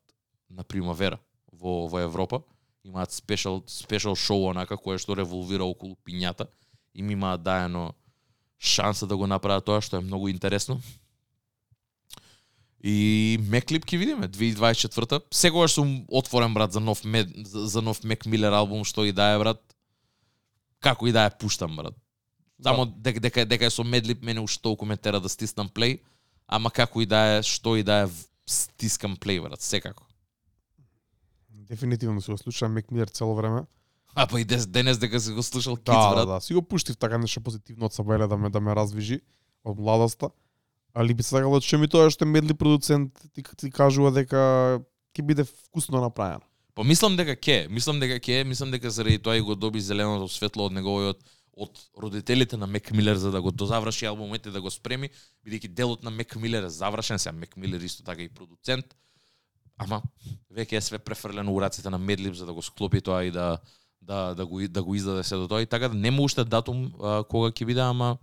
на примавера во во Европа. Имаат спешал спешал шоу онака кое што револвира околу пињата и ми имаат дајано шанса да го направат тоа што е многу интересно. И Меклип ќе видиме 2024-та. Секогаш сум отворен брат за нов мед, за, за нов Мек Милер албум што и да е брат. Како и да ја пуштам брат. Само дека дека дека е со Медлип мене уште толку ме тера да стиснам плей, ама како и да е, што и да е стискам плей брат, секако. Дефинитивно се го слушам Мек Милер цело време. А па и дес, денес дека си го слушал Kids Да, да, брат. да, си го пуштив така нешто позитивно од Сабеле да ме да ме развижи од младоста. Али би сакал да чуем и тоа што е медли продуцент ти, ти кажува дека ќе биде вкусно направено. Па мислам дека ке, мислам дека ке, мислам дека заради тоа и го доби зеленото светло од неговиот од родителите на Мек Милер за да го дозаврши албумот и да го спреми, бидејќи делот на Мек Милер е завршен, сега Мек Милер исто така и продуцент. Ама веќе е све префрлено у раците на Медлип за да го склопи тоа и да да да го да го издаде се до тоа и така да нема уште датум а, кога ќе биде, ама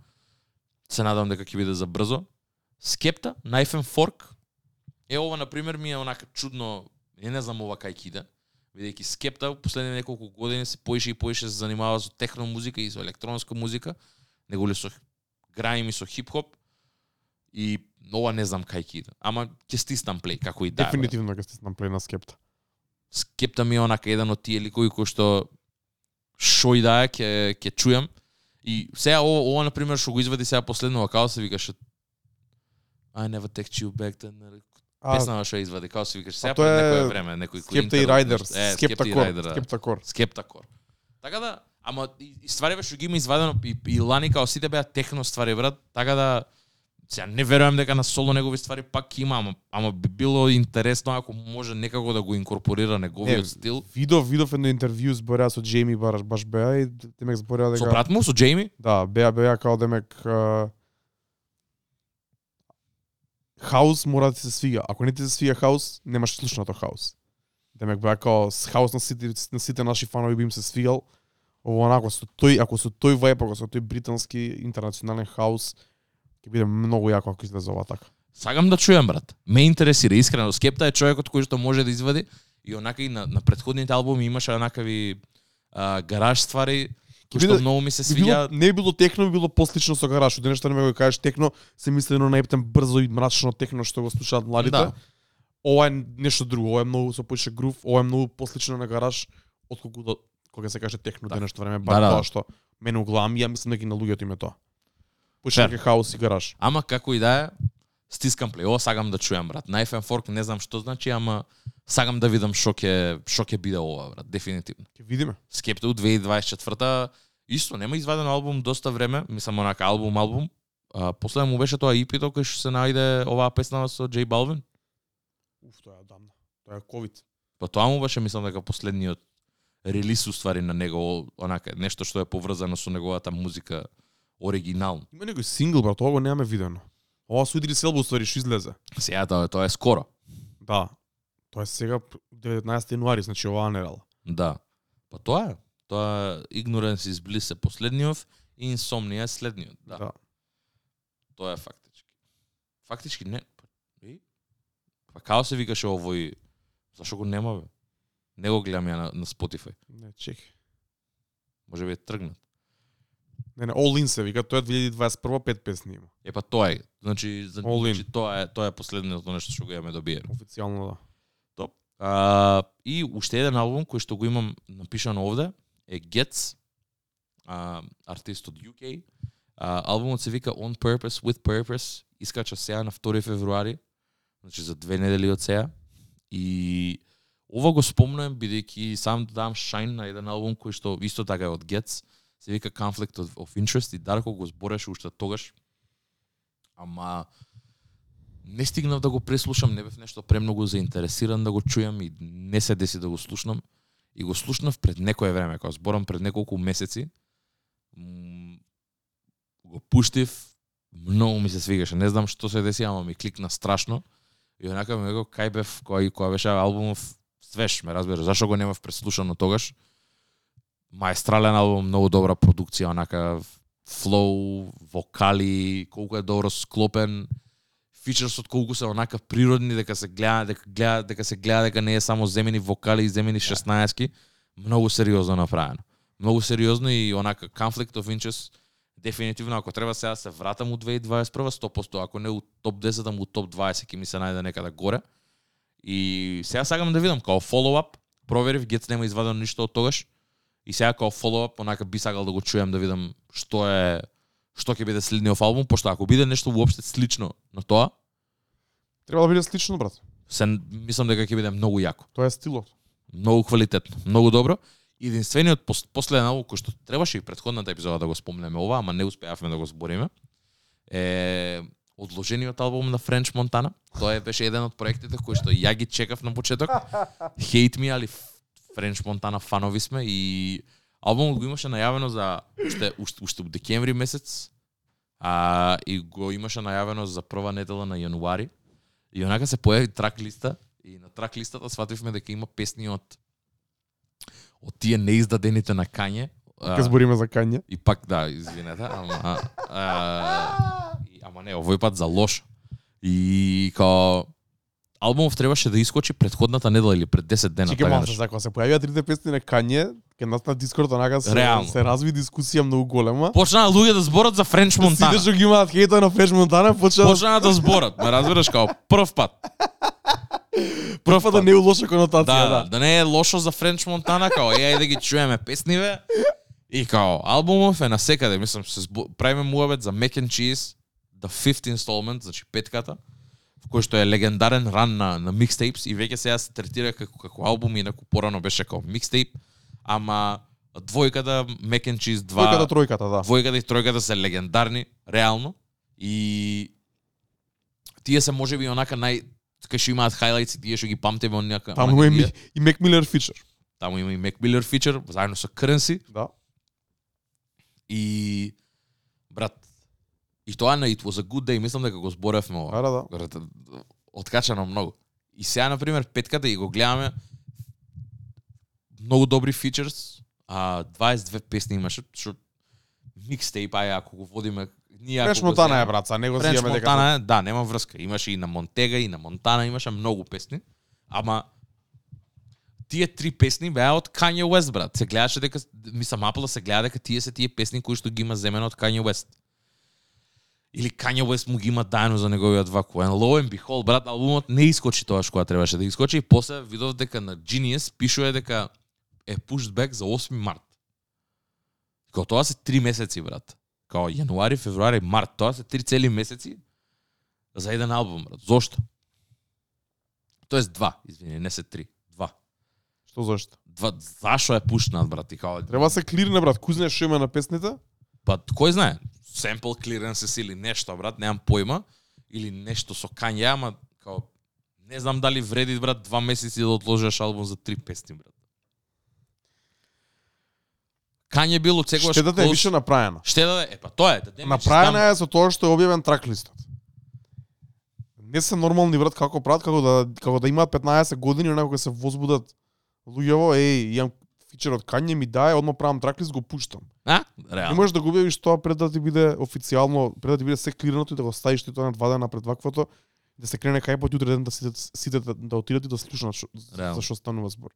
се надам дека ќе биде за брзо. Скепта, Knife and Fork. Е ова на пример ми е онака чудно, не, не знам ова кај ќе иде бидејќи Скепта последни неколку години се поише и поише се занимава со техно музика и со електронска музика, него ли со граим и со хип-хоп и ова не знам кај ќе иде. Ама ќе стиснам плей како и да. Дефинитивно ќе стиснам плей на скепта. Скепта ми е онака еден од тие ликови кои што шо и да ќе ќе чујам. И сега ова, ова на пример што го извади сега последно како се викаше I never text you back then. А, Песнава што извади, како се викаше сега пред некое време, некој кој Скепта и. Е, Скепта Кор, Райдер. Скепта Кор. Скепта кор. Така да, ама и, и ствари што ги има извадено и, и лани као сите беа техно ствари брат, така да Сега не верувам дека на соло негови ствари пак има, ама, ама би било интересно ако може некако да го инкорпорира неговиот Не, стил. Видов, видов едно интервју збореа со Джейми баш баш беа и демек збореа Со дека брат му, со Джейми? Да, беа беа као демек а, хаус мора да ти се свига. Ако не ти се свига хаус, немаш слушното хаус. Демек беа као с хаус на сите на сите наши фанови би им се свигал. Ово онако со тој, ако со тој вајп, ако со тој британски интернационален хаус, ќе биде многу јако ако излезе ова така. Сагам да чујам брат. Ме интересира искрено. Скепта е човекот кој што може да извади и онака и на, на претходните албуми имаше онакави а, гараж ствари кои што многу ми се Би било, свиѓа. не би било техно, би било послично со гараж. Денес што не ме го кажеш техно, се мисли на најптен брзо и мрачно техно што го слушаат младите. Да. Ова е нешто друго, ова е многу со поише грув, ова е многу послично на гараж отколку до кога се каже техно Да. денешно време, Да, бар да. тоа што мене углавам и ја мислам дека и на луѓето им е тоа. Поише дека хаос и гараж. Ама како и да е, стискам плей. Ова сакам да чујам брат. На FM Fork не знам што значи, ама сакам да видам што ќе што ќе биде ова брат, дефинитивно. Ќе видиме. Скепта 2024 исто нема изваден албум доста време, мислам онака албум албум. А, после му беше тоа EP-то кој што се најде оваа песна со J Balvin. Уф, тоа е одамна. Тоа е ковид. Па тоа му беше мислам дека последниот релиз уствари на него онака нешто што е поврзано со неговата музика оригинално. Има некој сингл брат, ова го немаме видено. Ова со Идри Селба уствари што излезе. Сега тоа, тоа е скоро. Да. Тоа е сега 19 јануари, значи оваа недела. Да. Па тоа е. Тоа Ignorance is Bliss е последниот и Insomnia е следниот. Да. Да. Тоа е фактички. Фактички не. Па, и? па као се викаше овој Зашо го нема бе? Не го гледам ја на, на Spotify. Не, чек. Може би е тргнат. Не, не, All In се вика, тоа е 2021 пет песни има. Е па тоа е. Значи, за- значи тоа е тоа е последното нешто што го имаме добиено. Официјално да. А, и уште еден албум кој што го имам напишано овде е Gets, а, артист од UK. А, албумот се вика On Purpose With Purpose, искача сега на 2 февруари, значи за две недели од сега. И ова го спомнувам бидејќи сам да дам шајн на еден албум кој што исто така е од Gets, се вика Conflict of, of Interest и Дарко го збореше уште тогаш. Ама не стигнав да го преслушам, не бев нешто премногу заинтересиран да го чујам и не се деси да го слушнам. И го слушнав пред некое време, кога зборам пред неколку месеци. Го пуштив, многу ми се свигаше. Не знам што се деси, ама ми кликна страшно. И онака ми го кај бев кој кога беше албумов свеж, ме разбира. Зашо го немав преслушано тогаш? Маестрален албум, многу добра продукција, онака флоу, вокали, колку е добро склопен, фичерсот колку се онака природни дека се гледа дека гледа дека се гледа дека не е само земени вокали и земени 16-ки, многу сериозно направено. Многу сериозно и онака conflict of interest дефинитивно ако треба сега да се вратам у 2021 100%, ако не у топ 10, ама у топ 20 ќе ми се најде некаде горе. И сега сакам да видам као follow-up, проверив, Гец нема извадено ништо од тогаш. И сега као follow-up, онака би сакал да го чујам да видам што е што ќе биде следниот албум, пошто ако биде нешто уопште слично на тоа, Треба да биде слично, брат. се мислам дека ќе биде многу јако, Тоа е стилот. многу квалитетно, многу добро. Единствениот пос, последен албум кој што требаше и претходната епизода да го спомнеме ова, ама не успеавме да го збориме, е одложениот албум на Френч Монтана. Тоа е беше еден од проектите кои што ја ги чекав на почеток. Hate Me, али Френч Монтана фанови сме и албумот го имаше најавено за уште уште, уште у декември месец. А и го имаше најавено за прва недела на јануари. И онака се појави трак листа и на трак листата свативме дека има песни од од тие неиздадените на Кање. А, Ке збориме за Кање. и пак да, извинете, ама а, а, и- ама не, овој пат за лош. И као албумов требаше да искочи предходната недела или пред 10 дена. Чеке така малку, нешто. кога се појавија трите песни на Кање, ке нас на Дискорд онака се, Реално. се разви дискусија многу голема. Почнаа луѓе да зборат за Френч Монтана. Сите што ги имаат хејта на Френч Монтана почнаа Почнаа да зборат, ме разбираш као прв пат. Прв да не е лоша конотација, да, да. да, не е лошо за Френч Монтана, као е, ајде да ги чуеме песниве. И као, албумов е насекаде, мислам, се збу... правиме муабет за Mac and Cheese, The Fifth Installment, значи петката, кој што е легендарен ран на, на микстейпс и веќе сега се третира како, како албум, инаку порано беше како микстейп, ама двојката Mac and Cheese 2, Двојката, тројката, да. двојката и тројката се легендарни, реално. И тие се можеби онака нај кај што имаат хайлайтс и тие што ги памтиме онака. Таму онака е тие. Ми- и Мек Милер фичер. Таму има и Mac Miller фичер заедно со Currency Да. и брат и тоа на It was a good day, мислам дека го зборевме ова. Да, да, откачано многу. И сега, например, петката и го гледаме, многу добри фичерс, а 22 песни имаше, што микстейп, ај, ако го водиме, ние ако Фреш го Монтана е са него Френч зијаме дека Монтана, да, нема врска. Имаше и на Монтега, и на Монтана, имаше многу песни. Ама тие три песни беа од Kanye West, брат. Се гледаше дека, мислам, Apple се гледа дека тие се тие песни кои што ги има земено од Kanye West. Или Kanye West му ги има дајно за неговиот ваку. And lo and behold, брат, албумот не искочи тоа што требаше да искочи и после видов дека на Genius пишува дека е pushed back за 8 март. Као тоа се 3 месеци, брат. Као јануари, февруари, март, тоа се 3 цели месеци за еден албум, брат. Зошто? Тоест два, извини, не се три. Два. Што зашто? Два, зашо е пушнат, брат, и као... Треба се клирне брат, што има на песните? Па, кој знае? Sample clearances или нешто, брат, немам појма. Или нешто со Kanye, ама, као, не знам дали вреди, брат, два месеци да отложиш албум за три песни, брат. Kanye бил од секогаш Штедата е више направена. Штедата е, е, па тоа е, да Направена е со тоа што е објавен трак листот. Не се нормални брат како прават како да како да имаат 15 години кога се возбудат луѓево, еј, имам фичер од Кање ми дае, одма правам трак лист го пуштам. А? Не Реално. можеш да го објавиш тоа пред да ти биде официјално, пред да ти биде се клирното и да го ставиш ти тоа на два дена пред ваквото, да се крене кај пат утре ден да сите сите да, да отидат и да слушнат шо, за што станува збор.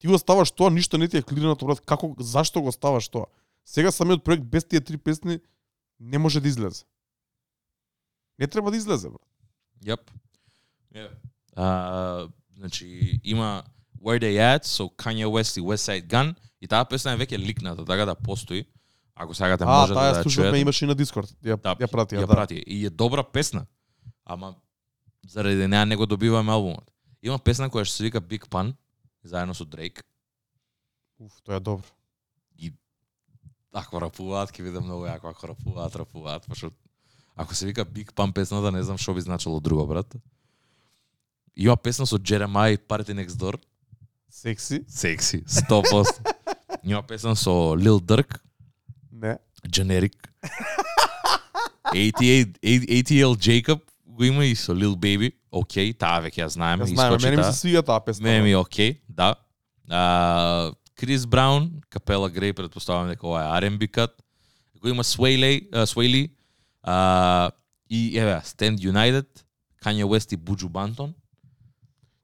Ти го ставаш тоа, ништо не ти е клирното брат, како зашто го ставаш тоа? Сега самиот проект без тие три песни не може да излезе. Не треба да излезе, брат. Јап. Yeah. А, значи, има Where They At со Kanye West и West Side Gun и таа песна е веќе ликната, така да постои. Ако сакате А, може таа да ја ја слушавме, чуете. имаше и на Дискорд. Ја, Да, ја прати, ја да. прати. И е добра песна. Ама заради неа не го добиваме албумот. Има песна која што се вика Big Pun заедно со Дрейк. Уф, тоа е добро. Ако рапуваат, ќе биде многу јако. Ако рапуваат, рапуваат. Пошто ако се вика Big Pun песната, не знам што би значило друго, брат. Има песна со Jeremiah и Party Next Door. Секси? Секси, 100%. Има песна со Lil Durk, Не. Generic. 88, ATL Jacob го има и со Lil Baby. Океј, таа веќе ја знаеме. Ја знаеме, мене ми се свига таа песна. Мене ми окей, да. А, Крис Браун, Капела Грей, предпоставам дека ова е R&B кат. Го има Sway Swayli, а, и еве, Stand United, Kanye West и Буджу Бантон,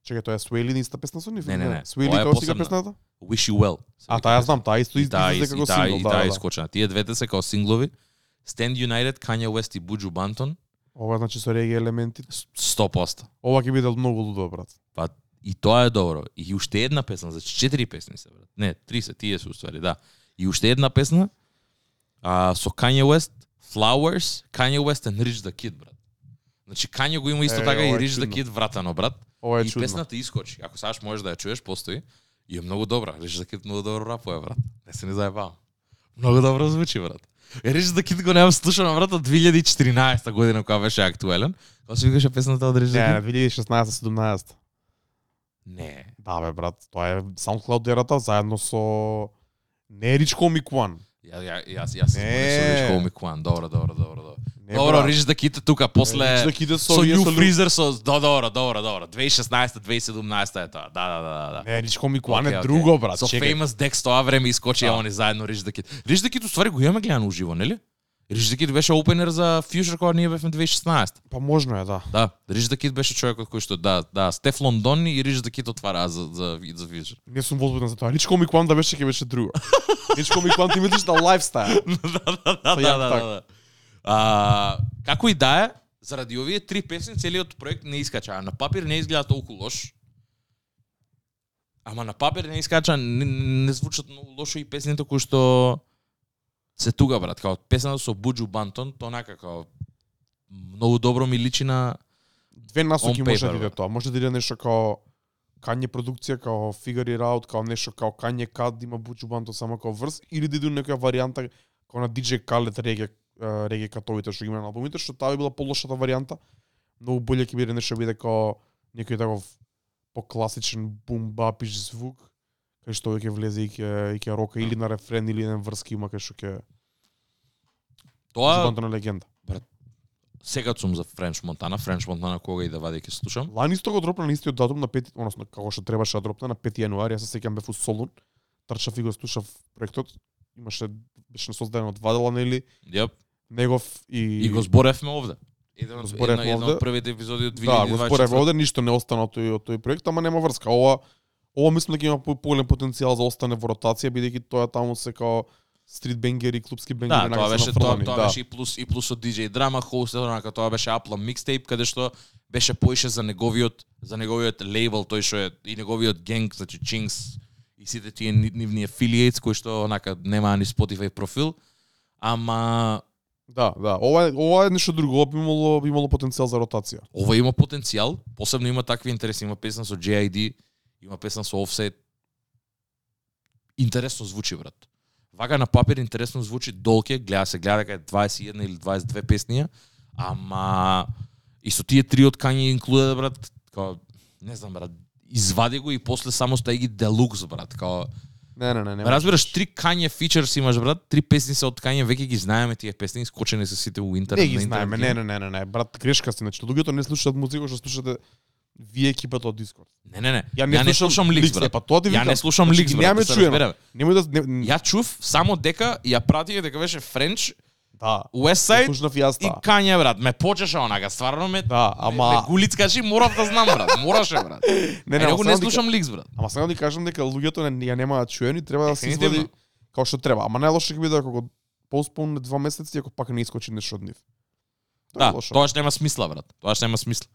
Чекај, тоа е Свейли на иста песна со нив? Не, не, не. Е како сега песната? Wish You Well. А, таа знам, таа исто И таа излезе и како сингл, и да, таа да, искочена. Тие двете се како синглови. Stand United, Kanye West и Буджу Бантон, Ова значи со реги елементи. 100%. Ова ќе биде многу лудо, брат. Па и тоа е добро. И уште една песна, значи четири песни се брат. Не, три се, тие се уствари, да. И уште една песна а, со Kanye West, Flowers, Kanye West and Rich the Kid, брат. Значи Kanye го има исто Е, така и Rich the. Kid вратано, брат. Ова е и чудно. песната искочи. Ако сакаш можеш да ја чуеш, постои. И е многу добра. Rich the Kid многу добро рапува, брат. Не се не заебавам. Многу добро звучи, брат. Е, Rich the Kid го немам слушано, брат, од 2014 година кога беше актуелен. Кога се викаше песната од Rich the Не, Kid? не, 2016-17. Не. Да, бе, брат, тоа е SoundCloud ерата заедно со не е Comic One. Ја, ја, јас, јас Kwan. Добро, добро, добро, добро. Не, Добро. Рич да ките тука после Rich the Kid е со со New со Freezer со до добро, добро, добро. 2016, 2017 е тоа. Да, да, да, да. Не, Rich Comic One Океј, е океј. друго, брат. Со чекај. Famous Dex тоа време искочи Да. они заедно Рич да Кит. Рич да Кит уствари го имаме гледано уживо, нели? Рич да Кит беше опенер за Future кога ние бевме 2016. Па можно е, да. Да, Рич да Кит беше човекот кој што да, да, Стеф Лондон и Рич да Кит отвара за за за Future. Не сум возбуден за тоа. Rich Comic One да беше ќе беше друго. Rich Comic One ти мислиш на лайфстайл. да, да, да, Со да, Young да, Thug. да. А, како и да е, заради овие три песни целиот проект не искача, на папир не изгледа толку лош. Ама на папир не искача, не, не звучат многу лошо и песните кои што се туга брат, као песната со Буџу Бантон, тоа онака као многу добро ми личи на Две насоки може да иде тоа. Може да иде нешто као Кање продукција, као Figure It Out, као нешто као Кање Кад, има Бучу Банто само као врз, или да иде некоја варијанта као на DJ Khaled реге, а, реге катовите што ги има на албумите, што таа би била полошата варијанта. Многу боле ќе биде нешто биде као некој таков покласичен бум бапиш звук, кај што ќе влезе и ќе и ќе рока или на рефрен или на врски има кај што ќе тоа на легенда. сега сум за Френч Монтана, Френч Монтана кога и да вади ќе слушам. Лани исто го дропна на истиот датум на 5, односно како што требаше да дропне на 5 јануари, јас се сеќам бев у Солун, трчав и го слушав проектот. Имаше беше создаден од Вадела нели, Јап. Негов и И го зборевме овде. Еден Го од зборевме една, една овде. од првите епизоди од Да, го 2024. спорев овде, ништо не остана од тој од тој проект, ама нема врска. Ова ова мислам дека има по- поголем потенцијал за остане во ротација бидејќи тоа таму се као стрит бенгери, клубски бенгери Да, тоа беше тоа, тоа да. беше и плюс и плюс од DJ Drama Host, онака тоа беше Apple Mixtape каде што беше поише за неговиот за неговиот лейбл, тој што е и неговиот генг, значи Chinks и сите тие ни- нивни affiliates кои што онака немаа ни Spotify профил. Ама Да, да. Ова е ова е нешто друго, ова би имало би имало потенцијал за ротација. ова има потенцијал, посебно има такви интереси, има песна со JID, има песна со Offset. Интересно звучи брат. Вака на папир интересно звучи долке, гледа се гледа дека е 21 или 22 песнија, ама и со тие три од Kanye Included, брат, као не знам брат, извади го и после само стаи ги делукс брат, као Не, не, не, не. Разбираш, три Kanye features имаш брат, три песни се од Kanye, веќе ги знаеме тие песни, скочени се сите во интернет. Не ги знаеме, не, не, не, не, не, брат, грешка си, значи луѓето не слушаат музика што слушате вие екипата од Дискорд. Не, не, не. Ја не, Ја не слушам Ликс, брат. Па тоа ти Ја не слушам Значи, Ликс, ги брат. Немаме да чуено. Немој да не, Ја чув само дека ја пратија дека беше Френч, да. Westside Слушнав и јас и. Кања брат. Ме почеша онака, стварно ме Да, ме, ме ама гулицкаши, морав да знам брат. Мораше брат. не, Не, ама не ти слушам Ликс брат. Ама сега да кажам дека луѓето не ја немаат чуени, треба да се извади како што треба. Ама најлошо ќе биде ако го постпон два месеци ако пак не искочи нешто од нив. Тоа е Да, лошо. тоаш нема смисла брат. Тоаш нема смисла.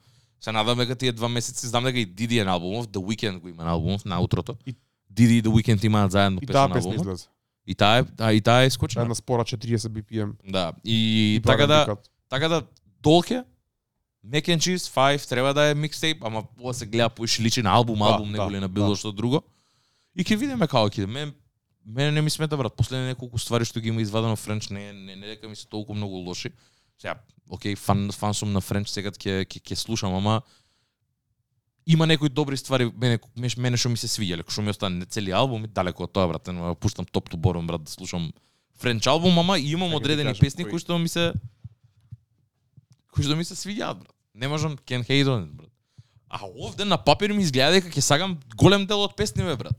Се надам дека тие два месеци, знам дека и Диди е на албумов, The Weeknd го има на албумов на утрото. И- Диди и The Weeknd имаат заедно И песна таа на песна албумот. И таа е, а, и таа е искочена. Една спора 40 BPM. Да. И, И така да. Така да Долке Mac and Cheese 5 треба да е микстейп, ама ова се гледа поише личи на албум, Да, албум, да, него ли на било да. што друго. И ќе видиме како ќе. Мен мене не ми смета брат, последни неколку ствари што ги има извадено Френч не не, не дека ми се толку многу лоши. Сега, окей, фан фан сум на Френч, сега ќе ќе слушам, ама има некои добри ствари мене мене што ми се свиѓале, што ми остана не цели албум, и далеко од тоа брат, не ја пуштам топ ту бором брат да слушам Френч албум, ама и имам одредени песни кои. што ми се кои што ми се свиѓаат брат. Не можам Ken Hate on it, брат. А овде на папир ми изгледа дека ќе сагам голем дел од песниве брат.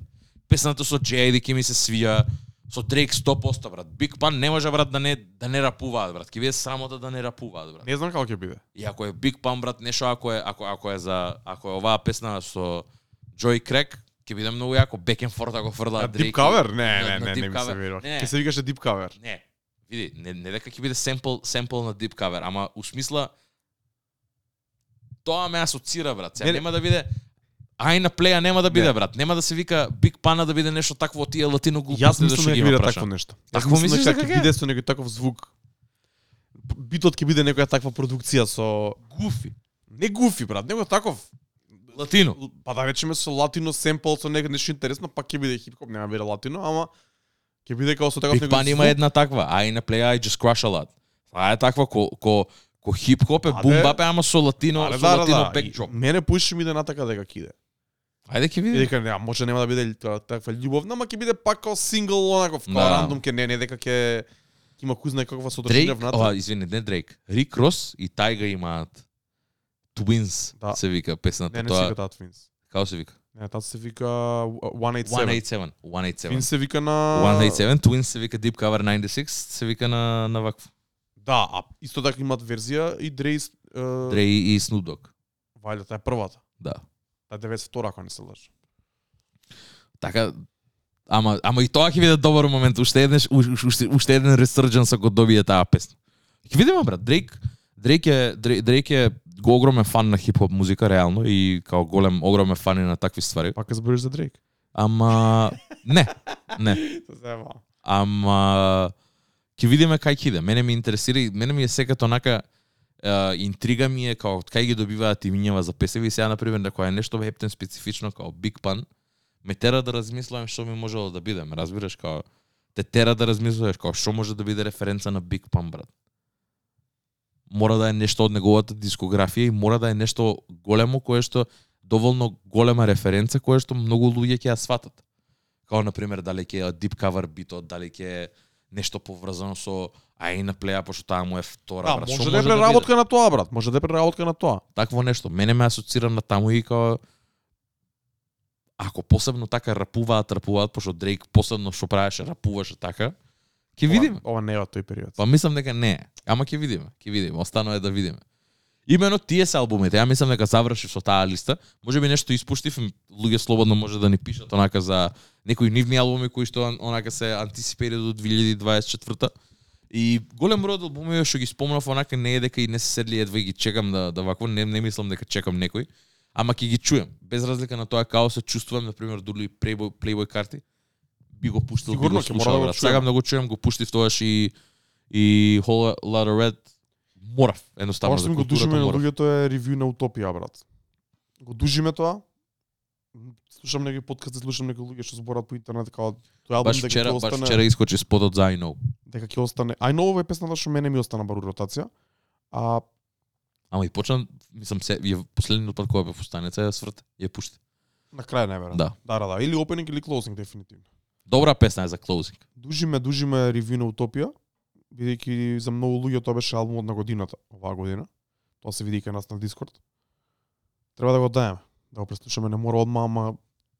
Песната со Jay ќе ми се свија, со Дрейк 100% брат. Big Pun не може брат да не да не рапуваат брат. Ќе биде срамота да не рапуваат брат. Не знам како ќе биде. И ако е Big Pun брат, нешто ако е ако ако е за ако е оваа песна со Joy Crack, ќе биде многу јако back and forth ако фрла Дрейк. Deep Cover? Не, на- не, на не, Deep не ми се верува. Не. Ќе се викаше Deep Cover. Не. Види, не, не дека ќе биде семпл, семпл на Deep Cover, ама у смисла тоа ме асоцира, брат. Сега Не, не. нема да биде Ај на плеја нема да биде, Не. брат. Нема да се вика Big Pana да биде нешто такво од тие латино глупости Јас да мислам дека ќе биде такво нешто. Такво мислиш дека ќе биде со некој таков звук. Битот ќе биде некоја таква продукција со Гуфи. не гуфи брат, него таков Латино. па да речеме со латино семпл со некој нешто интересно, пак ќе биде хип-хоп, нема да биде латино, ама ќе биде како со таков Big Pan има една таква. Ај на плеја I just crush a lot. Тоа е таква ко ко ко хип-хоп е Аде. бум бап е, ама со латино, со да, латино бекдроп. Мене поише ми да натака дека ќе иде. Ајде ќе видиме. дека не, може нема да биде таква љубовна, ама ќе биде пак како сингл онаков, како Да. рандом ќе не, не дека ќе има кој знае каква содржина внатре. ова, извини, не Дрейк. Рик Рос и Тайга имаат Twins, Да. се вика песната. Не, не тоа, се вика Twins. Како се вика? Не, таа се вика 187. 187. 187. Twins се вика на 187, Twins се вика Deep Cover 96, се вика на на вакво. Да, а исто така имаат верзија и Дрейс Дре и Snoop Dogg. Вајде, таа е првата. Да. Таа е 92 ако не се лажам. Така Ама ама и тоа ќе биде добар момент, уште уш- уште уште еден ресурдженс ако добие таа песна. Ќе видиме брат, Дрейк Дрейк е Дрейк, Дрейк е го огромен фан на хип-хоп музика реално и као голем огромен фан и на такви ствари. Пак збориш за Дрейк. Ама не, не. Ама ќе видиме кај ќе иде. Мене ми интересира мене ми е секато онака Uh, интрига ми е како кај ги добиваат имињава за песеви и сега на пример дека е нешто хептен специфично како Big Pan, ме тера да размислувам што ми можело да биде, ме разбираш како. те тера да размислуваш како што може да биде референца на Big Pan брат. Мора да е нешто од неговата дискографија и мора да е нешто големо кое што доволно голема референца кое што многу луѓе ќе ја сватат. Као на пример дали ќе е deep cover битот, дали ќе е нешто поврзано со ај на плеја пошто таа му е втора Да, брат. може да е биде? преработка на тоа, брат. Може да е преработка на тоа. такво нешто. Мене ме асоцира на таму и као ако посебно така рапуваат, рапуваат, пошто Дрейк посебно што правеше, рапуваше така, ќе видиме. Ова, ова не е од тој период. Па мислам дека не е. Ама ќе видиме, ќе видиме. Останува е да видиме. Имено тие се албумите. Ја мислам дека завршив со таа листа. Може би нешто испуштив, луѓе слободно може да ни пишат онака за некои нивни албуми кои што он- онака се антисипери до 2024 И голем број од албуми што ги спомнав онака не е дека и не се седли едва ги чекам да да вакво, не не мислам дека чекам некој, ама ќе ги чуем. Без разлика на тоа како се чувствувам, на пример, дури Playboy Playboy карти би го пуштил, би Сигурно го ќе мора слушал, да го чуем. Да го чуем, го пуштив тоаш и и Whole Lotta Red морав, едноставно Тоа што за ми го културата дужиме на луѓето е ревју на Утопија, брат. Го дужиме тоа. Слушам некои подкасти, слушам некои луѓе што зборат по интернет како тој албум Баш дека вчера, ќе баш остане вчера искочи спотот за I know. дека ќе остане. Но ова е песната што мене ми остана бару ротација. А Ама и почна, мислам, се, ја последниот пат кога бе во станица ја сврт, ја пушти. на крај не верам. Да. Да, да, да. Или opening или closing дефинитивно. Добра песна е за closing. Дужиме, дужиме ревју на Утопија, бидејќи за многу луѓе тоа беше албумот на годината, оваа година. Тоа се види кај нас на Дискорд. Треба да го даеме, да го преслушаме, не мора одма, ама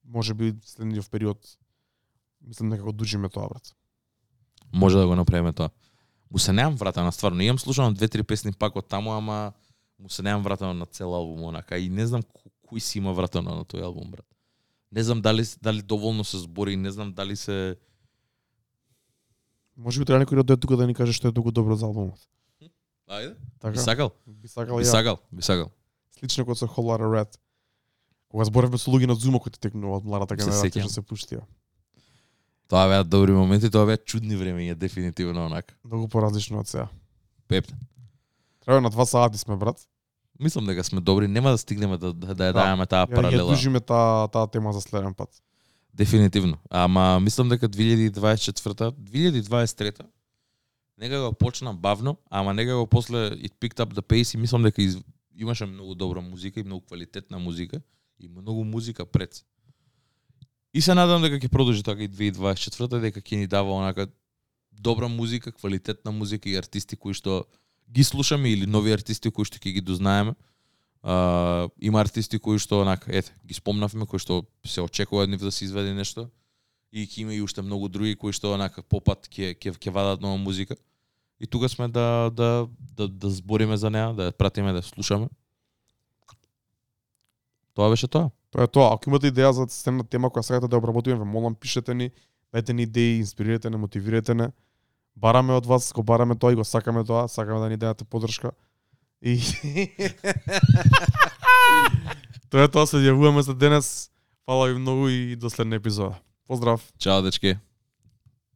може би следниот период мислам дека го дужиме тоа, брат. Може да го направиме тоа. Му се неам вратено, стварно. Имам слушано две-три песни пак од таму, ама му се неам вратено на цел албум, онака. И не знам кој си има вратено на тој албум, брат. Не знам дали, дали доволно се збори, не знам дали се... Може би треба некој да дојде тука да ни каже што е толку добро за албумот. Ајде. Така? Би сакал, би сакал би ја. сакал, би сакал. Слично како со Whole Lotta Red. Кога зборевме со луѓе на Зума кои те текнува од младата генерација што се пуштија. Тоа беа добри моменти, тоа беа чудни времења, дефинитивно онака. Многу поразлично од сега. Пепте. Треба на два сати сме, брат. Мислам дека сме добри, нема да стигнеме да, да, да ја Да. даваме таа Ја, ја паралела. дужиме таа таа тема за следен пат. Дефинитивно. Ама мислам дека 2024, 2023-та нека го почна бавно, ама нека го после it picked up the pace и мислам дека из... имаше многу добра музика и многу квалитетна музика и многу музика пред. И се надам дека ќе продолжи така и 2024 дека ќе ни дава онака добра музика, квалитетна музика и артисти кои што ги слушаме или нови артисти кои што ќе ги дознаеме. Uh, има артисти кои што онака, ете, ги спомнавме кои што се очекува од нив да се изведе нешто и ќе има и уште многу други кои што онака попат ќе ќе ќе вадат нова музика. И тука сме да да да да збориме за неа, да ја пратиме, да ја слушаме. Тоа беше тоа. Тоа е тоа. Ако имате идеја за следна тема која сакате да обработиме, ве молам пишете ни, дајте ни идеи, инспирирате не, мотивирате не. Бараме од вас, го бараме тоа и го сакаме тоа, сакаме да ни дадете подршка. И Тоа е тоа, се јавуваме за денес. Фала ви многу и до следна епизода. Поздрав! Чао дечки.